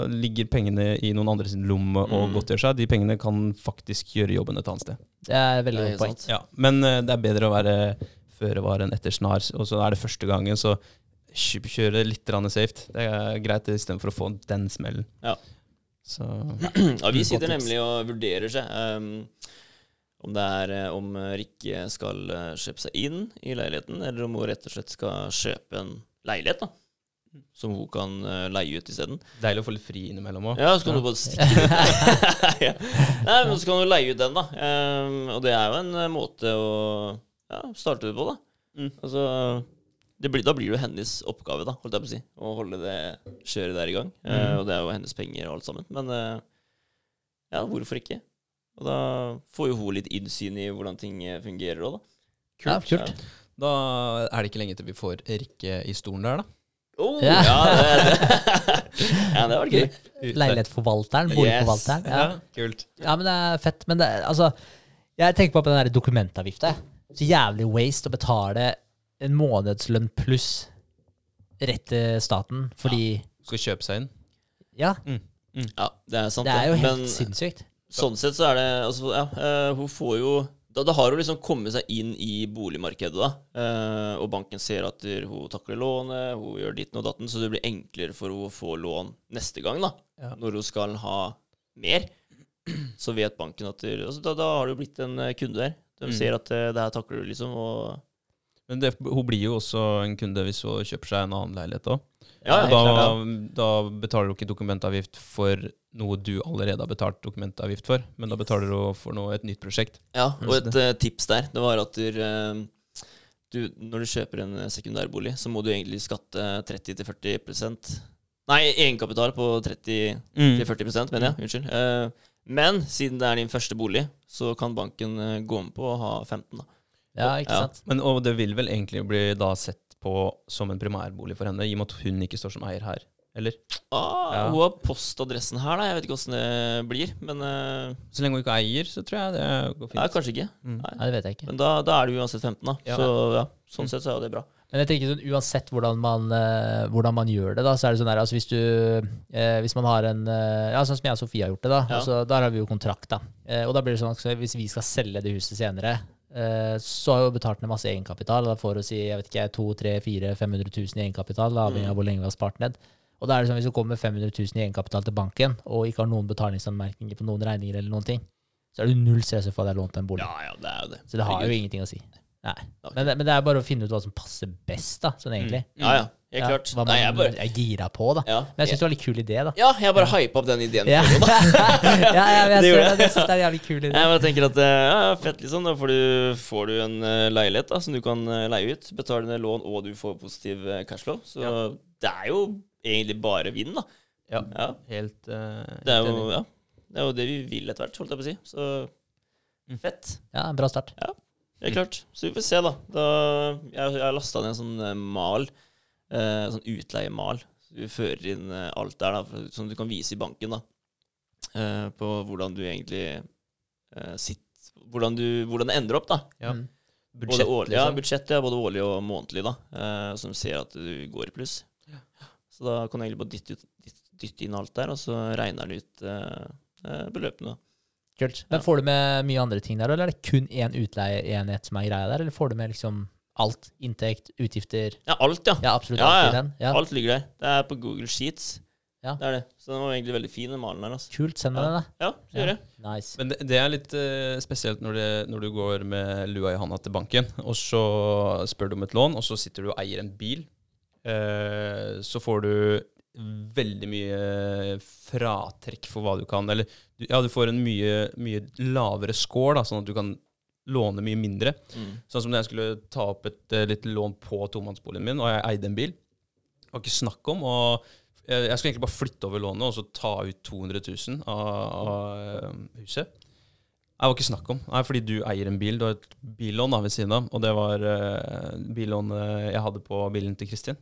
Speaker 1: ligger pengene i noen andres lomme og
Speaker 3: Mm.
Speaker 1: godtgjør seg. De pengene kan faktisk gjøre jobben et annet sted.
Speaker 2: Det er veldig
Speaker 3: Det er
Speaker 2: godt poeng.
Speaker 3: sant.
Speaker 1: Ja, Men eh, det er bedre å være føre var enn etter snar, og så er det første gangen, så kjøre litt safe. Det er greit istedenfor å få den smellen.
Speaker 3: Ja.
Speaker 1: Så
Speaker 3: Ja, vi sitter nemlig og vurderer seg um, om det er eh, om Rikke skal eh, kjøpe seg inn i leiligheten, eller om hun rett og slett skal kjøpe en leilighet da, som hun kan eh, leie ut isteden.
Speaker 1: deilig å få litt fri innimellom òg.
Speaker 3: Ja, så kan du bare stikke ut. ja. Nei, men så kan du leie ut den, da. Um, og det er jo en måte å ja, starte det på, da.
Speaker 1: Mm.
Speaker 3: Altså, blir, da blir det jo hennes oppgave, da, holdt jeg på å si. Å holde det kjøret der i gang.
Speaker 1: Mm.
Speaker 3: Uh, og det er jo hennes penger og alt sammen. Men uh, ja, hvorfor ikke? Og da får jo hun litt innsyn i hvordan ting eh, fungerer òg, da.
Speaker 2: Ja, kult.
Speaker 1: Da er det ikke lenge til vi får Rikke i stolen der, da.
Speaker 3: Oh,
Speaker 2: Ja.
Speaker 3: ja. det, det. ja, det var gøy.
Speaker 2: Leilighetsforvalteren, boligforvalteren. Ja.
Speaker 1: kult.
Speaker 2: ja, men det er fett. Men det, altså, jeg tenker på den der dokumentavgifta. Så jævlig waste å betale en månedslønn pluss rett til staten, fordi ja.
Speaker 1: Skal kjøpe seg inn.
Speaker 2: Ja,
Speaker 3: Ja, det er sant.
Speaker 2: det er jo helt
Speaker 3: Men-
Speaker 2: sinnssykt.
Speaker 3: Sånn sett så er det altså, ja, eh, Hun får jo da, da har hun liksom kommet seg inn i boligmarkedet, da. Eh, og banken ser at hun takler lånet, hun gjør ditten og datten, så det blir enklere for henne å få lån neste gang, da.
Speaker 2: Ja.
Speaker 3: Når hun skal ha mer. Så vet banken at der, altså, da, da har det jo blitt en eh, kunde der. De
Speaker 1: Mm.
Speaker 3: ser at eh, det her takler du, liksom. Og
Speaker 1: Men det, hun blir jo også en kunde hvis hun kjøper seg en annen leilighet òg.
Speaker 3: ja,
Speaker 1: da,
Speaker 3: klart,
Speaker 1: da betaler du ikke dokumentavgift for noe du allerede har betalt dokumentavgift for, men da betaler du for noe, et nytt prosjekt.
Speaker 3: ja. ja, og et uh, tips der, det var at du, eh, du, når du kjøper en eh, sekundærbolig, så må du egentlig skatte 30-40% Nei, egenkapital på 30
Speaker 1: Mm.
Speaker 3: til 40 mener jeg. Unnskyld. Uh, men siden det er din første bolig, så kan banken gå med på å ha 15. da.
Speaker 2: Ja, ikke
Speaker 3: Ja.
Speaker 2: sant?
Speaker 1: Men, og det vil vel egentlig bli da sett på som en primærbolig for henne, i og med at hun ikke står som eier her. Eller?
Speaker 3: Ah,
Speaker 1: Ja.
Speaker 3: Hun har postadressen her, da. Jeg vet ikke åssen det blir. Men uh,
Speaker 1: Så lenge hun ikke eier, så tror jeg det går fint.
Speaker 3: Nei, kanskje ikke.
Speaker 1: Mm.
Speaker 3: Nei.
Speaker 2: Nei, det vet jeg ikke.
Speaker 3: Men da, da er du uansett 15, da.
Speaker 1: Ja.
Speaker 3: Så ja, sånn
Speaker 1: Mm.
Speaker 3: sett så er jo det bra.
Speaker 2: Men jeg tenker sånn, uansett hvordan man, uh, hvordan man gjør det, da, så er det sånn her altså hvis du uh, Hvis man har en Ja, sånn som jeg og Sofie har gjort det, da.
Speaker 3: Ja.
Speaker 2: Altså, der har vi jo kontrakt, da. Eh, og da blir det sånn at hvis vi skal selge det huset senere, så har jo betalt ned masse egenkapital. Da får du si jeg vet ikke, 2 3 4 500 000 i egenkapital, avhengig av hvor lenge vi har spart ned. Og da er det sånn, Hvis du kommer med 500 000 i egenkapital til banken, og ikke har noen betalingsanmerkninger på noen regninger, eller noen ting, så er du null stress for at jeg har lånt en bolig.
Speaker 3: Ja, ja, det er jo det.
Speaker 2: Så det har jo ingenting å si. Nei. Men, det- men det er bare å finne ut hva som passer best, da, sånn egentlig.
Speaker 3: Ja, ja. Helt
Speaker 2: Ja,
Speaker 3: klart.
Speaker 2: Hva man
Speaker 3: Nei, jeg bare
Speaker 2: er gira på, da.
Speaker 3: Ja,
Speaker 2: Men jeg syns det var litt kul idé, da.
Speaker 3: ja, jeg bare hypa opp den ideen.
Speaker 2: Ja,
Speaker 3: for da.
Speaker 2: ja, jeg, jeg,
Speaker 3: Det
Speaker 2: ser
Speaker 3: gjorde
Speaker 2: det.
Speaker 3: jeg.
Speaker 2: Syns det er en jævlig kul idé.
Speaker 3: Jeg bare tenker at eh, ja, ja, fett, liksom. Da får du, får du en eh, leilighet da, som du kan eh, leie ut. Betale ned lån, og du får positiv eh, cashflow. Så
Speaker 1: Ja.
Speaker 3: det er jo egentlig bare vinn, da.
Speaker 1: Ja,
Speaker 3: Ja.
Speaker 1: helt, eh,
Speaker 3: Det er
Speaker 1: helt
Speaker 3: jo,
Speaker 1: enig.
Speaker 3: ja, det, er jo det vi vil etter hvert, holdt jeg på å si. Så
Speaker 1: Mm.
Speaker 3: fett.
Speaker 2: Ja, en bra start.
Speaker 3: Helt klart. Så vi får se, da. da jeg jeg har lasta ned en sånn eh, mal. Eh, sånn utleiemal. Du fører inn eh, alt der, da, som du kan vise i banken. da. Eh, på hvordan du egentlig eh, sitter hvordan, du, hvordan det ender opp, da.
Speaker 1: Ja.
Speaker 2: Mm.
Speaker 3: Både
Speaker 1: Budsjett,
Speaker 3: årlig, ja,
Speaker 1: liksom.
Speaker 3: budsjett, ja, både årlig og månedlig, da. Eh, som ser at du går i pluss. Så da kan du egentlig bare dytte, ut, dytte, dytte inn alt der, og så regner du ut eh, eh, beløpene. da.
Speaker 2: Kult. Men
Speaker 3: Ja.
Speaker 2: får du med mye andre ting der, eller er det kun én utleieenhet som er greia der, eller får du med liksom alt? Inntekt, utgifter?
Speaker 3: Ja, alt, ja.
Speaker 2: Ja, absolutt
Speaker 3: Ja,
Speaker 2: alt
Speaker 3: ja.
Speaker 2: i den. Ja.
Speaker 3: Alt ligger der. Det er på Google Sheets.
Speaker 2: Ja.
Speaker 3: Det er det. Så den var egentlig veldig fin, den malen der. Altså.
Speaker 2: Kult. Send meg
Speaker 3: Ja.
Speaker 2: den, da.
Speaker 3: Ja, så gjør jeg.
Speaker 2: Nice.
Speaker 1: Men det, det er litt uh, spesielt når, det, når du går med lua i handa til banken, og så spør du om et lån, og så sitter du og eier en bil. Uh, så får du veldig mye fratrekk for hva du kan. Eller ja, du får en mye, mye lavere score, da, sånn at du kan låne mye mindre.
Speaker 3: Mm.
Speaker 1: Sånn som når jeg skulle ta opp et uh, lite lån på tomannsboligen min, og jeg eide en bil. Det var ikke snakk om. og jeg, skulle egentlig bare flytte over lånet og så ta ut 200 000 av, av eh, huset. Det var ikke snakk om. Nei, fordi du eier en bil. Du har et billån da, ved siden av. Og det var uh, billånet jeg hadde på bilen til Kristin.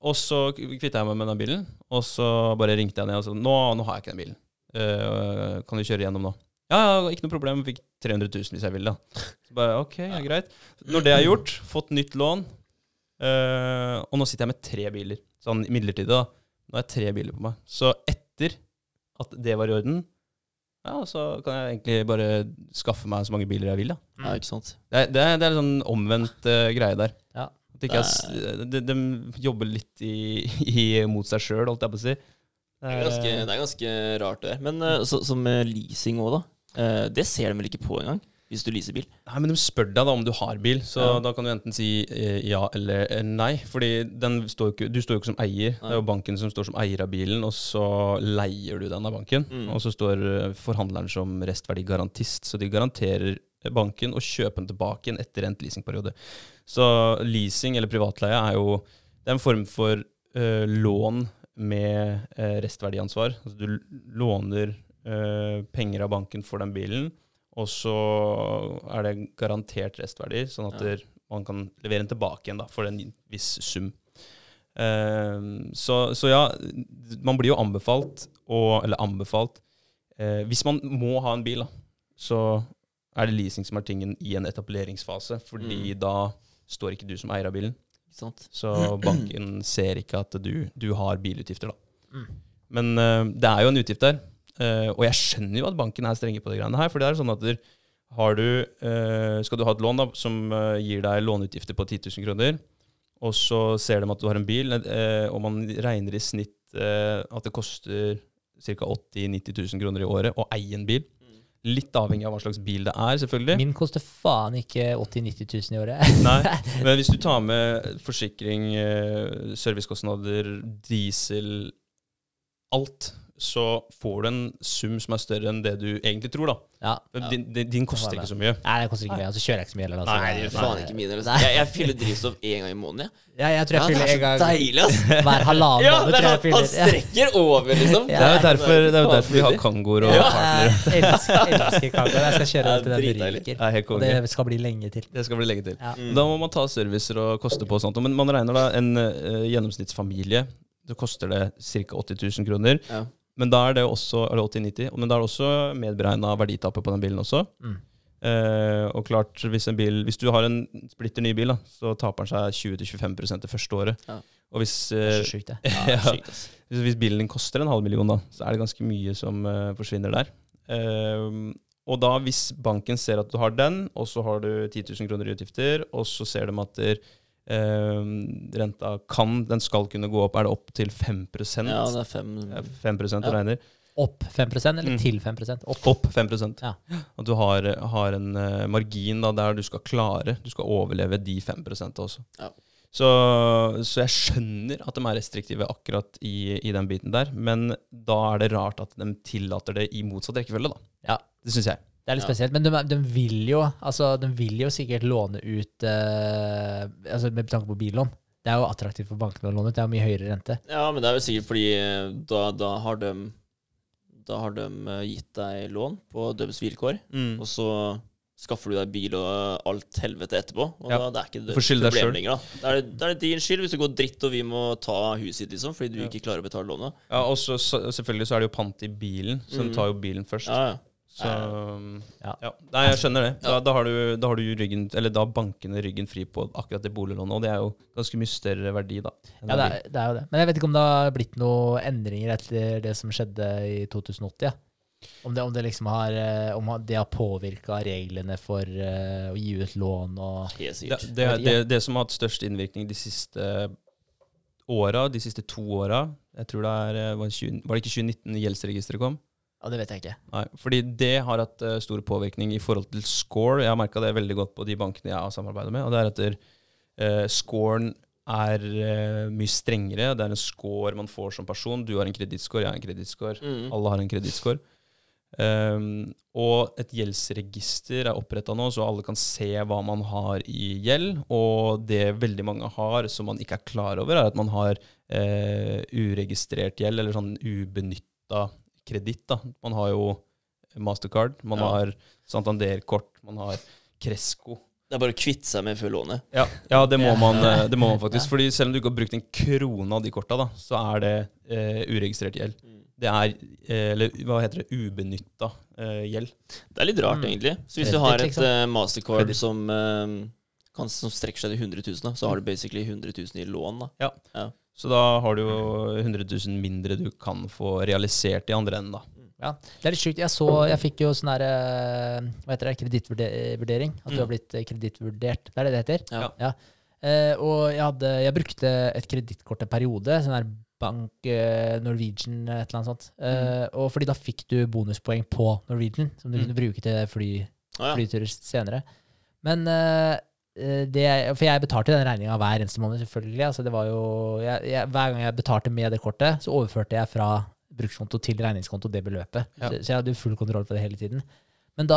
Speaker 1: Og så kvitta jeg meg med den bilen, og så bare ringte jeg ned og sa nå, nå har jeg ikke den bilen. Uh, kan du kjøre gjennom nå? Ja, ja, ikke noe problem. Fikk 300 000 hvis jeg vil, da. Så bare, ok, ja, greit. Når det er gjort, fått nytt lån, øh, og nå sitter jeg med tre biler. Sånn midlertidig, da. Nå har jeg tre biler på meg. Så etter at det var i orden, ja, så kan jeg egentlig bare skaffe meg så mange biler jeg vil, da.
Speaker 3: Ja, ikke sant.
Speaker 1: Det er, det er, det er en sånn omvendt uh, greie der.
Speaker 2: Ja.
Speaker 1: At ikke jeg, de, de jobber litt i, i, mot seg sjøl, holdt jeg på å si.
Speaker 3: Det er ganske, det er ganske rart, det der. Men eh, så, som med leasing òg, da. Eh, det ser de vel ikke på engang, hvis du leaser bil.
Speaker 1: Nei, men De spør deg da om du har bil, så
Speaker 3: Ja.
Speaker 1: da kan du enten si eh, ja eller eh, nei. Fordi den står ikke, du står jo ikke som eier. Det er jo banken som står som eier av bilen, og så leier du den av banken.
Speaker 3: Mm.
Speaker 1: Og så står forhandleren som restverdigarantist, så de garanterer banken å kjøpe den tilbake igjen etter endt leasingperiode. Så leasing eller privatleie er jo det er en form for uh, lån med uh, restverdiansvar. Altså du låner penger av banken for den bilen, og så er det garantert restverdi, sånn at
Speaker 3: Ja.
Speaker 1: man kan levere den tilbake igjen da, for en viss sum. Eh, så, så ja, man blir jo anbefalt, og, eller anbefalt eh, Hvis man må ha en bil, da, så er det leasing som er tingen i en etableringsfase, fordi
Speaker 3: Mm.
Speaker 1: da står ikke du som eier av bilen.
Speaker 3: Sånt.
Speaker 1: Så banken ser ikke at du, du har bilutgifter, da.
Speaker 2: Mm.
Speaker 1: Men eh, det er jo en utgift der. Eh, og jeg skjønner jo at banken er strenge på de greiene her. For det er sånn at der, har du, uh, skal du ha et lån da, som uh, gir deg låneutgifter på 10 000 kroner, og så ser de at du har en bil, og man regner i snitt at det koster ca. 80 000-90 000 kroner i året å eie en bil. Litt avhengig av hva slags bil det er, selvfølgelig.
Speaker 2: Min koster faen ikke 80 000-90 000 i året.
Speaker 1: Nei, men hvis du tar med forsikring, servicekostnader, diesel, alt, så får du en sum som er større enn det du egentlig tror, da.
Speaker 2: Ja.
Speaker 1: Men Din, din, din koster ikke så mye.
Speaker 2: Nei, det koster ikke mye. Og så kjører jeg ikke så mye heller. Altså.
Speaker 1: Nei,
Speaker 3: Det er faen ikke mine. Altså. Jeg, jeg fyller drivstoff én gang i måneden.
Speaker 2: Ja, jeg tror jeg
Speaker 3: Ja,
Speaker 2: fyller
Speaker 3: det er så
Speaker 2: gang
Speaker 3: deilig, ass!
Speaker 2: hver halvannen
Speaker 3: Ja,
Speaker 2: måned. tror jeg
Speaker 3: sånn,
Speaker 2: fyller.
Speaker 3: han strekker over, liksom.
Speaker 2: Ja.
Speaker 1: Det er jo derfor, det er jo derfor vi har. Kangoer og
Speaker 2: Ja,
Speaker 1: partnere.
Speaker 2: jeg elsker, elsker kangoer. Jeg skal kjøre
Speaker 3: Ja,
Speaker 2: til den ryker.
Speaker 1: Det
Speaker 2: Og det skal bli lenge til.
Speaker 1: Det skal bli lenge til.
Speaker 2: Ja.
Speaker 3: Mm.
Speaker 1: Da må man ta servicer og koste på og sånt. Men man regner da en uh, gjennomsnittsfamilie så koster det ca. 80 000 kroner.
Speaker 3: Ja.
Speaker 1: Men da er det også eller 80-90, men da er det også medberegna verditapet på den bilen også.
Speaker 2: Mm.
Speaker 1: Eh, og klart, hvis, en bil, hvis du har en splitter ny bil, da, så taper den seg 20-25 det første året.
Speaker 3: Ja.
Speaker 1: Og hvis, eh,
Speaker 2: sykt.
Speaker 3: Ja, sykt,
Speaker 1: hvis hvis bilen din koster en halv million, da, så er det ganske mye som eh, forsvinner der. Eh, og da, hvis banken ser at du har den, og så har du 10 000 kroner i utgifter, og så ser de at der, eh, renta kan, den skal kunne gå opp, er det opp til 5
Speaker 3: Ja, det er fem
Speaker 1: Ja, 5
Speaker 3: Ja.
Speaker 1: regner.
Speaker 2: Opp 5 eller
Speaker 1: Mm.
Speaker 2: til 5 Opp.
Speaker 1: Opp 5
Speaker 2: Ja.
Speaker 1: At du har, har en uh, margin da, der du skal klare, du skal overleve de 5 også.
Speaker 3: Ja.
Speaker 1: Så, så jeg skjønner at de er restriktive akkurat i, i den biten der, men da er det rart at de tillater det i motsatt rekkefølge, da.
Speaker 2: Ja.
Speaker 1: Det syns jeg.
Speaker 2: Det er litt
Speaker 3: Ja.
Speaker 2: spesielt, men de, de vil jo altså, de vil jo sikkert låne ut eh, altså med tanke på billån. Det er jo attraktivt for bankene å låne ut, det er jo mye høyere rente.
Speaker 3: Ja, men det er jo sikkert fordi eh, da, da har de Da har de eh, gitt deg lån på deres vilkår, og så skaffer du deg bil og alt helvete etterpå. Og
Speaker 1: Ja.
Speaker 3: da det er ikke det problemet lenger. Da. Er det, er det din skyld hvis det går dritt og vi må ta huset ditt, liksom, fordi du
Speaker 1: Ja.
Speaker 3: ikke klarer å betale lånet.
Speaker 1: Ja, og så så- selvfølgelig så er det jo pant i bilen, så
Speaker 3: Mm.
Speaker 1: de tar jo bilen først.
Speaker 3: Ja, ja.
Speaker 1: Så ja.
Speaker 2: Ja.
Speaker 1: Nei, jeg skjønner det. Da, da, har du, da har du ryggen Eller da bankene ryggen fri på akkurat det boliglånet, og det er jo ganske mye større verdi, da.
Speaker 2: Ja, det er, det er jo det. Men jeg vet ikke om det har blitt noen endringer etter det som skjedde i 2080. Ja. Om, det, om det liksom har eh, Om det har påvirka reglene for eh, å gi ut lån og
Speaker 3: Helt
Speaker 1: Det,
Speaker 3: sikkert.
Speaker 1: det, det, det som har hatt størst innvirkning de siste åra, de siste to åra Jeg tror det er eh, var, 20, var det ikke 2019 gjeldsregisteret kom?
Speaker 2: Ja, det vet jeg ikke.
Speaker 1: Nei, fordi det har hatt uh, stor påvirkning i forhold til score. Jeg har merka det veldig godt på de bankene jeg har samarbeidet med. Og det er at uh, scoren er uh, mye strengere. Det er en score man får som person. Du har en kredittscore, jeg har en kredittscore.
Speaker 3: Mm.
Speaker 1: Alle har en kredittscore. Um, og et gjeldsregister er oppretta nå, så alle kan se hva man har i gjeld. Og det veldig mange har som man ikke er klar over, er at man har uh, uregistrert gjeld, eller sånn ubenytta kreditt. Man har jo Mastercard, man
Speaker 3: Ja.
Speaker 1: har Santander-kort, man har Cresco.
Speaker 3: Det er bare å kvitte seg med fullånet. lånet.
Speaker 1: Ja, ja det, må man, eh, det må man faktisk. Fordi selv om du ikke har brukt en krone av de korta, da, så er det eh, uregistrert gjeld. Det er, eh, eller hva heter det, ubenytta eh, gjeld.
Speaker 3: Det er litt rart,
Speaker 2: Mm.
Speaker 3: egentlig. Så hvis du har et
Speaker 2: liksom.
Speaker 3: eh, mastercard som, kan, som strekker seg til 100 000, da, så har du basically 100 000 i lån. da.
Speaker 1: Så da har du jo 100 000 mindre du kan få realisert i andre enden, da.
Speaker 2: Ja, Det er litt sjukt. Jeg så, jeg fikk jo sånn her eh, Hva heter det? Kredittvurdering. At du
Speaker 1: Mm.
Speaker 2: har blitt eh, kredittvurdert. Det er det det heter?
Speaker 3: Ja.
Speaker 2: Eh, og jeg, hadde, jeg brukte et kredittkort en periode. Sånn her Bank eh, Norwegian, et eller annet sånt. Eh, Og fordi da fikk du bonuspoeng på Norwegian, som du
Speaker 1: Mm.
Speaker 2: kunne bruke til fly, flyturer senere. Men eh, det, For jeg betalte den regninga hver eneste måned, selvfølgelig. Altså det var jo, jeg, jeg, hver gang jeg betalte med det kortet, så overførte jeg fra brukskonto til regningskonto det beløpet.
Speaker 1: Ja.
Speaker 2: Så, så jeg hadde jo full kontroll på det hele tiden. Men da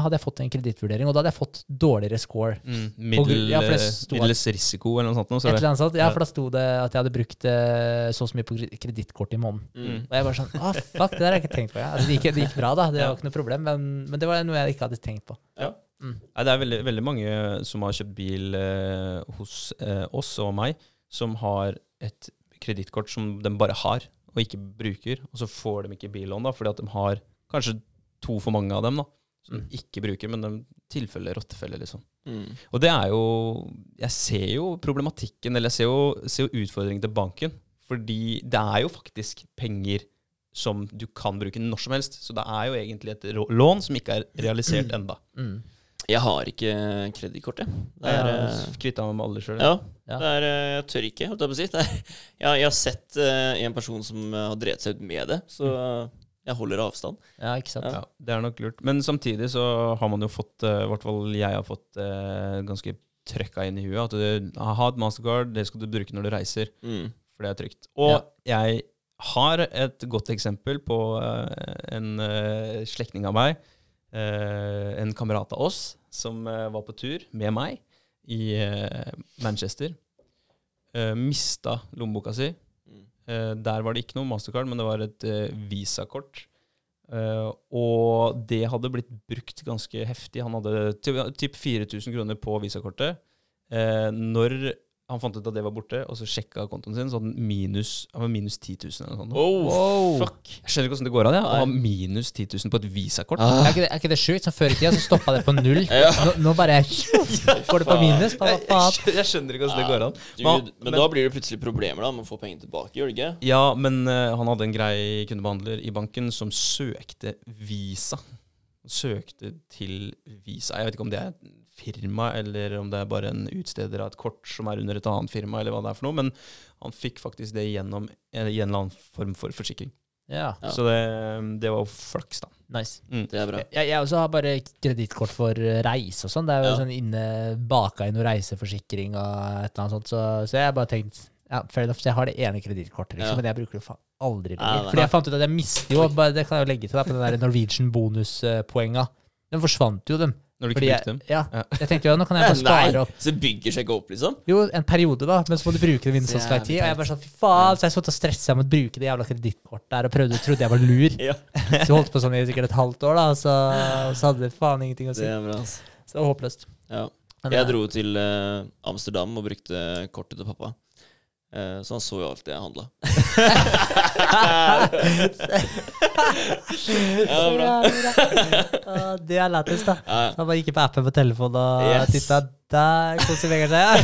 Speaker 2: hadde jeg fått en kredittvurdering, og da hadde jeg fått dårligere score.
Speaker 1: Middel,
Speaker 2: ja,
Speaker 1: eh, middels risiko eller noe sånt.
Speaker 2: Noe,
Speaker 1: så et
Speaker 2: eller annet sånt. Ja,
Speaker 1: Ja.
Speaker 2: for da sto det at jeg hadde brukt eh, så og så mye på kre- kredittkort i måneden.
Speaker 3: Mm.
Speaker 2: Og jeg var sånn ah, fuck, det der har jeg ikke tenkt på. Ja. Altså, det, gikk, det gikk bra, da. Det
Speaker 1: Ja.
Speaker 2: var ikke noe problem. Men, men det var noe jeg ikke hadde tenkt på.
Speaker 1: Nei, det er veldig, veldig mange som har kjøpt bil eh, hos eh, oss og meg, som har et kredittkort som de bare har, og ikke bruker. Og så får de ikke billån da, fordi at de har kanskje to for mange av dem, da, som
Speaker 2: Mm.
Speaker 1: de ikke bruker, men de tilfeller rottefeller, liksom.
Speaker 3: Mm.
Speaker 1: Og det er jo Jeg ser jo problematikken, eller jeg ser jo, ser jo utfordringen til banken. Fordi det er jo faktisk penger som du kan bruke når som helst. Så det er jo egentlig et lån som ikke er realisert enda.
Speaker 2: Mm.
Speaker 3: Jeg har ikke kredittkortet. jeg. Det
Speaker 1: har
Speaker 3: eh,
Speaker 1: kvitta meg med alle sjøl.
Speaker 3: ja,
Speaker 2: Ja.
Speaker 3: det er, eh, jeg tør ikke, holdt jeg på å si. Det er, jeg, jeg har sett uh, en person som eh, har drevet seg ut med det, så jeg holder avstand.
Speaker 2: Ja, ikke sant.
Speaker 1: Ja, det er nok lurt. Men samtidig så har man jo fått, eh, i hvert fall jeg har fått uh, ganske trøkka inn i huet, at du har et mastercard, det skal du bruke når du reiser,
Speaker 3: Mm.
Speaker 1: for det er trygt. Og jeg har et godt eksempel på uh, en uh, slektning av meg, eh, en kamerat av oss, som eh, var på tur med meg i eh, Manchester. Uh, mista lommeboka si. Eh, der var det ikke noe mastercard, men det var et uh, visakort. Eh, og det hadde blitt brukt ganske heftig. Han hadde typ 4000 kroner på visakortet. Eh, når han fant ut at det var borte, og så sjekka kontoen sin, så hadde han minus, han var minus 10 000 eller noe sånt.
Speaker 3: Oh,
Speaker 2: Wow.
Speaker 3: fuck.
Speaker 1: Jeg skjønner ikke hvordan det går an, ja. Å ha minus 10 000 på et visakort.
Speaker 3: Ah.
Speaker 2: Er ikke, det- er ikke det sjukt? Så Før i tida så stoppa det på null.
Speaker 3: Ja.
Speaker 2: Nå, nå bare går det på minus. Hva
Speaker 1: Jeg, skjønner- jeg skjønner ikke hvordan det går an.
Speaker 3: Dude,
Speaker 1: Men-
Speaker 3: men, da blir det plutselig problemer da med å få pengene tilbake, gjør det ikke?
Speaker 1: Ja, men uh, han hadde en grei kundebehandler i banken som søkte Visa. Søkte til Visa. Jeg vet ikke om det er firma, eller om det er bare en utsteder av et kort som er under et annet firma, eller hva det er for noe. Men han fikk faktisk det gjennom eh, en eller annen form for forsikring.
Speaker 2: Ja.
Speaker 1: Så det, det var flaks, da.
Speaker 2: nice.
Speaker 3: Det er bra.
Speaker 2: Jeg, jeg også har bare kredittkort for reise og sånn. Det er jo
Speaker 3: Ja.
Speaker 2: sånn inne baka i noe reiseforsikring og et eller annet sånt. Så, så jeg har bare tenkt ja, fair enough, så jeg har det ene kredittkortet, liksom,
Speaker 3: Ja.
Speaker 2: men jeg bruker det faen aldri lenger. Fordi jeg fant ut at jeg mister jo Det kan jeg jo legge til da, på den der Norwegian bonuspoenga. Den forsvant jo, dem.
Speaker 1: Når du ikke brukte dem.
Speaker 2: ja,
Speaker 1: Ja.
Speaker 2: jeg tenkte jo nå kan jeg bare spare
Speaker 3: Nei,
Speaker 2: opp
Speaker 3: så bygger seg ikke opp, liksom?
Speaker 2: Jo, en periode, da, men så må du bruke dem innen så lang tid. Og jeg bare sånn, fy faen, så jeg satt og stressa med å bruke det jævla kredittkortet der og prøvde, trodde jeg var lur.
Speaker 3: Ja.
Speaker 2: Så jeg holdt på sånn i sikkert et halvt år, da, så, så hadde det faen ingenting å si.
Speaker 3: Det er bra, altså.
Speaker 2: Så det var håpløst.
Speaker 3: Ja. Jeg dro til eh, Amsterdam og brukte kortet til pappa. Eh, så han så jo alt det jeg handla. ja, bra.
Speaker 2: Det er lættis, da. Han bare gikk på appen på telefonen og
Speaker 3: Yes.
Speaker 2: titta. Der koser Vegard seg.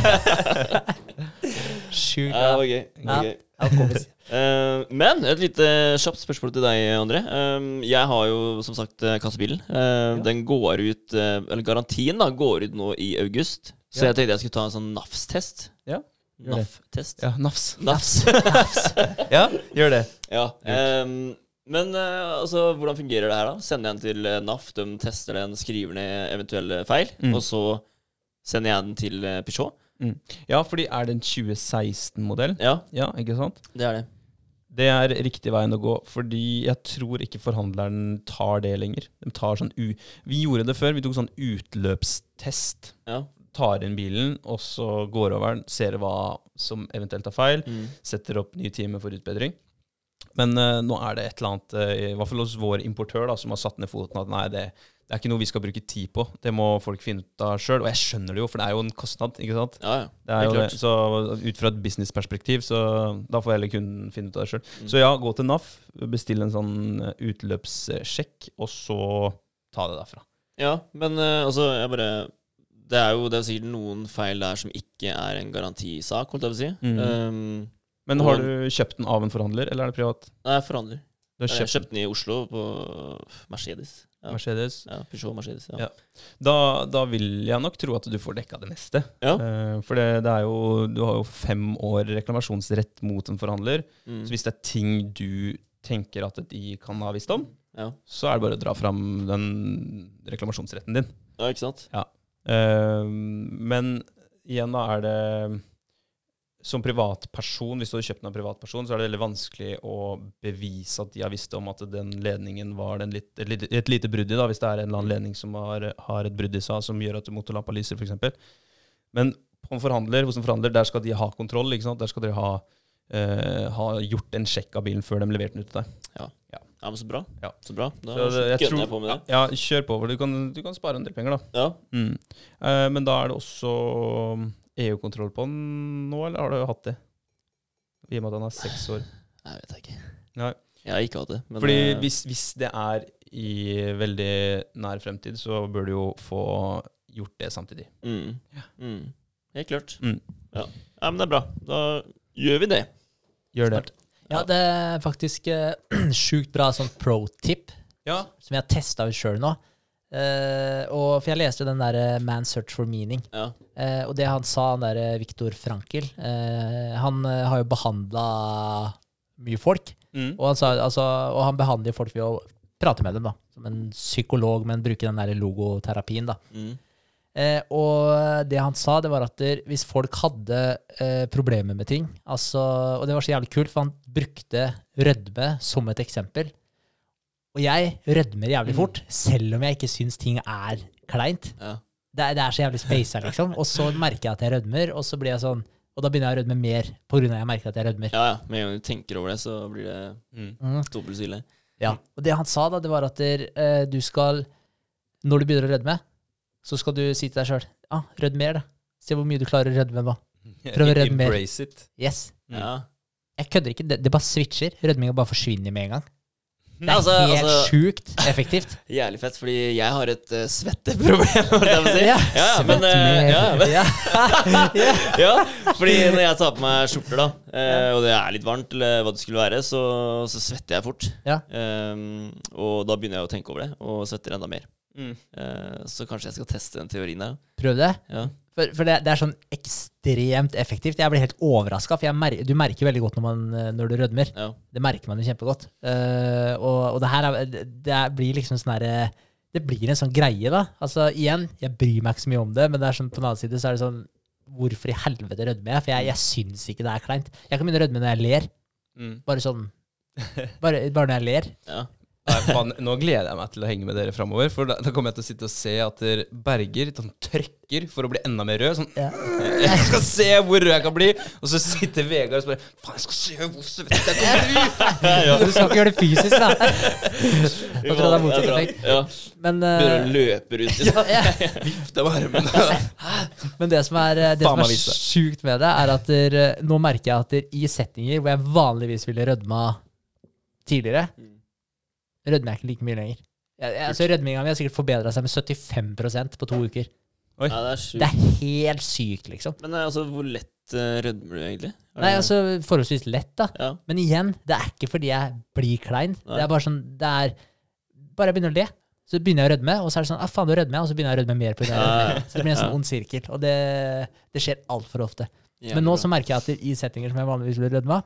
Speaker 2: Sjukt.
Speaker 3: ja, det var gøy. Det var
Speaker 2: Ja.
Speaker 3: men et lite kjapt spørsmål til deg, André. Eh, jeg har jo som sagt eh, kassebilen. Den går ut Eller garantien da går ut nå i august. Så jeg tenkte jeg skulle ta en sånn NAFS-test.
Speaker 1: Ja.
Speaker 3: NAF-test.
Speaker 1: Ja, nafs.
Speaker 3: NAFS.
Speaker 1: Ja, gjør det.
Speaker 3: ja. Um, men uh, altså, hvordan fungerer det her, da? Sender jeg den til eh, NAF, de tester den, skriver ned eventuelle feil,
Speaker 1: Mm.
Speaker 3: og så sender jeg den til Peugeot. Peugeot?
Speaker 1: Ja, fordi er det en 2016-modell?
Speaker 3: Ja,
Speaker 1: Ja, ikke sant?
Speaker 3: det er det.
Speaker 1: Det er riktig veien å gå, fordi jeg tror ikke forhandleren tar det lenger. De tar sånn u vi gjorde det før. Vi tok sånn utløpstest.
Speaker 3: Ja.
Speaker 1: Tar inn bilen, og så går over den, ser hva som eventuelt er feil,
Speaker 3: Mm.
Speaker 1: setter opp nye timer for utbedring. Men uh, nå er det et eller annet, uh, i hvert fall hos vår importør, da, som har satt ned foten at nei, det, det er ikke noe vi skal bruke tid på. Det må folk finne ut av sjøl. Og jeg skjønner det jo, for det er jo en kostnad. ikke sant?
Speaker 3: Ja, ja.
Speaker 1: Det er jo det. Så ut fra et businessperspektiv, så da får heller kunden finne ut av det sjøl.
Speaker 3: Mm.
Speaker 1: Så ja, gå til NAF, bestill en sånn eh, utløpssjekk, og så ta det derfra.
Speaker 3: Ja, men uh, altså, jeg bare Det er jo det er sikkert noen feil der som ikke er en garantisak, holdt jeg på å si.
Speaker 1: Mm.
Speaker 3: Um,
Speaker 1: Men
Speaker 3: Og-
Speaker 1: har du kjøpt den av en forhandler, eller er det privat?
Speaker 3: nei, jeg forhandler.
Speaker 1: Du har
Speaker 3: Jeg
Speaker 1: kjøpt
Speaker 3: kjøpte den i Oslo, på Mercedes. Ja,
Speaker 1: Mercedes.
Speaker 3: ja Peugeot Mercedes. Ja.
Speaker 1: Ja. Da, da vil jeg nok tro at du får dekka det meste.
Speaker 3: Ja.
Speaker 1: Uh, for det, det er jo, du har jo fem år reklamasjonsrett mot en forhandler.
Speaker 3: Mm.
Speaker 1: Så hvis det er ting du tenker at de kan ha visst om,
Speaker 3: ja.
Speaker 1: så er det bare å dra fram den reklamasjonsretten din.
Speaker 3: ja, ikke sant?
Speaker 1: Eh, men igjen da er det Som privatperson, hvis du hadde kjøpt den av privatperson, så er det veldig vanskelig å bevise at de har visst om at den ledningen var den litt, et, lite, et lite brudd i, da, hvis det er en eller annen ledning som har, har et brudd i seg som gjør at motorlampa lyser, f.eks. Men på en forhandler, hos en forhandler, der skal de ha kontroll. Der skal dere ha, eh, ha gjort en sjekk av bilen før de leverte den ut til deg.
Speaker 3: Ja. Ja, men så bra.
Speaker 1: Ja.
Speaker 3: Så bra. Da
Speaker 1: Så det- jeg tror-
Speaker 3: jeg på med det.
Speaker 1: Ja, kjør på. for Du kan, du kan spare en del penger, da.
Speaker 3: Ja.
Speaker 1: Mm. Eh, men da er det også EU-kontroll på den nå, eller har du hatt det? I og med at han er seks år.
Speaker 3: Jeg vet ikke.
Speaker 1: Nei.
Speaker 3: Jeg har ikke hatt det. Men,
Speaker 1: Fordi
Speaker 3: det,
Speaker 1: hvis, hvis det er i veldig nær fremtid, så bør du jo få gjort det samtidig.
Speaker 3: mm, mm, Helt klart.
Speaker 1: Mm.
Speaker 3: Ja. ja, men det er bra. Da gjør vi det.
Speaker 1: Gjør det.
Speaker 2: Ja, det er faktisk uh, sjukt bra sånn pro-tip
Speaker 1: Ja.
Speaker 2: som jeg har testa ut sjøl nå. Uh, og, for jeg leste den der eh, Man's Search for Meaning.
Speaker 3: Ja.
Speaker 2: Uh, og det han sa, han der Viktor Frankel uh, Han har jo behandla mye folk.
Speaker 1: Mm.
Speaker 2: Og han, sa, altså, og han behandler folk ved å prate med dem, da. Som en psykolog, men bruke den der logoterapien, da.
Speaker 3: Mm.
Speaker 2: Eh, og det han sa, det var at der, hvis folk hadde eh, problemer med ting altså, Og det var så jævlig kult, for han brukte rødme som et eksempel. Og jeg rødmer jævlig
Speaker 1: Mm.
Speaker 2: fort, selv om jeg ikke syns ting er kleint.
Speaker 3: Ja.
Speaker 2: Det er, det er så jævlig spasa, liksom. Og så merker jeg at jeg rødmer, og så blir jeg sånn Og da begynner jeg å rødme mer på grunn av at jeg merker at jeg rødmer.
Speaker 3: ja, ja. Med en gang du tenker over det, så blir det
Speaker 1: Mm.
Speaker 2: Mm.
Speaker 3: dobbelt så ille.
Speaker 2: Ja. Og det han sa, da, det var at der, eh, du skal Når du begynner å rødme, så skal du si til deg sjøl ah, rødm mer, da. Se hvor mye du klarer å rødme nå. Prøv å rødme mer.
Speaker 1: Embrace it.
Speaker 2: Yes.
Speaker 3: Ja.
Speaker 2: Jeg kødder ikke. Det, det bare switcher. Rødminga bare forsvinner med en gang. Det er
Speaker 3: Altså,
Speaker 2: helt
Speaker 3: altså-
Speaker 2: sjukt effektivt.
Speaker 3: Jævlig fett, fordi jeg har et uh, svetteproblem. si.
Speaker 2: Ja,
Speaker 3: ja, ja, men, eh, ja, men,
Speaker 2: ja. ja.
Speaker 3: ja, fordi når jeg tar på meg skjorter, da, uh, og det er litt varmt, eller hva det skulle være, så, så svetter jeg fort.
Speaker 2: Ja.
Speaker 3: Ehm, og da begynner jeg å tenke over det, og svetter enda mer.
Speaker 1: Mm.
Speaker 3: Eh, så kanskje jeg skal teste den teorien der.
Speaker 2: Prøv det.
Speaker 3: Ja.
Speaker 2: For, for det, det er sånn ekstremt effektivt. Jeg blir helt overraska, for jeg mer, du merker veldig godt når, man, eh, når du rødmer.
Speaker 3: Ja.
Speaker 2: Det merker man jo kjempegodt. Uh, og, og det her er, det, det er- blir liksom sånn herre Det blir en sånn greie, da. Altså igjen, jeg bryr meg ikke så mye om det, men det er sånn, på den annen side så er det sånn Hvorfor i helvete rødmer jeg? For jeg, jeg syns ikke det er kleint. Jeg kan begynne å rødme når jeg ler.
Speaker 1: Mm.
Speaker 2: Bare sånn Bare, bare når jeg ler.
Speaker 3: Ja.
Speaker 1: Nei, faen, nå gleder jeg meg til å henge med dere framover. For da, da kommer jeg til å sitte og se at dere Berger sånn, trykker for å bli enda mer rød. Sånn,
Speaker 2: Ja.
Speaker 1: Jeg skal se hvor rød jeg kan bli! Og så sitter Vegard og spør Faen, jeg skal se hvor svett jeg kan bli!
Speaker 2: Du skal ikke gjøre det fysisk, da. Tror jeg det er motsatt effekt.
Speaker 3: Ja.
Speaker 2: Men,
Speaker 3: Begynner
Speaker 2: eh,
Speaker 3: å løpe rundt. i
Speaker 2: ja.
Speaker 1: Vifte med armene.
Speaker 2: Men det som er, det som er sjukt med det, er at der, nå merker jeg at der, i settinger hvor jeg vanligvis ville rødma tidligere,
Speaker 3: Mm.
Speaker 2: Rødmer jeg ikke like mye lenger. Jeg, jeg, altså Rødminga mi har sikkert forbedra seg med 75% på to uker.
Speaker 1: Oi.
Speaker 3: Ja, det er sykt.
Speaker 2: Det er helt sykt, liksom.
Speaker 3: Men eh, altså, hvor lett uh, rødmer du egentlig? Er
Speaker 2: Nei, altså Forholdsvis lett, da.
Speaker 3: ja.
Speaker 2: Men igjen, det er ikke fordi jeg blir klein.
Speaker 3: Nei.
Speaker 2: Det er bare sånn Det er Bare jeg begynner å le, så begynner jeg å rødme, og så er det sånn ah, faen, du rødmer, og så begynner jeg å rødme mer. på grunn av
Speaker 3: Ja, ja.
Speaker 2: Så det blir en sånn
Speaker 3: ja.
Speaker 2: ond sirkel. Og det, det skjer altfor ofte.
Speaker 3: Ja,
Speaker 2: Men nå så merker jeg at i settinger som jeg vanligvis ville rødma,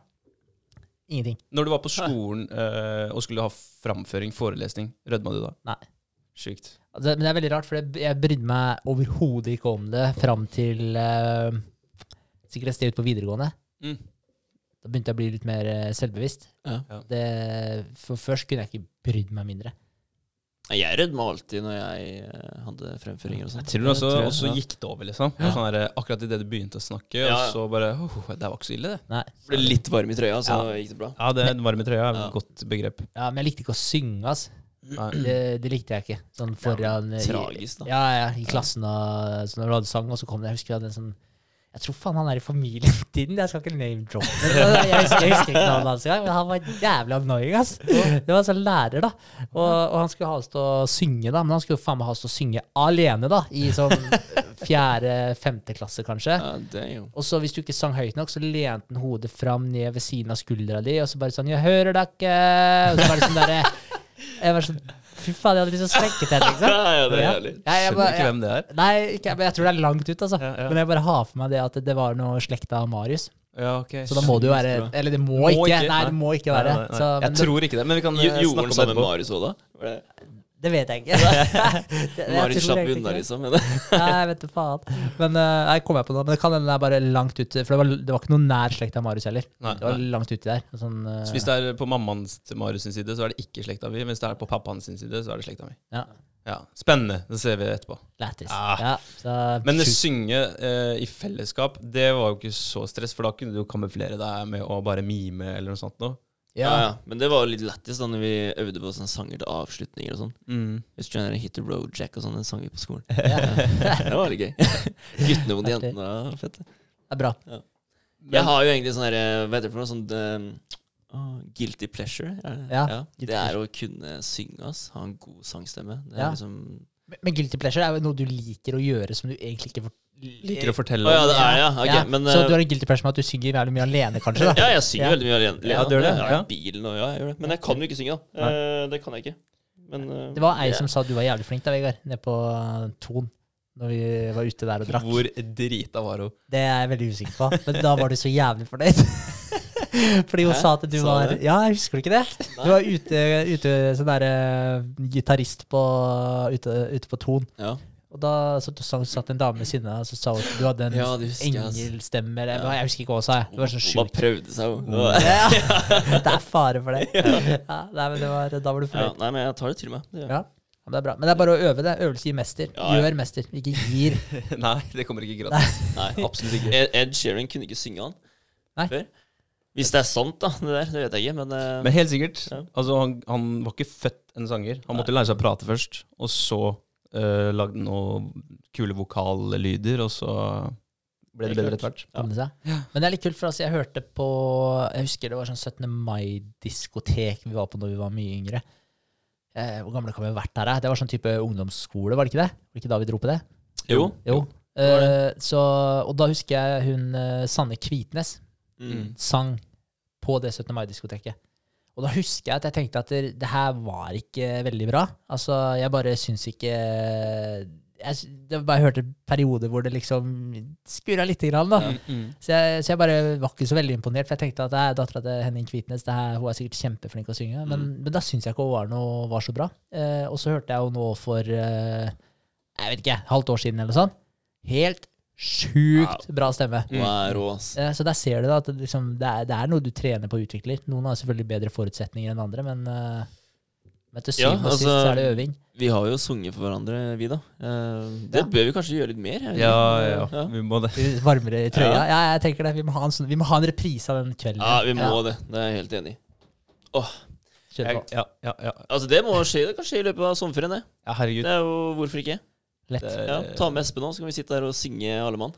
Speaker 2: ingenting.
Speaker 1: Når du var på skolen eh, og skulle ha framføring, forelesning, rødma du da?
Speaker 2: Nei.
Speaker 1: Sjukt.
Speaker 2: Altså, men det er veldig rart, for jeg brydde meg overhodet ikke om det fram til uh, sikkert et sted ut på videregående.
Speaker 1: Mm.
Speaker 2: Da begynte jeg å bli litt mer eh, selvbevisst.
Speaker 3: Ja.
Speaker 2: Det, for først kunne jeg ikke brydd meg mindre.
Speaker 3: Jeg rødma alltid når jeg eh, hadde fremføringer og sånt.
Speaker 1: Jeg tror det også,
Speaker 3: Det
Speaker 1: også
Speaker 3: ja.
Speaker 1: gikk det over, liksom. Ja. Sånn der, akkurat idet du begynte å snakke,
Speaker 3: Ja,
Speaker 1: og så bare oh, Det var ikke så ille, det.
Speaker 2: Nei.
Speaker 3: Ble litt varm i trøya, så
Speaker 1: Ja.
Speaker 3: gikk det bra.
Speaker 1: Ja, det varm i trøya er
Speaker 3: Ja.
Speaker 1: et godt begrep.
Speaker 2: Ja, men jeg likte ikke å synge,
Speaker 1: altså.
Speaker 2: Det, det likte jeg ikke. Sånn foran i-
Speaker 3: Tragisk, da.
Speaker 2: Ja, ja, i klassen og så når du hadde sang, og så kom det Jeg husker jeg hadde en sånn Jeg tror faen han er i familien din. Jeg skal ikke name-droppe. Jeg jeg husker ikke navnet hans engang, men han var jævlig annoying, ass. Det var en sånn lærer, da. Og, og han skulle ha oss til å synge, da. Men han skulle faen meg ha oss til å synge alene, da. I sånn fjerde-femte klasse, kanskje. Og så hvis du ikke sang høyt nok, så lente han hodet fram ned ved siden av skuldra di, og så bare sånn 'Jeg hører deg ikke'. Og så var det sånn derre Jeg var sånn Fy faen, jeg hadde lyst til å strekke til, liksom.
Speaker 3: Ja, ja, det er
Speaker 2: Ja.
Speaker 3: jævlig.
Speaker 2: Ja, jeg
Speaker 1: Skjønner
Speaker 2: bare-
Speaker 1: ikke hvem det er.
Speaker 2: Nei, ikke, men jeg tror det er langt ut, altså.
Speaker 1: Ja, ja.
Speaker 2: Men jeg bare har for meg det at det, var noe slekta av Marius.
Speaker 1: Ja, ok.
Speaker 2: Så da må det jo være. Eller det må,
Speaker 1: Må
Speaker 2: ikke.
Speaker 1: ikke,
Speaker 2: Nei, det må ikke
Speaker 1: Nei,
Speaker 2: være.
Speaker 1: nei, nei.
Speaker 2: Så, men
Speaker 1: jeg
Speaker 2: det,
Speaker 1: tror ikke det, men vi kan eh,
Speaker 3: Jo- Gjorde
Speaker 1: snakke om det
Speaker 3: sammen med
Speaker 1: etterpå.
Speaker 3: Marius òg, da? Var det?
Speaker 2: Det vet jeg ikke. Marit
Speaker 3: slapp unna, liksom. Men,
Speaker 2: Nei, jeg vet du faen. Men uh, jeg kom jeg på noe. Men det kan hende det er bare langt ute. For det var, det var ikke noe nær slekt av Marius heller.
Speaker 1: Nei,
Speaker 2: Det var
Speaker 1: nei.
Speaker 2: langt ute der. Sånn, uh,
Speaker 1: Så hvis det er på mammaens til Marius sin side, så er det ikke slekta mi. Hvis det er på pappaens sin side, så er det slekta mi.
Speaker 2: ja,
Speaker 1: Ja, Spennende. Det ser vi etterpå.
Speaker 2: lættis.
Speaker 1: Ah.
Speaker 2: Ja, så,
Speaker 1: Men det synge uh, i fellesskap, det var jo ikke så stress, for da kunne du kamuflere deg med å bare mime eller noe sånt noe.
Speaker 3: Ja.
Speaker 2: ja.
Speaker 3: ja, Men det var litt lættis da når vi øvde på sånne sanger til avslutninger og sånn.
Speaker 1: Mm.
Speaker 3: Husker du kjenner Hit the Road Jack og sånn? Den sang vi på skolen.
Speaker 2: Ja.
Speaker 3: Det var litt gøy. Guttene mot jentene. ja, Fett. det.
Speaker 2: Er bra.
Speaker 3: Jeg har jo egentlig sånn her Hva heter det for noe sånt um, ah, Guilty pleasure. Er det?
Speaker 2: Ja,
Speaker 3: Det er å kunne synge, ass. Ha en god sangstemme. Det er
Speaker 2: Ja.
Speaker 3: liksom
Speaker 2: Men- guilty pleasure er jo noe du liker å gjøre som du egentlig ikke får
Speaker 1: Liker å fortelle
Speaker 3: oh, ja, det er ja. Okay,
Speaker 2: Ja,
Speaker 3: men
Speaker 2: så
Speaker 3: eh,
Speaker 2: du har en guilty pleasure med at du synger veldig mye alene, kanskje? da?
Speaker 3: Ja, jeg synger
Speaker 2: Ja.
Speaker 3: veldig mye alene.
Speaker 1: Ja, du gjør det,
Speaker 3: Ja,
Speaker 1: ja.
Speaker 3: i bilen og ja, jeg gjør det. Men jeg kan jo ikke synge, da. Nei. det kan jeg ikke. Men eh,
Speaker 2: Det var ei
Speaker 3: ja.
Speaker 2: som sa du var jævlig flink da, Vegard, nede på Ton. Når vi var ute der og drakk.
Speaker 1: Hvor drita var hun?
Speaker 2: Det er jeg veldig usikker på. Men da var du så jævlig fornøyd. Fordi hun
Speaker 3: Hæ?
Speaker 2: sa at du
Speaker 3: Sa
Speaker 2: var
Speaker 3: det?
Speaker 2: Ja, jeg husker du ikke det? Du var ute, ute sånn derre gitarist på, ute, ute på Ton.
Speaker 3: Ja.
Speaker 2: Og da så, så satt en dame ved siden av og så sa hun at du hadde en
Speaker 3: Ja, det husker jeg, ass.
Speaker 2: engelstemme eller. Jeg husker ikke hva hun sa. jeg. Det var så
Speaker 3: Hun bare
Speaker 2: sjukt.
Speaker 3: prøvde seg, hun.
Speaker 2: Ja, det er fare for det. Ja, nei, men det var, da var du
Speaker 3: Ja,
Speaker 2: fornøyd.
Speaker 3: nei, men jeg tar det til meg. Det gjør jeg.
Speaker 2: Ja. Ja, men det er bra. Men det er bare å øve det. Øvelse gir mester.
Speaker 3: Ja, ja.
Speaker 2: Gjør mester, ikke gir.
Speaker 1: Nei, det kommer ikke gratis.
Speaker 3: Nei,
Speaker 1: Absolutt ikke.
Speaker 3: Ed, Ed Sheeran kunne ikke synge han
Speaker 2: Nei.
Speaker 3: før. Hvis det er sant, da. Det der, det vet jeg ikke, men, uh,
Speaker 1: Men helt sikkert.
Speaker 3: Ja.
Speaker 1: Altså, han, han var ikke født en sanger. Han måtte lære seg å prate først, og så uh, lagde han noen kule vokallyder, og så ble det
Speaker 3: det
Speaker 1: bedre etter hvert.
Speaker 2: Ja. Men det er litt kult, for altså, jeg hørte på Jeg husker det var sånn 17. mai-diskotek vi var på når vi var mye yngre. Eh, hvor gamle kan vi ha vært der? Det var sånn type ungdomsskole, var det ikke det? Var det ikke da vi dro på det?
Speaker 3: Jo.
Speaker 2: Jo.
Speaker 3: det det.
Speaker 2: Eh, så, og da husker jeg hun Sanne Kvitnes
Speaker 3: Mm.
Speaker 2: sang på det 17. mai-diskoteket. Og da husker jeg at jeg tenkte at det, det her var ikke veldig bra. Altså, jeg bare syns ikke jeg, jeg bare hørte perioder hvor det liksom skurra lite grann, da.
Speaker 3: Mm,
Speaker 1: Mm.
Speaker 2: Så, jeg, så jeg bare var ikke så veldig imponert, for jeg tenkte at det er dattera til Henning Kvitnes. Det her, hun er sikkert kjempeflink å synge, men,
Speaker 3: Mm.
Speaker 2: men da syns jeg ikke hun var, noe, var så bra. Eh, og så hørte jeg jo nå for eh, jeg vet ikke, halvt år siden eller noe sånt. Helt sjukt bra stemme. Eh, Så der ser du da at det, liksom, det, er, det er noe du trener på og utvikler. Noen har selvfølgelig bedre forutsetninger enn andre, men, eh, men til
Speaker 3: Ja,
Speaker 2: altså, og sist så er det øving.
Speaker 3: Vi har jo sunget for hverandre, vi, da. Eh, det
Speaker 2: Ja.
Speaker 3: bør vi kanskje gjøre litt mer.
Speaker 1: Ja,
Speaker 3: Ja,
Speaker 1: ja, vi må det.
Speaker 2: Varmere i trøya.
Speaker 3: Ja.
Speaker 2: Ja, jeg tenker det. Vi må ha en, sånn, vi må ha en reprise av den kvelden.
Speaker 3: Ja, vi må det. Det er jeg helt enig i.
Speaker 2: Kjør
Speaker 1: Jeg, ja, ja, ja.
Speaker 3: Altså, det må skje. Det kan skje i løpet av sommerferien, det.
Speaker 1: ja, herregud.
Speaker 3: Det er jo Hvorfor ikke?
Speaker 2: Lett.
Speaker 1: Det er-
Speaker 3: Ja, Ta med Espen nå, så kan vi sitte her og synge alle mann.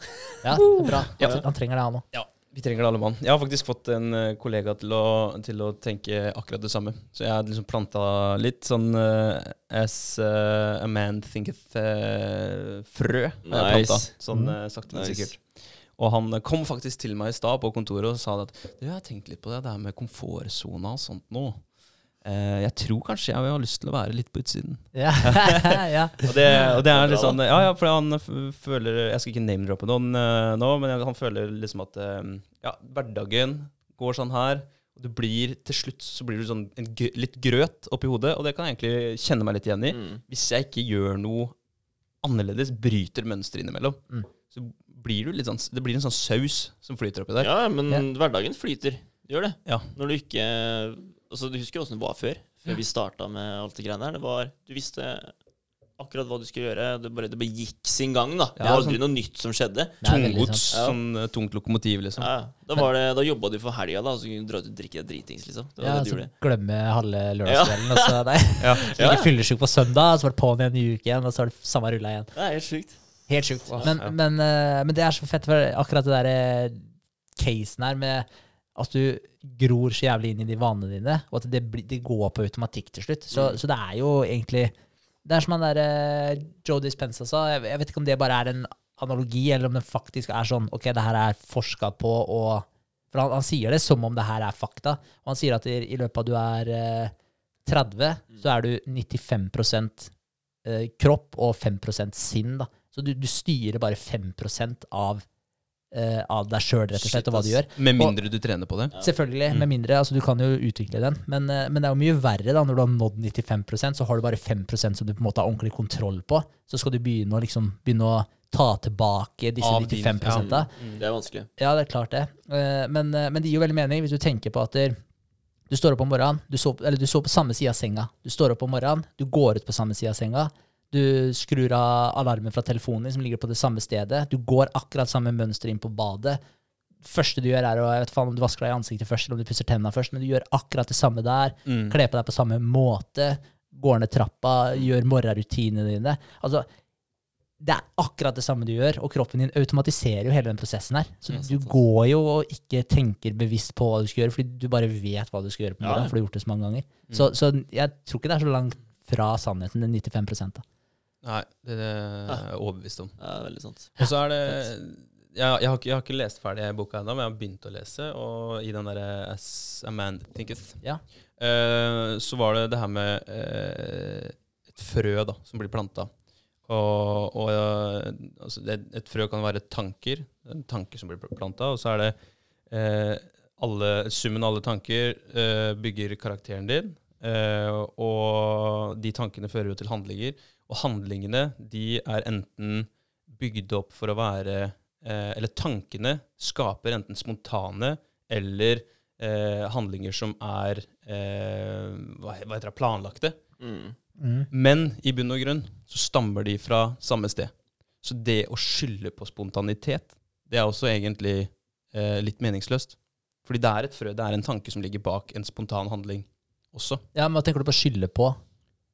Speaker 2: Ja, det er bra.
Speaker 1: Ja.
Speaker 2: Han, trenger det, han òg.
Speaker 1: Ja, vi trenger det alle mann. Jeg har faktisk fått en eh, kollega til å, til å tenke akkurat det samme. Så jeg har liksom planta litt sånn uh, as uh, a man thinketh-frø. har jeg
Speaker 3: Nice.
Speaker 1: sånn
Speaker 2: uh,
Speaker 1: eh, sakte, men
Speaker 3: Nice.
Speaker 1: sikkert. Og han kom faktisk til meg i stad på kontoret og sa at du, jeg har tenkt litt på det, det her med komfortsona og sånt nå. Eh, jeg tror kanskje jeg har lyst til å være litt på utsiden.
Speaker 2: Ja. ja.
Speaker 1: Og det, og det
Speaker 3: er
Speaker 1: litt sånn Ja, ja, for han føler Jeg skal ikke name-droppe noen uh, nå, men han føler liksom at uh, Ja, hverdagen går sånn her. Og du blir til slutt så blir du sånn en gr litt grøt oppi hodet, og det kan jeg egentlig kjenne meg litt igjen i.
Speaker 3: Mm.
Speaker 1: Hvis jeg ikke gjør noe annerledes, bryter mønsteret innimellom,
Speaker 2: Mm.
Speaker 1: så blir du litt sånn Det blir en sånn saus som flyter oppi der.
Speaker 3: Ja, men
Speaker 2: Ja.
Speaker 3: hverdagen flyter. Gjør det.
Speaker 1: Ja.
Speaker 3: Når du ikke Altså, Du husker åssen det var før? Før vi starta med alt det greiene der. Det var, Du visste akkurat hva du skulle gjøre. Det bare, det bare gikk sin gang. da Det var aldri noe nytt som skjedde.
Speaker 1: Tunggods.
Speaker 3: Ja.
Speaker 1: sånn uh, tungt lokomotiv, liksom.
Speaker 3: Ja, da var det, da jobba du for helga, da, så kunne du dra ut og drikke deg dritings. liksom Det var
Speaker 2: Ja,
Speaker 3: det du
Speaker 2: så
Speaker 3: gjorde.
Speaker 2: glemme halve lørdagskvelden, og så nei.
Speaker 1: Ja.
Speaker 3: Ja.
Speaker 2: Ikke fyllesyk på søndag, så var det på'n igjen i uke igjen, og så var det samme rulla igjen.
Speaker 3: Det er helt sjukt.
Speaker 2: Helt sjukt. Men,
Speaker 1: ja.
Speaker 2: men, uh, men det er så fett, for akkurat det der eh, casen her med at du gror så jævlig inn i de vanene dine, og at det, det går på automatikk til slutt. Så,
Speaker 3: Mm.
Speaker 2: så det er jo egentlig Det er som han der eh, Joe Dispenza sa. Jeg, jeg vet ikke om det bare er en analogi, eller om det faktisk er sånn Ok, det her er forska på, og For han, han sier det som om det her er fakta. Og han sier at i, i løpet av du er uh, 30, så er du 95 eh, kropp og 5 sinn. da. Så du, du styrer bare 5 av, eh, av deg sjøl, rett og slett, og hva du gjør.
Speaker 1: Med mindre du trener på det.
Speaker 2: Selvfølgelig,
Speaker 1: Mm.
Speaker 2: med mindre, altså du kan jo utvikle den, men, eh, men det er jo mye verre da når du har nådd 95% så har du bare 5% som du på en måte har ordentlig kontroll på. Så skal du begynne å, liksom, begynne å ta tilbake disse
Speaker 1: Av din-
Speaker 2: 95 ja.
Speaker 3: Mm, Det er vanskelig.
Speaker 2: Ja, det er klart det. Eh, Men, eh, men det gir jo veldig mening hvis du tenker på at du står opp om morgenen, du sover, eller du sover på samme side av senga. Du står opp om morgenen, du går ut på samme side av senga. Du skrur av alarmen fra telefonen din som ligger på det samme stedet. Du går akkurat samme mønster inn på badet. første du gjør, er å jeg vet faen om du vasker deg i ansiktet først, eller om du pusser tennene først, men du gjør akkurat det samme der.
Speaker 1: Mm.
Speaker 2: Kler på deg på samme måte. Går ned trappa, gjør morgenrutinene dine. Altså, det er akkurat det samme du gjør, og kroppen din automatiserer jo hele den prosessen her. Så du går jo og ikke tenker bevisst på hva du skal gjøre, fordi du bare vet hva du skal gjøre på morgenen,
Speaker 3: ja.
Speaker 2: for du har gjort det så mange ganger.
Speaker 1: Mm.
Speaker 2: Så, så jeg tror ikke det er så langt fra sannheten, den 95 da.
Speaker 1: Nei, det, det er jeg overbevist om.
Speaker 3: Ja, veldig sant.
Speaker 1: Og så er det jeg, jeg, har ikke, jeg har ikke lest ferdig boka ennå, men jeg har begynt å lese. Og i den derre As a Man Thinketh,
Speaker 2: Ja.
Speaker 1: eh, så var det det her med eh, et frø da, som blir planta. Og, og eh, altså det, et frø kan være tanker, tanker som blir planta, og så er det eh, alle, summen av alle tanker eh, bygger karakteren din. eh, og de tankene fører jo til handlinger. Og handlingene de er enten bygd opp for å være eh, Eller tankene skaper enten spontane eller eh, handlinger som er eh, hva, hva heter det, planlagte.
Speaker 3: Mm.
Speaker 2: Mm.
Speaker 1: Men i bunn og grunn så stammer de fra samme sted. Så det å skylde på spontanitet, det er også egentlig eh, litt meningsløst. Fordi det er et frø, det er en tanke som ligger bak en spontan handling også.
Speaker 2: Ja, men hva tenker du på å skylde på?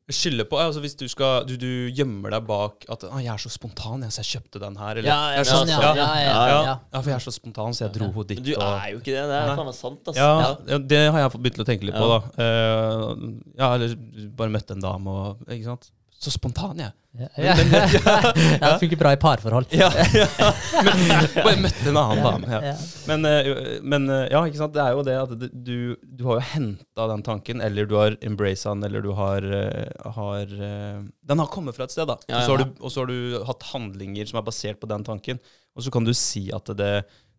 Speaker 1: Skylde på altså Hvis du skal Du, du gjemmer deg bak at ah, 'Jeg er så spontan, jeg, så jeg kjøpte den her'. Eller,
Speaker 2: Ja, jeg, sånn, ja.
Speaker 1: ja.
Speaker 2: Ja,
Speaker 1: for jeg er så spontan, så jeg dro henne dit.
Speaker 3: Men du er jo ikke det. Det er faen meg sant, altså.
Speaker 1: ja, ja, det har jeg begynt å tenke litt på, da. Uh, ja, eller bare møtte en dame og Ikke sant. Så spontan, jeg.
Speaker 2: Ja, ja. ja, det funker bra i parforhold.
Speaker 1: Ja, ja. Men, bare møtte en annen dame. Men, eh, men eh, ja, ikke sant? det er jo det at du, du har jo henta den tanken, eller du har embraced den, eller du har, eh, har eh, Den har kommet fra et sted, da. Og, så har du, og så har du hatt handlinger som er basert på den tanken. Og så kan du si at det,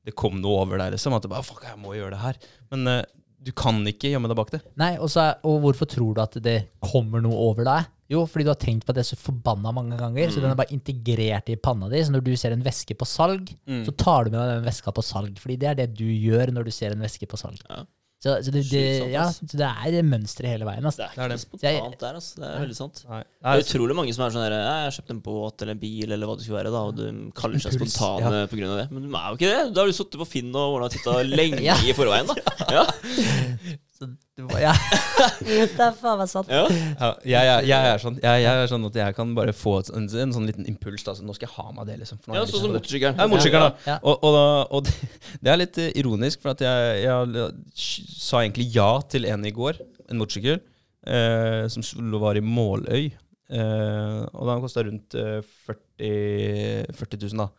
Speaker 1: det kom noe over deg, liksom. At det bare, fuck, jeg må gjøre det her. Men eh, du kan ikke gjemme deg bak det.
Speaker 2: Nei, og, så og hvorfor tror du at det kommer noe over deg? Jo, fordi du har tenkt på det så forbanna mange ganger, så den er bare integrert i panna di. Så når du ser en væske på salg,
Speaker 1: Mm.
Speaker 2: så tar du med deg den veska på salg. Fordi det er det du gjør når du ser en væske på salg.
Speaker 3: Ja.
Speaker 2: Så, så, det, det,
Speaker 3: sant,
Speaker 2: ja, så det er det mønsteret hele veien. Altså.
Speaker 3: Det er
Speaker 1: Det
Speaker 3: ikke
Speaker 1: det.
Speaker 3: er spontant der, altså. Det er veldig sant.
Speaker 1: Nei.
Speaker 3: Det er utrolig mange som er sånn her Jeg har kjøpt en båt eller en bil eller hva det skulle være, da, og du kaller seg
Speaker 2: Impuls,
Speaker 3: spontane på grunn av det. Men du er jo ikke det. Da har du sittet på Finn og ordna titta lenge
Speaker 2: Ja.
Speaker 3: i forveien, da. Ja.
Speaker 2: Så du, ja. det er faen meg sant.
Speaker 3: ja.
Speaker 1: Ja, jeg, jeg, jeg, er sånn, jeg, jeg er sånn at jeg kan bare få en, en sånn liten impuls. Da, så nå skal jeg ha meg det, liksom. for
Speaker 3: ja sånn som
Speaker 1: det.
Speaker 3: motorsykkelen.
Speaker 1: Ja, motorsykkelen, da. Og, og, og det, det er litt eh, ironisk, for at jeg, jeg sa egentlig ja til en i går, en motorsykkel, eh, som var i Måløy. Eh, og den kosta rundt eh, 40, 40 000, da.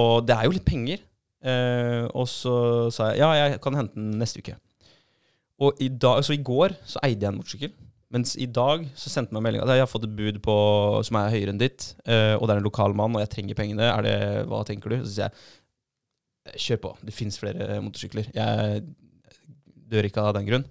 Speaker 1: Og det er jo litt penger. Eh, og så sa jeg ja, jeg kan hente den neste uke. Og i, dag, så i går så eide jeg en motorsykkel. Mens i dag så sendte meg melding at jeg har fått et bud på, som er høyere enn ditt, eh, og det er en lokal mann, og jeg trenger pengene. Er det, hva tenker du? Så sier jeg kjør på. Det fins flere motorsykler. Jeg dør ikke av den grunn.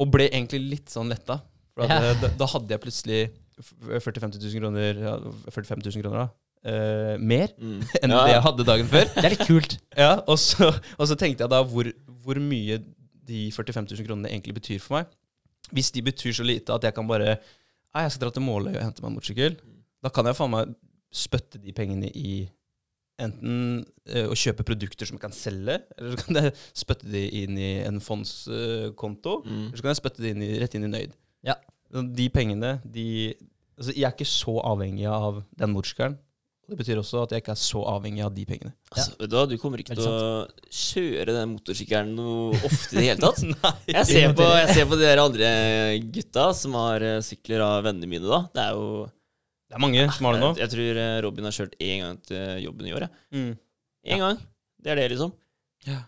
Speaker 1: Og ble egentlig litt sånn letta. For at,
Speaker 2: Ja.
Speaker 1: eh, da, da hadde jeg plutselig 40 000-50 000 kroner, ja, 45 000 kroner da, eh, mer
Speaker 3: Mm.
Speaker 1: enn
Speaker 3: Ja.
Speaker 1: det jeg hadde dagen før.
Speaker 2: Det er litt kult.
Speaker 1: Ja, og så, og så tenkte jeg da hvor, hvor mye de 45 000 kronene egentlig betyr for meg. Hvis de betyr så lite at jeg kan bare Nei, jeg skal dra til Måløy og hente meg en motorsykkel. Da kan jeg faen meg spytte de pengene i enten eh, å kjøpe produkter som jeg kan selge, eller så kan jeg spytte de inn i en fondskonto,
Speaker 3: Mm.
Speaker 1: eller så kan jeg spytte de inn i, rett inn i Nøyd.
Speaker 2: Ja.
Speaker 1: De pengene, de Altså, jeg er ikke så avhengig av den motorsykkelen. Og det betyr også at jeg ikke er så avhengig av de pengene.
Speaker 3: Altså, vet du du kommer ikke til å kjøre den motorsykkelen noe ofte i det hele tatt.
Speaker 1: Nei.
Speaker 3: Jeg ser, på, jeg ser på de der andre gutta som har eh, sykler av vennene mine, da. Det er jo
Speaker 1: Det er mange som har det nå.
Speaker 3: Jeg, tror eh, Robin har kjørt én gang til jobben i år, jeg.
Speaker 1: Mm.
Speaker 3: Én gang. Det er det, liksom.
Speaker 1: Ja.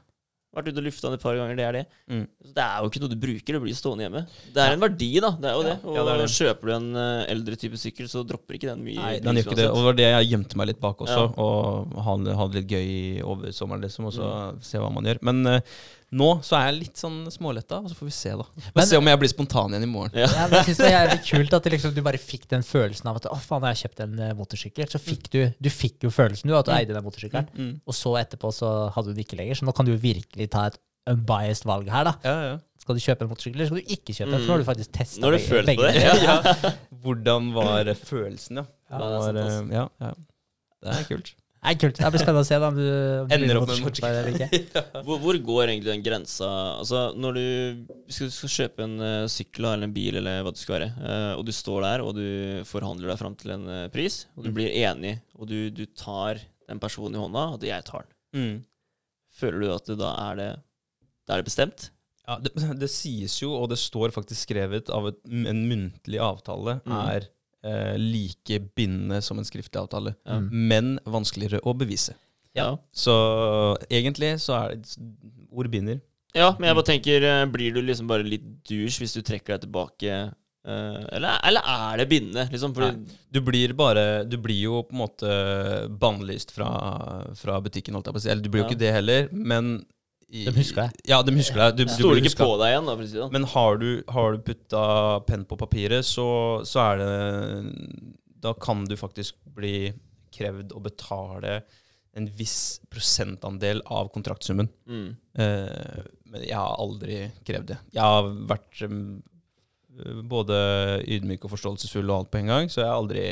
Speaker 3: Vært ute og lufta den et par ganger, det er det.
Speaker 1: Mm.
Speaker 3: Det er jo ikke noe du bruker, det blir stående hjemme. Det er en verdi, da. Det er jo det. Og
Speaker 1: ja, det det.
Speaker 3: kjøper du en eh, eldre type sykkel, så dropper ikke den mye.
Speaker 1: Nei, den gjør ikke det. Og det var det jeg gjemte meg litt bak også.
Speaker 3: Ja.
Speaker 1: Og hadde, det litt gøy over sommeren, liksom, og så se hva man gjør. Men eh, nå så er jeg litt sånn småletta, og så får vi se, da.
Speaker 2: Men-
Speaker 1: se om jeg blir spontan igjen i morgen.
Speaker 3: Ja.
Speaker 2: Ja, jeg synes det er litt kult at liksom, du bare fikk den følelsen av at å faen, jeg har kjøpt en eh, motorsykkel. Så fikk du, du fikk jo følelsen du, at du eide den motorsykkelen.
Speaker 1: Mm.
Speaker 2: Og så etterpå så hadde du den ikke lenger. Så nå kan du jo virkelig ta et unbiased valg her, da.
Speaker 1: Ja, ja.
Speaker 2: Skal du kjøpe en motorsykkel, eller skal du ikke kjøpe en? For nå har du faktisk testa
Speaker 3: Nå har du følt på det.
Speaker 1: ja. Hvordan var følelsen, ja.
Speaker 3: Ja,
Speaker 1: Det
Speaker 3: det er sant,
Speaker 1: var, eh, ja, ja. Det er kult.
Speaker 2: Nei, kult. Det blir spennende å se da, om du om
Speaker 1: Ender opp med en
Speaker 2: motorsykkelfører eller ikke.
Speaker 3: Hvor, hvor går egentlig den grensa Altså, når du skal, skal kjøpe en uh, sykkel eller en bil, eller hva det skal være, uh, og du står der og du forhandler deg fram til en uh, pris, og du
Speaker 1: Mm.
Speaker 3: blir enig, og du, du tar den personen i hånda, og jeg tar den,
Speaker 1: Mm.
Speaker 3: føler du at det, da er det Da er det bestemt?
Speaker 1: Ja, det, det sies jo, og det står faktisk skrevet av et, en muntlig avtale,
Speaker 3: Mm.
Speaker 1: er eh, like bindende som en skriftlig avtale.
Speaker 3: Ja.
Speaker 1: Men vanskeligere å bevise.
Speaker 3: Ja.
Speaker 1: Så egentlig så er det ord binder.
Speaker 3: Ja, men jeg bare tenker, eh, blir du liksom bare litt douche hvis du trekker deg tilbake? eh, eller, eller er det bindende, liksom?
Speaker 1: Du blir bare Du blir jo på en måte bannlyst fra, fra butikken, holdt jeg på å si. Eller du blir jo
Speaker 3: Ja.
Speaker 1: ikke det heller, men
Speaker 2: De husker deg.
Speaker 1: Ja, de husker deg. Du, du
Speaker 3: Stoler ikke på deg igjen, da, for å si det.
Speaker 1: Men har du, har du putta penn på papiret, så, så er det Da kan du faktisk bli krevd å betale en viss prosentandel av kontraktsummen.
Speaker 3: Mm.
Speaker 1: Eh, men jeg har aldri krevd det. Jeg har vært um, både ydmyk og forståelsesfull og alt på en gang, så jeg har aldri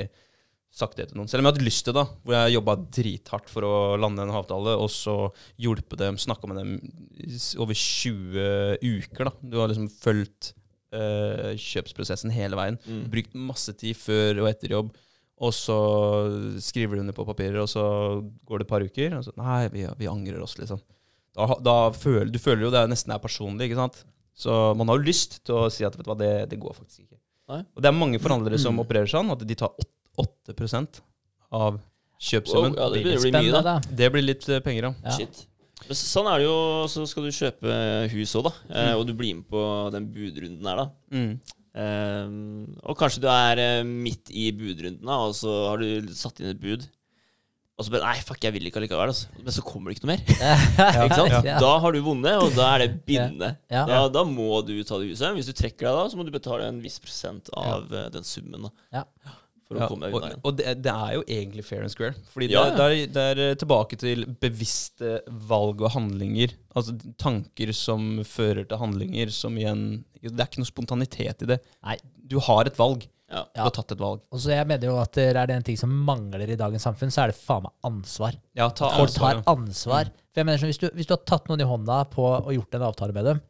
Speaker 1: sagt det til noen. Selv om jeg hadde lyst til det, da, hvor jeg jobba drithardt for å lande en avtale, og så hjulpet dem, snakka med dem over 20 uker. da. Du har liksom fulgt øh, kjøpsprosessen hele veien.
Speaker 3: Mm.
Speaker 1: Brukt masse tid før og etter jobb. Og så skriver du under på papirer, og så går det et par uker. Og så Nei, vi, vi angrer oss, liksom. Da, da føler, du føler jo det nesten er personlig, ikke sant? Så man har jo lyst til å si at vet du hva, det, det går faktisk ikke.
Speaker 3: Nei.
Speaker 1: Og det er mange forhandlere som opererer sånn, at de tar åt- 8% av kjøpsummen.
Speaker 3: Wow, ja, det
Speaker 2: Blir litt
Speaker 3: blir mye, da.
Speaker 1: Det blir litt eh, penger, ja.
Speaker 2: Ja.
Speaker 3: Shit. Men sånn er det jo, så skal du kjøpe hus òg, da. Eh,
Speaker 1: Mm.
Speaker 3: og du blir med på den budrunden her, da.
Speaker 1: Mm.
Speaker 3: Um, og kanskje du er midt i budrunden, da, og så har du satt inn et bud. Og så bare Nei, fuck, jeg vil ikke allikevel. Altså. Men så kommer det ikke noe mer. Ikke sant?
Speaker 2: Ja.
Speaker 3: Da har du vunnet, og da er det bindende.
Speaker 2: Ja.
Speaker 3: Da, da må du ta det huset. Hvis du trekker deg da, så må du betale en viss prosent av den summen. da
Speaker 2: Ja.
Speaker 3: For å
Speaker 1: Ja,
Speaker 3: komme deg
Speaker 1: og
Speaker 3: unna igjen.
Speaker 1: og det, det er jo egentlig fair and square. Fordi
Speaker 3: Ja,
Speaker 1: det, er- det, er, det er tilbake til bevisste valg og handlinger. Altså tanker som fører til handlinger som igjen Det er ikke noe spontanitet i det.
Speaker 2: Nei.
Speaker 1: Du har et valg.
Speaker 3: Ja.
Speaker 1: Du har tatt et valg.
Speaker 2: Og så jeg mener jo at det er det en ting som mangler i dagens samfunn, så er det faen meg ansvar.
Speaker 1: Ja, ta ansvar.
Speaker 2: Folk
Speaker 1: ansvar,
Speaker 2: tar
Speaker 1: ja.
Speaker 2: ansvar. For jeg mener sånn, hvis du, hvis du har tatt noen i hånda på og gjort en avtale med dem,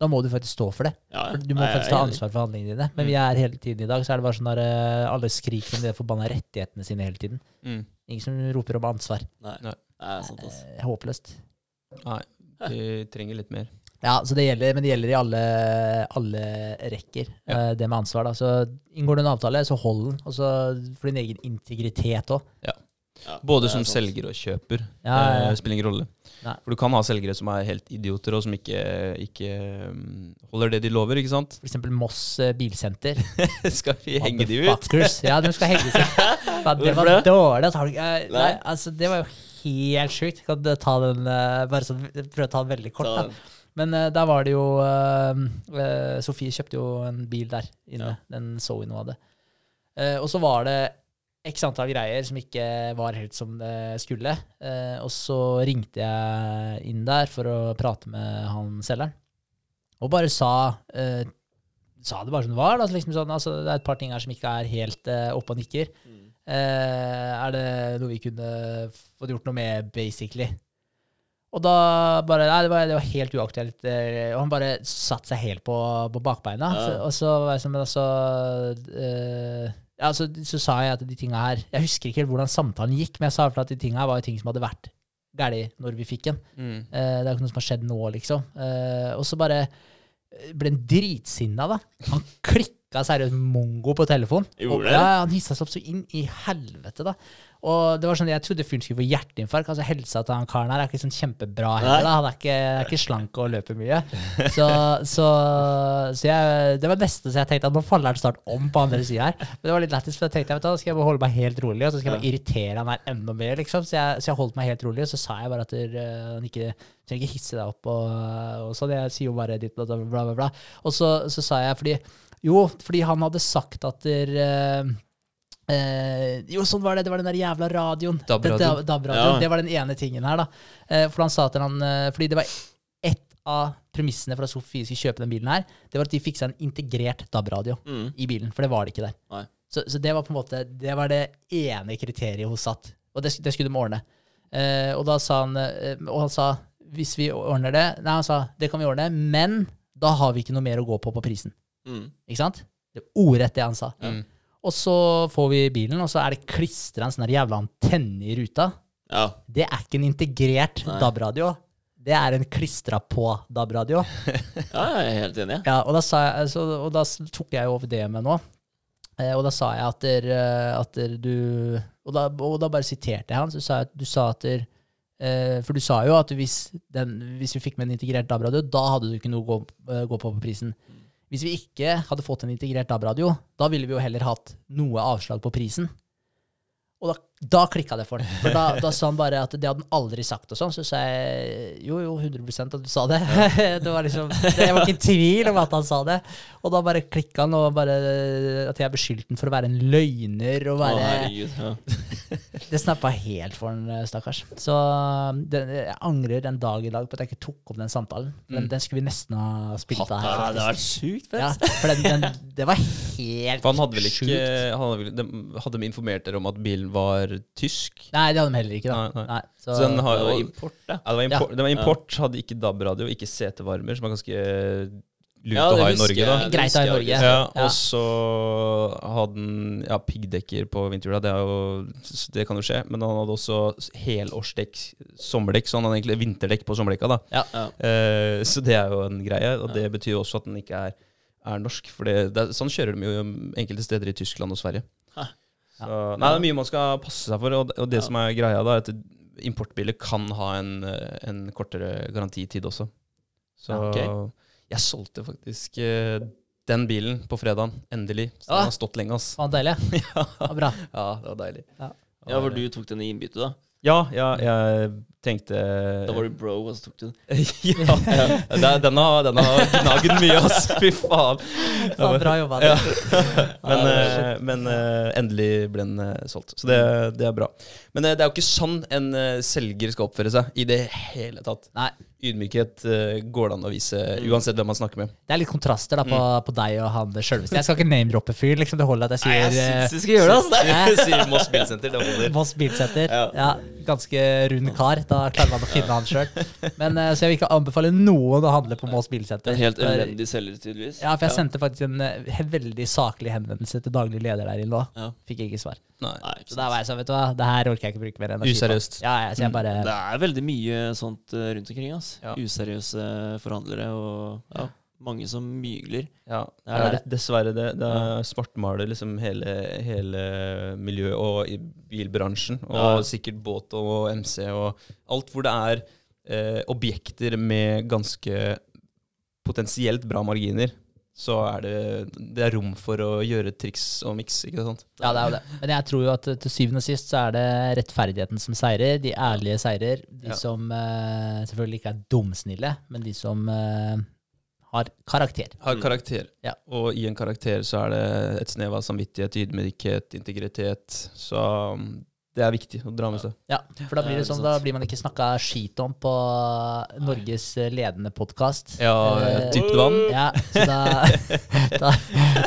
Speaker 2: da må du faktisk stå for det.
Speaker 3: Ja, ja.
Speaker 2: Du må
Speaker 3: Nei,
Speaker 2: faktisk ta ansvar for handlingene dine. Men vi er hele tiden i dag, så er det bare sånn der eh, alle skriker om de forbanna rettighetene sine hele tiden.
Speaker 1: Mm.
Speaker 2: Ingen som roper om ansvar.
Speaker 3: Nei.
Speaker 1: Nei.
Speaker 3: Nei, det er sant, altså.
Speaker 2: Håpløst.
Speaker 1: Nei, vi trenger litt mer.
Speaker 2: Ja, så det gjelder, men det gjelder i alle, alle rekker,
Speaker 1: Ja.
Speaker 2: eh, det med ansvar. da. Så inngår du en avtale, så hold den. Og så for din egen integritet òg.
Speaker 3: Ja,
Speaker 1: Både som
Speaker 3: sant.
Speaker 1: selger og kjøper.
Speaker 2: Ja, ja, ja.
Speaker 1: Eh, spiller ingen rolle.
Speaker 2: Nei.
Speaker 1: For du kan ha selgere som er helt idioter, og som ikke, ikke mm, holder det de lover, ikke sant?
Speaker 2: For eksempel Moss eh, bilsenter.
Speaker 1: Skal vi henge de ut?
Speaker 2: Motherfuckers. Ja, de skal henge seg. Det var dårlig. Altså, eh,
Speaker 3: Nei.
Speaker 2: altså, det var jo helt sjukt. Kan du ta den, eh, bare sånn, prøve å ta den veldig kort. Da. Men uh, der var det jo uh, uh, Sofie kjøpte jo en bil der inne. Den Zoe hun hadde. Og så var det x antall greier som ikke var helt som det skulle. Eh, og så ringte jeg inn der for å prate med han selgeren. Og bare sa eh, Sa det bare som det var. Da. Liksom sånn, altså, det er et par ting her som ikke er helt eh, oppe og nikker.
Speaker 3: Mm.
Speaker 2: Eh, er det noe vi kunne fått gjort noe med, basically? Og da bare Nei, det var, det var helt uaktuelt. Og han bare satte seg helt på, på bakbeina.
Speaker 3: Ja.
Speaker 2: Så, og så var jeg sånn, men altså eh, ja, så, så sa jeg at de tinga her Jeg husker ikke helt hvordan samtalen gikk, men jeg sa at de tinga her var jo ting som hadde vært galt når vi fikk den.
Speaker 1: Mm.
Speaker 2: Uh, det er jo ikke noe som har skjedd nå, liksom. Uh, og så bare ble han dritsinna, da. Han klikka seriøst mongo på telefon.
Speaker 3: Gjorde det?
Speaker 2: Ja, han hissa seg opp så inn i helvete, da. Og det var sånn, Jeg trodde fyren skulle få hjerteinfarkt. altså Helsa til han karen her er ikke sånn kjempebra heller. Han er ikke, er ikke slank og løper mye. Så, så, så jeg, det var neste, så jeg tenkte at nå faller han snart om på andre sida her. Men det var litt lættis, for jeg tenkte jeg, vet du, da skal jeg bare holde meg helt rolig, og så skal jeg bare irritere han her enda mer. liksom. Så jeg, så jeg holdt meg helt rolig, og så sa jeg bare at eh, han ikke trenger ikke hisse deg opp. og, og sånn, Jeg sier jo bare ditt bla, bla, bla. Og så, så sa jeg fordi Jo, fordi han hadde sagt at der, eh, Eh, jo, sånn var det. Det var den der jævla radioen.
Speaker 1: DAB-radioen.
Speaker 2: DAB-radioen.
Speaker 3: Ja.
Speaker 2: Det var den ene tingen her, da. Eh, for han sa til han eh, Fordi det var ett av premissene for at Sofie skulle kjøpe den bilen her, det var at de fiksa en integrert DAB-radio
Speaker 3: Mm.
Speaker 2: i bilen. For det var det ikke der. Så, så det var på en måte Det var det ene kriteriet hun satt. Og det, det skulle de ordne. Eh, og da sa han eh, Og han sa hvis vi ordner det Nei, han sa det kan vi ordne, men da har vi ikke noe mer å gå på på prisen.
Speaker 3: Mm.
Speaker 2: Ikke sant? Det er ordrett det han sa.
Speaker 1: Mm.
Speaker 2: Og så får vi bilen, og så er det klistra en sånn jævla antenne i ruta.
Speaker 3: Ja.
Speaker 2: Det er ikke en integrert DAB-radio. Det er en klistra på DAB-radio.
Speaker 3: ja, jeg er helt enig.
Speaker 2: Ja, og da, sa jeg, så, og da tok jeg over det med nå. Eh, og da sa jeg at, der, eh, at der du og da, og da bare siterte jeg han. Så sa jeg at du sa at der, eh, For du sa jo at hvis, den, hvis vi fikk med en integrert DAB-radio, da hadde du ikke noe å gå, gå på på prisen. Hvis vi ikke hadde fått en integrert DAB-radio, da ville vi jo heller hatt noe avslag på prisen. Og da, da klikka det for ham. For da, da sa han bare at det hadde han aldri sagt. og sånn. Så sa jeg jo, jo, 100% at du sa det. det var liksom, det jeg var ikke i tvil om at han sa det. Og da bare klikka han, og bare at jeg beskyldte han for å være en løgner. og være, Det snappa helt for han, eh, stakkars. Så det, jeg angrer den dag i dag på at jeg ikke tok opp den samtalen. Men den skulle vi nesten ha spilt av her.
Speaker 3: Ja, det var sjukt fett.
Speaker 2: Ja, for den, den, det var helt
Speaker 1: For han hadde vel ikke
Speaker 2: sjukt.
Speaker 1: han hadde, hadde de informert dere om at bilen var tysk?
Speaker 2: Nei, det hadde de heller ikke. da.
Speaker 1: Nei, nei.
Speaker 2: Nei, så,
Speaker 1: Så den har jo
Speaker 3: import, da.
Speaker 1: ja, det, var import, det var import, hadde ikke DAB-radio, ikke CT-varmer, som er ganske lurt
Speaker 3: Ja,
Speaker 1: å ha i Norge, da.
Speaker 2: Greit å ha i Norge.
Speaker 1: Ja,
Speaker 2: Ja.
Speaker 1: og så hadde han ja, piggdekker på vinterhjula. Det, jo, det kan jo skje. Men han hadde også helårsdekk, sommerdekk, så han hadde egentlig vinterdekk på sommerdekka. da.
Speaker 2: Ja.
Speaker 3: Ja.
Speaker 1: Eh, så det er jo en greie, og det betyr jo også at den ikke er, er norsk. For det, det er, sånn kjører de jo enkelte steder i Tyskland og Sverige.
Speaker 3: Hæ.
Speaker 1: Så, nei, det er mye man skal passe seg for, og, og det
Speaker 3: Ja.
Speaker 1: som er greia, da, er at importbiler kan ha en, eh, en kortere garantitid også. Så
Speaker 3: Ja, ok.
Speaker 1: jeg solgte faktisk eh, den bilen på fredagen, endelig. Så
Speaker 2: Ah.
Speaker 1: den har stått lenge, ass.
Speaker 2: var deilig.
Speaker 1: ja.
Speaker 2: Ja, bra.
Speaker 1: ja, det var deilig.
Speaker 2: Ja.
Speaker 3: Ja, hvor du tok den i innbytte, da?
Speaker 1: Ja, ja, jeg tenkte
Speaker 3: Da var du bro, og så tok du den.
Speaker 1: ja, Den, den har, den har gnagd mye, ass. Fy faen.
Speaker 2: Faen, bra jobba.
Speaker 1: Ja. Men,
Speaker 2: Ja,
Speaker 1: eh, men eh, endelig ble den eh, solgt. Så det, det er bra. Men det er jo ikke sånn en selger skal oppføre seg i det hele tatt.
Speaker 2: Nei.
Speaker 1: Ydmykhet går det an å vise
Speaker 3: Mm.
Speaker 1: uansett hvem man snakker med.
Speaker 2: Det er litt kontraster da på,
Speaker 1: Mm.
Speaker 2: på deg og han sjølveste. Jeg skal ikke name-droppe fyr, liksom. Det holder at jeg sier Nei, jeg syns
Speaker 3: du skal gjøre det, ass.
Speaker 1: Sier Moss Bilsenter, det holder.
Speaker 2: Moss Bilsenter.
Speaker 3: Ja.
Speaker 2: Ganske rund kar. Da klarer man å finne han sjøl. Men eh, Så jeg vil ikke anbefale noen å handle på Mås Bilsenter.
Speaker 3: En helt elendig selger, tydeligvis.
Speaker 2: Ja, for jeg sendte faktisk en eh, veldig saklig henvendelse til daglig leder der inne nå.
Speaker 3: Ja.
Speaker 2: Fikk ikke svar.
Speaker 1: Nei.
Speaker 2: Så da var jeg sånn, vet du hva, det her orker jeg ikke bruke mer energi på.
Speaker 1: Useriøst.
Speaker 2: Ja, ja, så jeg bare
Speaker 3: Det er veldig mye sånt eh, rundt omkring. ass.
Speaker 1: Ja.
Speaker 3: Useriøse forhandlere og ja, mange som mygler.
Speaker 1: Ja,
Speaker 2: Det er
Speaker 1: det er dessverre det. Det er svartmaler liksom hele, hele miljøet og i bilbransjen. Og
Speaker 3: Ja.
Speaker 1: sikkert båt og MC og alt hvor det er eh, objekter med ganske potensielt bra marginer. Så er det, det er rom for å gjøre triks og miks, ikke sant?
Speaker 2: Ja, det er jo det. Men jeg tror jo at eh, til syvende og sist så er det rettferdigheten som seirer. De ærlige seirer. De
Speaker 1: Ja.
Speaker 2: som eh, selvfølgelig ikke er dumsnille, men de som eh, har karakter.
Speaker 1: Har
Speaker 3: Mm.
Speaker 1: karakter.
Speaker 2: Ja.
Speaker 1: Og i en karakter så er det et snev av samvittighet, ydmykhet, integritet. Så um, det er viktig å dra med seg.
Speaker 2: Ja, for da blir det sånn, da blir man ikke snakka skit om på Norges eh, ledende podkast.
Speaker 1: Ja,
Speaker 2: Eh,
Speaker 1: dypt vann.
Speaker 2: Ja, så da, da,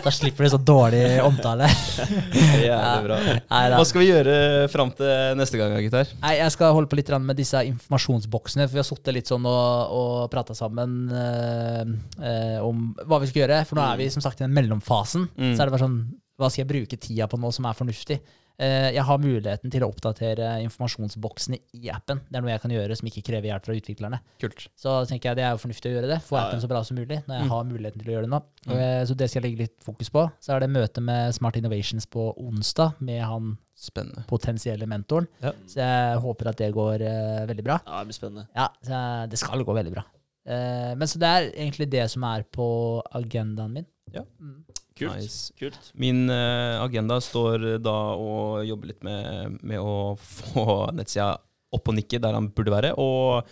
Speaker 2: da slipper du så dårlig omtale.
Speaker 1: Jævlig bra.
Speaker 2: Nei.
Speaker 1: Hva skal vi gjøre fram til neste gang, gitar?
Speaker 2: Nei, jeg skal holde på litt med disse informasjonsboksene, for vi har sittet litt sånn og, og prata sammen eh, eh, om hva vi skal gjøre. For nå er vi som sagt i den mellomfasen.
Speaker 1: Mm.
Speaker 2: Så er det bare sånn Hva skal jeg bruke tida på nå som er fornuftig? Eh, jeg har muligheten til å oppdatere informasjonsboksene i appen. Det er noe jeg kan gjøre som ikke krever hjelp fra utviklerne.
Speaker 1: Kult.
Speaker 2: Så tenker jeg det er jo fornuftig å gjøre det. Få appen så bra som mulig når jeg
Speaker 1: Mm.
Speaker 2: har muligheten til å gjøre det nå.
Speaker 1: Mm.
Speaker 2: Eh, Så det skal jeg legge litt fokus på. Så er det møte med Smart Innovations på onsdag med han
Speaker 1: Spennende.
Speaker 2: potensielle mentoren.
Speaker 1: Ja.
Speaker 2: Så jeg håper at det går eh, veldig bra.
Speaker 3: Ja, det blir spennende.
Speaker 2: Ja, så jeg- det skal gå veldig bra. Men så det er egentlig det som er på agendaen min.
Speaker 1: Ja.
Speaker 2: Mm.
Speaker 3: Kult.
Speaker 1: Nice.
Speaker 3: Kult.
Speaker 1: Min uh, agenda står da å jobbe litt med, med å få nettsida opp og nikke der han burde være, og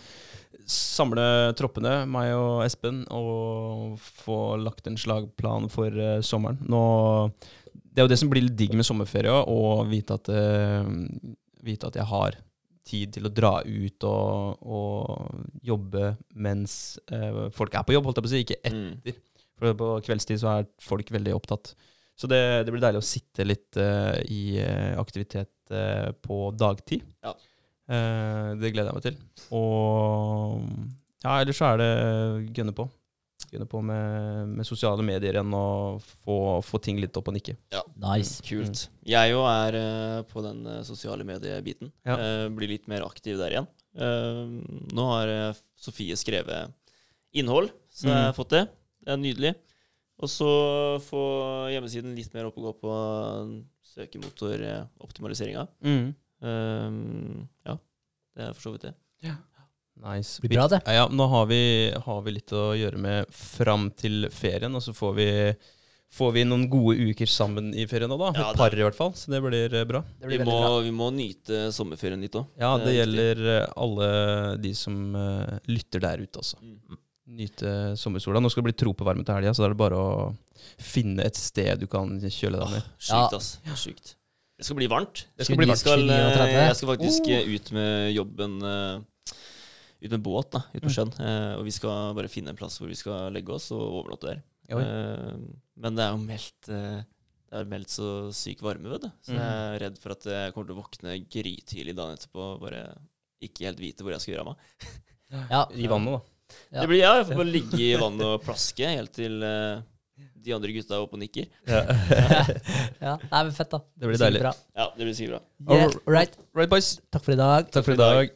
Speaker 1: samle troppene, meg og Espen, og få lagt en slagplan for uh, sommeren. Nå, det er jo det som blir litt digg med sommerferie, å vite at, eh, vite at jeg har tid til å dra ut og, og jobbe mens uh, folk er på jobb, holdt jeg på å si, ikke
Speaker 3: Mm.
Speaker 1: For på kveldstid så er folk veldig opptatt. Så det, det blir deilig å sitte litt uh, i eh, aktivitet uh, på dagtid.
Speaker 3: Ja.
Speaker 1: Uh, det gleder jeg meg til. Og ja, ellers så er det gønne på. Gønne på med, med sosiale medier igjen og få, få ting litt opp og nikke.
Speaker 2: Ja, Nice.
Speaker 3: Kult. Jeg òg er på den sosiale mediebiten.
Speaker 1: Ja.
Speaker 3: Eh, blir litt mer aktiv der igjen. Nå har Sofie skrevet innhold, så jeg har
Speaker 1: Mm.
Speaker 3: fått det. Det er nydelig. Og så få hjemmesiden litt mer opp og gå på søkemotoroptimaliseringa. Um, ja, det er for så vidt det.
Speaker 1: Nice.
Speaker 2: Blir bra, det.
Speaker 1: Ja, ja, nå har vi, har vi litt å gjøre med fram til ferien, og så får vi, får vi noen gode uker sammen i ferien nå, da.
Speaker 3: Ja,
Speaker 1: Et par i hvert fall, så det blir eh, bra.
Speaker 2: Det
Speaker 3: Vi må,
Speaker 2: bra.
Speaker 3: vi må nyte sommerferien litt òg.
Speaker 1: Ja,
Speaker 3: Det
Speaker 1: det
Speaker 3: er
Speaker 1: gjelder viktig. alle de som eh, lytter der ute, også.
Speaker 3: Mm.
Speaker 1: Nyte sommersola. Nå skal det bli tropevarme til helga, så da er det bare å finne et sted du kan kjøle deg ned.
Speaker 3: Sykt,
Speaker 2: Ja.
Speaker 3: ass. Sjukt. Det skal bli varmt.
Speaker 1: Det skal bli varmt.
Speaker 3: skal,
Speaker 2: 29 og 30.
Speaker 3: jeg skal faktisk
Speaker 2: Oh.
Speaker 3: ut med jobben eh, Ut med båt da, ut på
Speaker 1: Mm.
Speaker 3: sjøen. eh, Og vi skal bare finne en plass hvor vi skal legge oss og overnatte der.
Speaker 1: Oi.
Speaker 3: Eh, Men det er jo meldt Det er meldt så syk varme, vet du. Så jeg er redd for at jeg kommer til å våkne grytidlig dagen etterpå og bare ikke helt vite hvor jeg skal gjøre av meg.
Speaker 2: Ja.
Speaker 1: I vannet, da.
Speaker 2: Ja.
Speaker 3: Det blir ja, jeg får bare ligge i vannet og plaske helt til uh, de andre gutta er oppe og nikker.
Speaker 2: Ja, Nei, men fett, da.
Speaker 1: Det blir deilig.
Speaker 2: Bra.
Speaker 3: Ja, det blir sikkert bra.
Speaker 2: Yeah, right.
Speaker 1: Right, boys.
Speaker 2: Takk for i dag.
Speaker 1: Takk for i dag.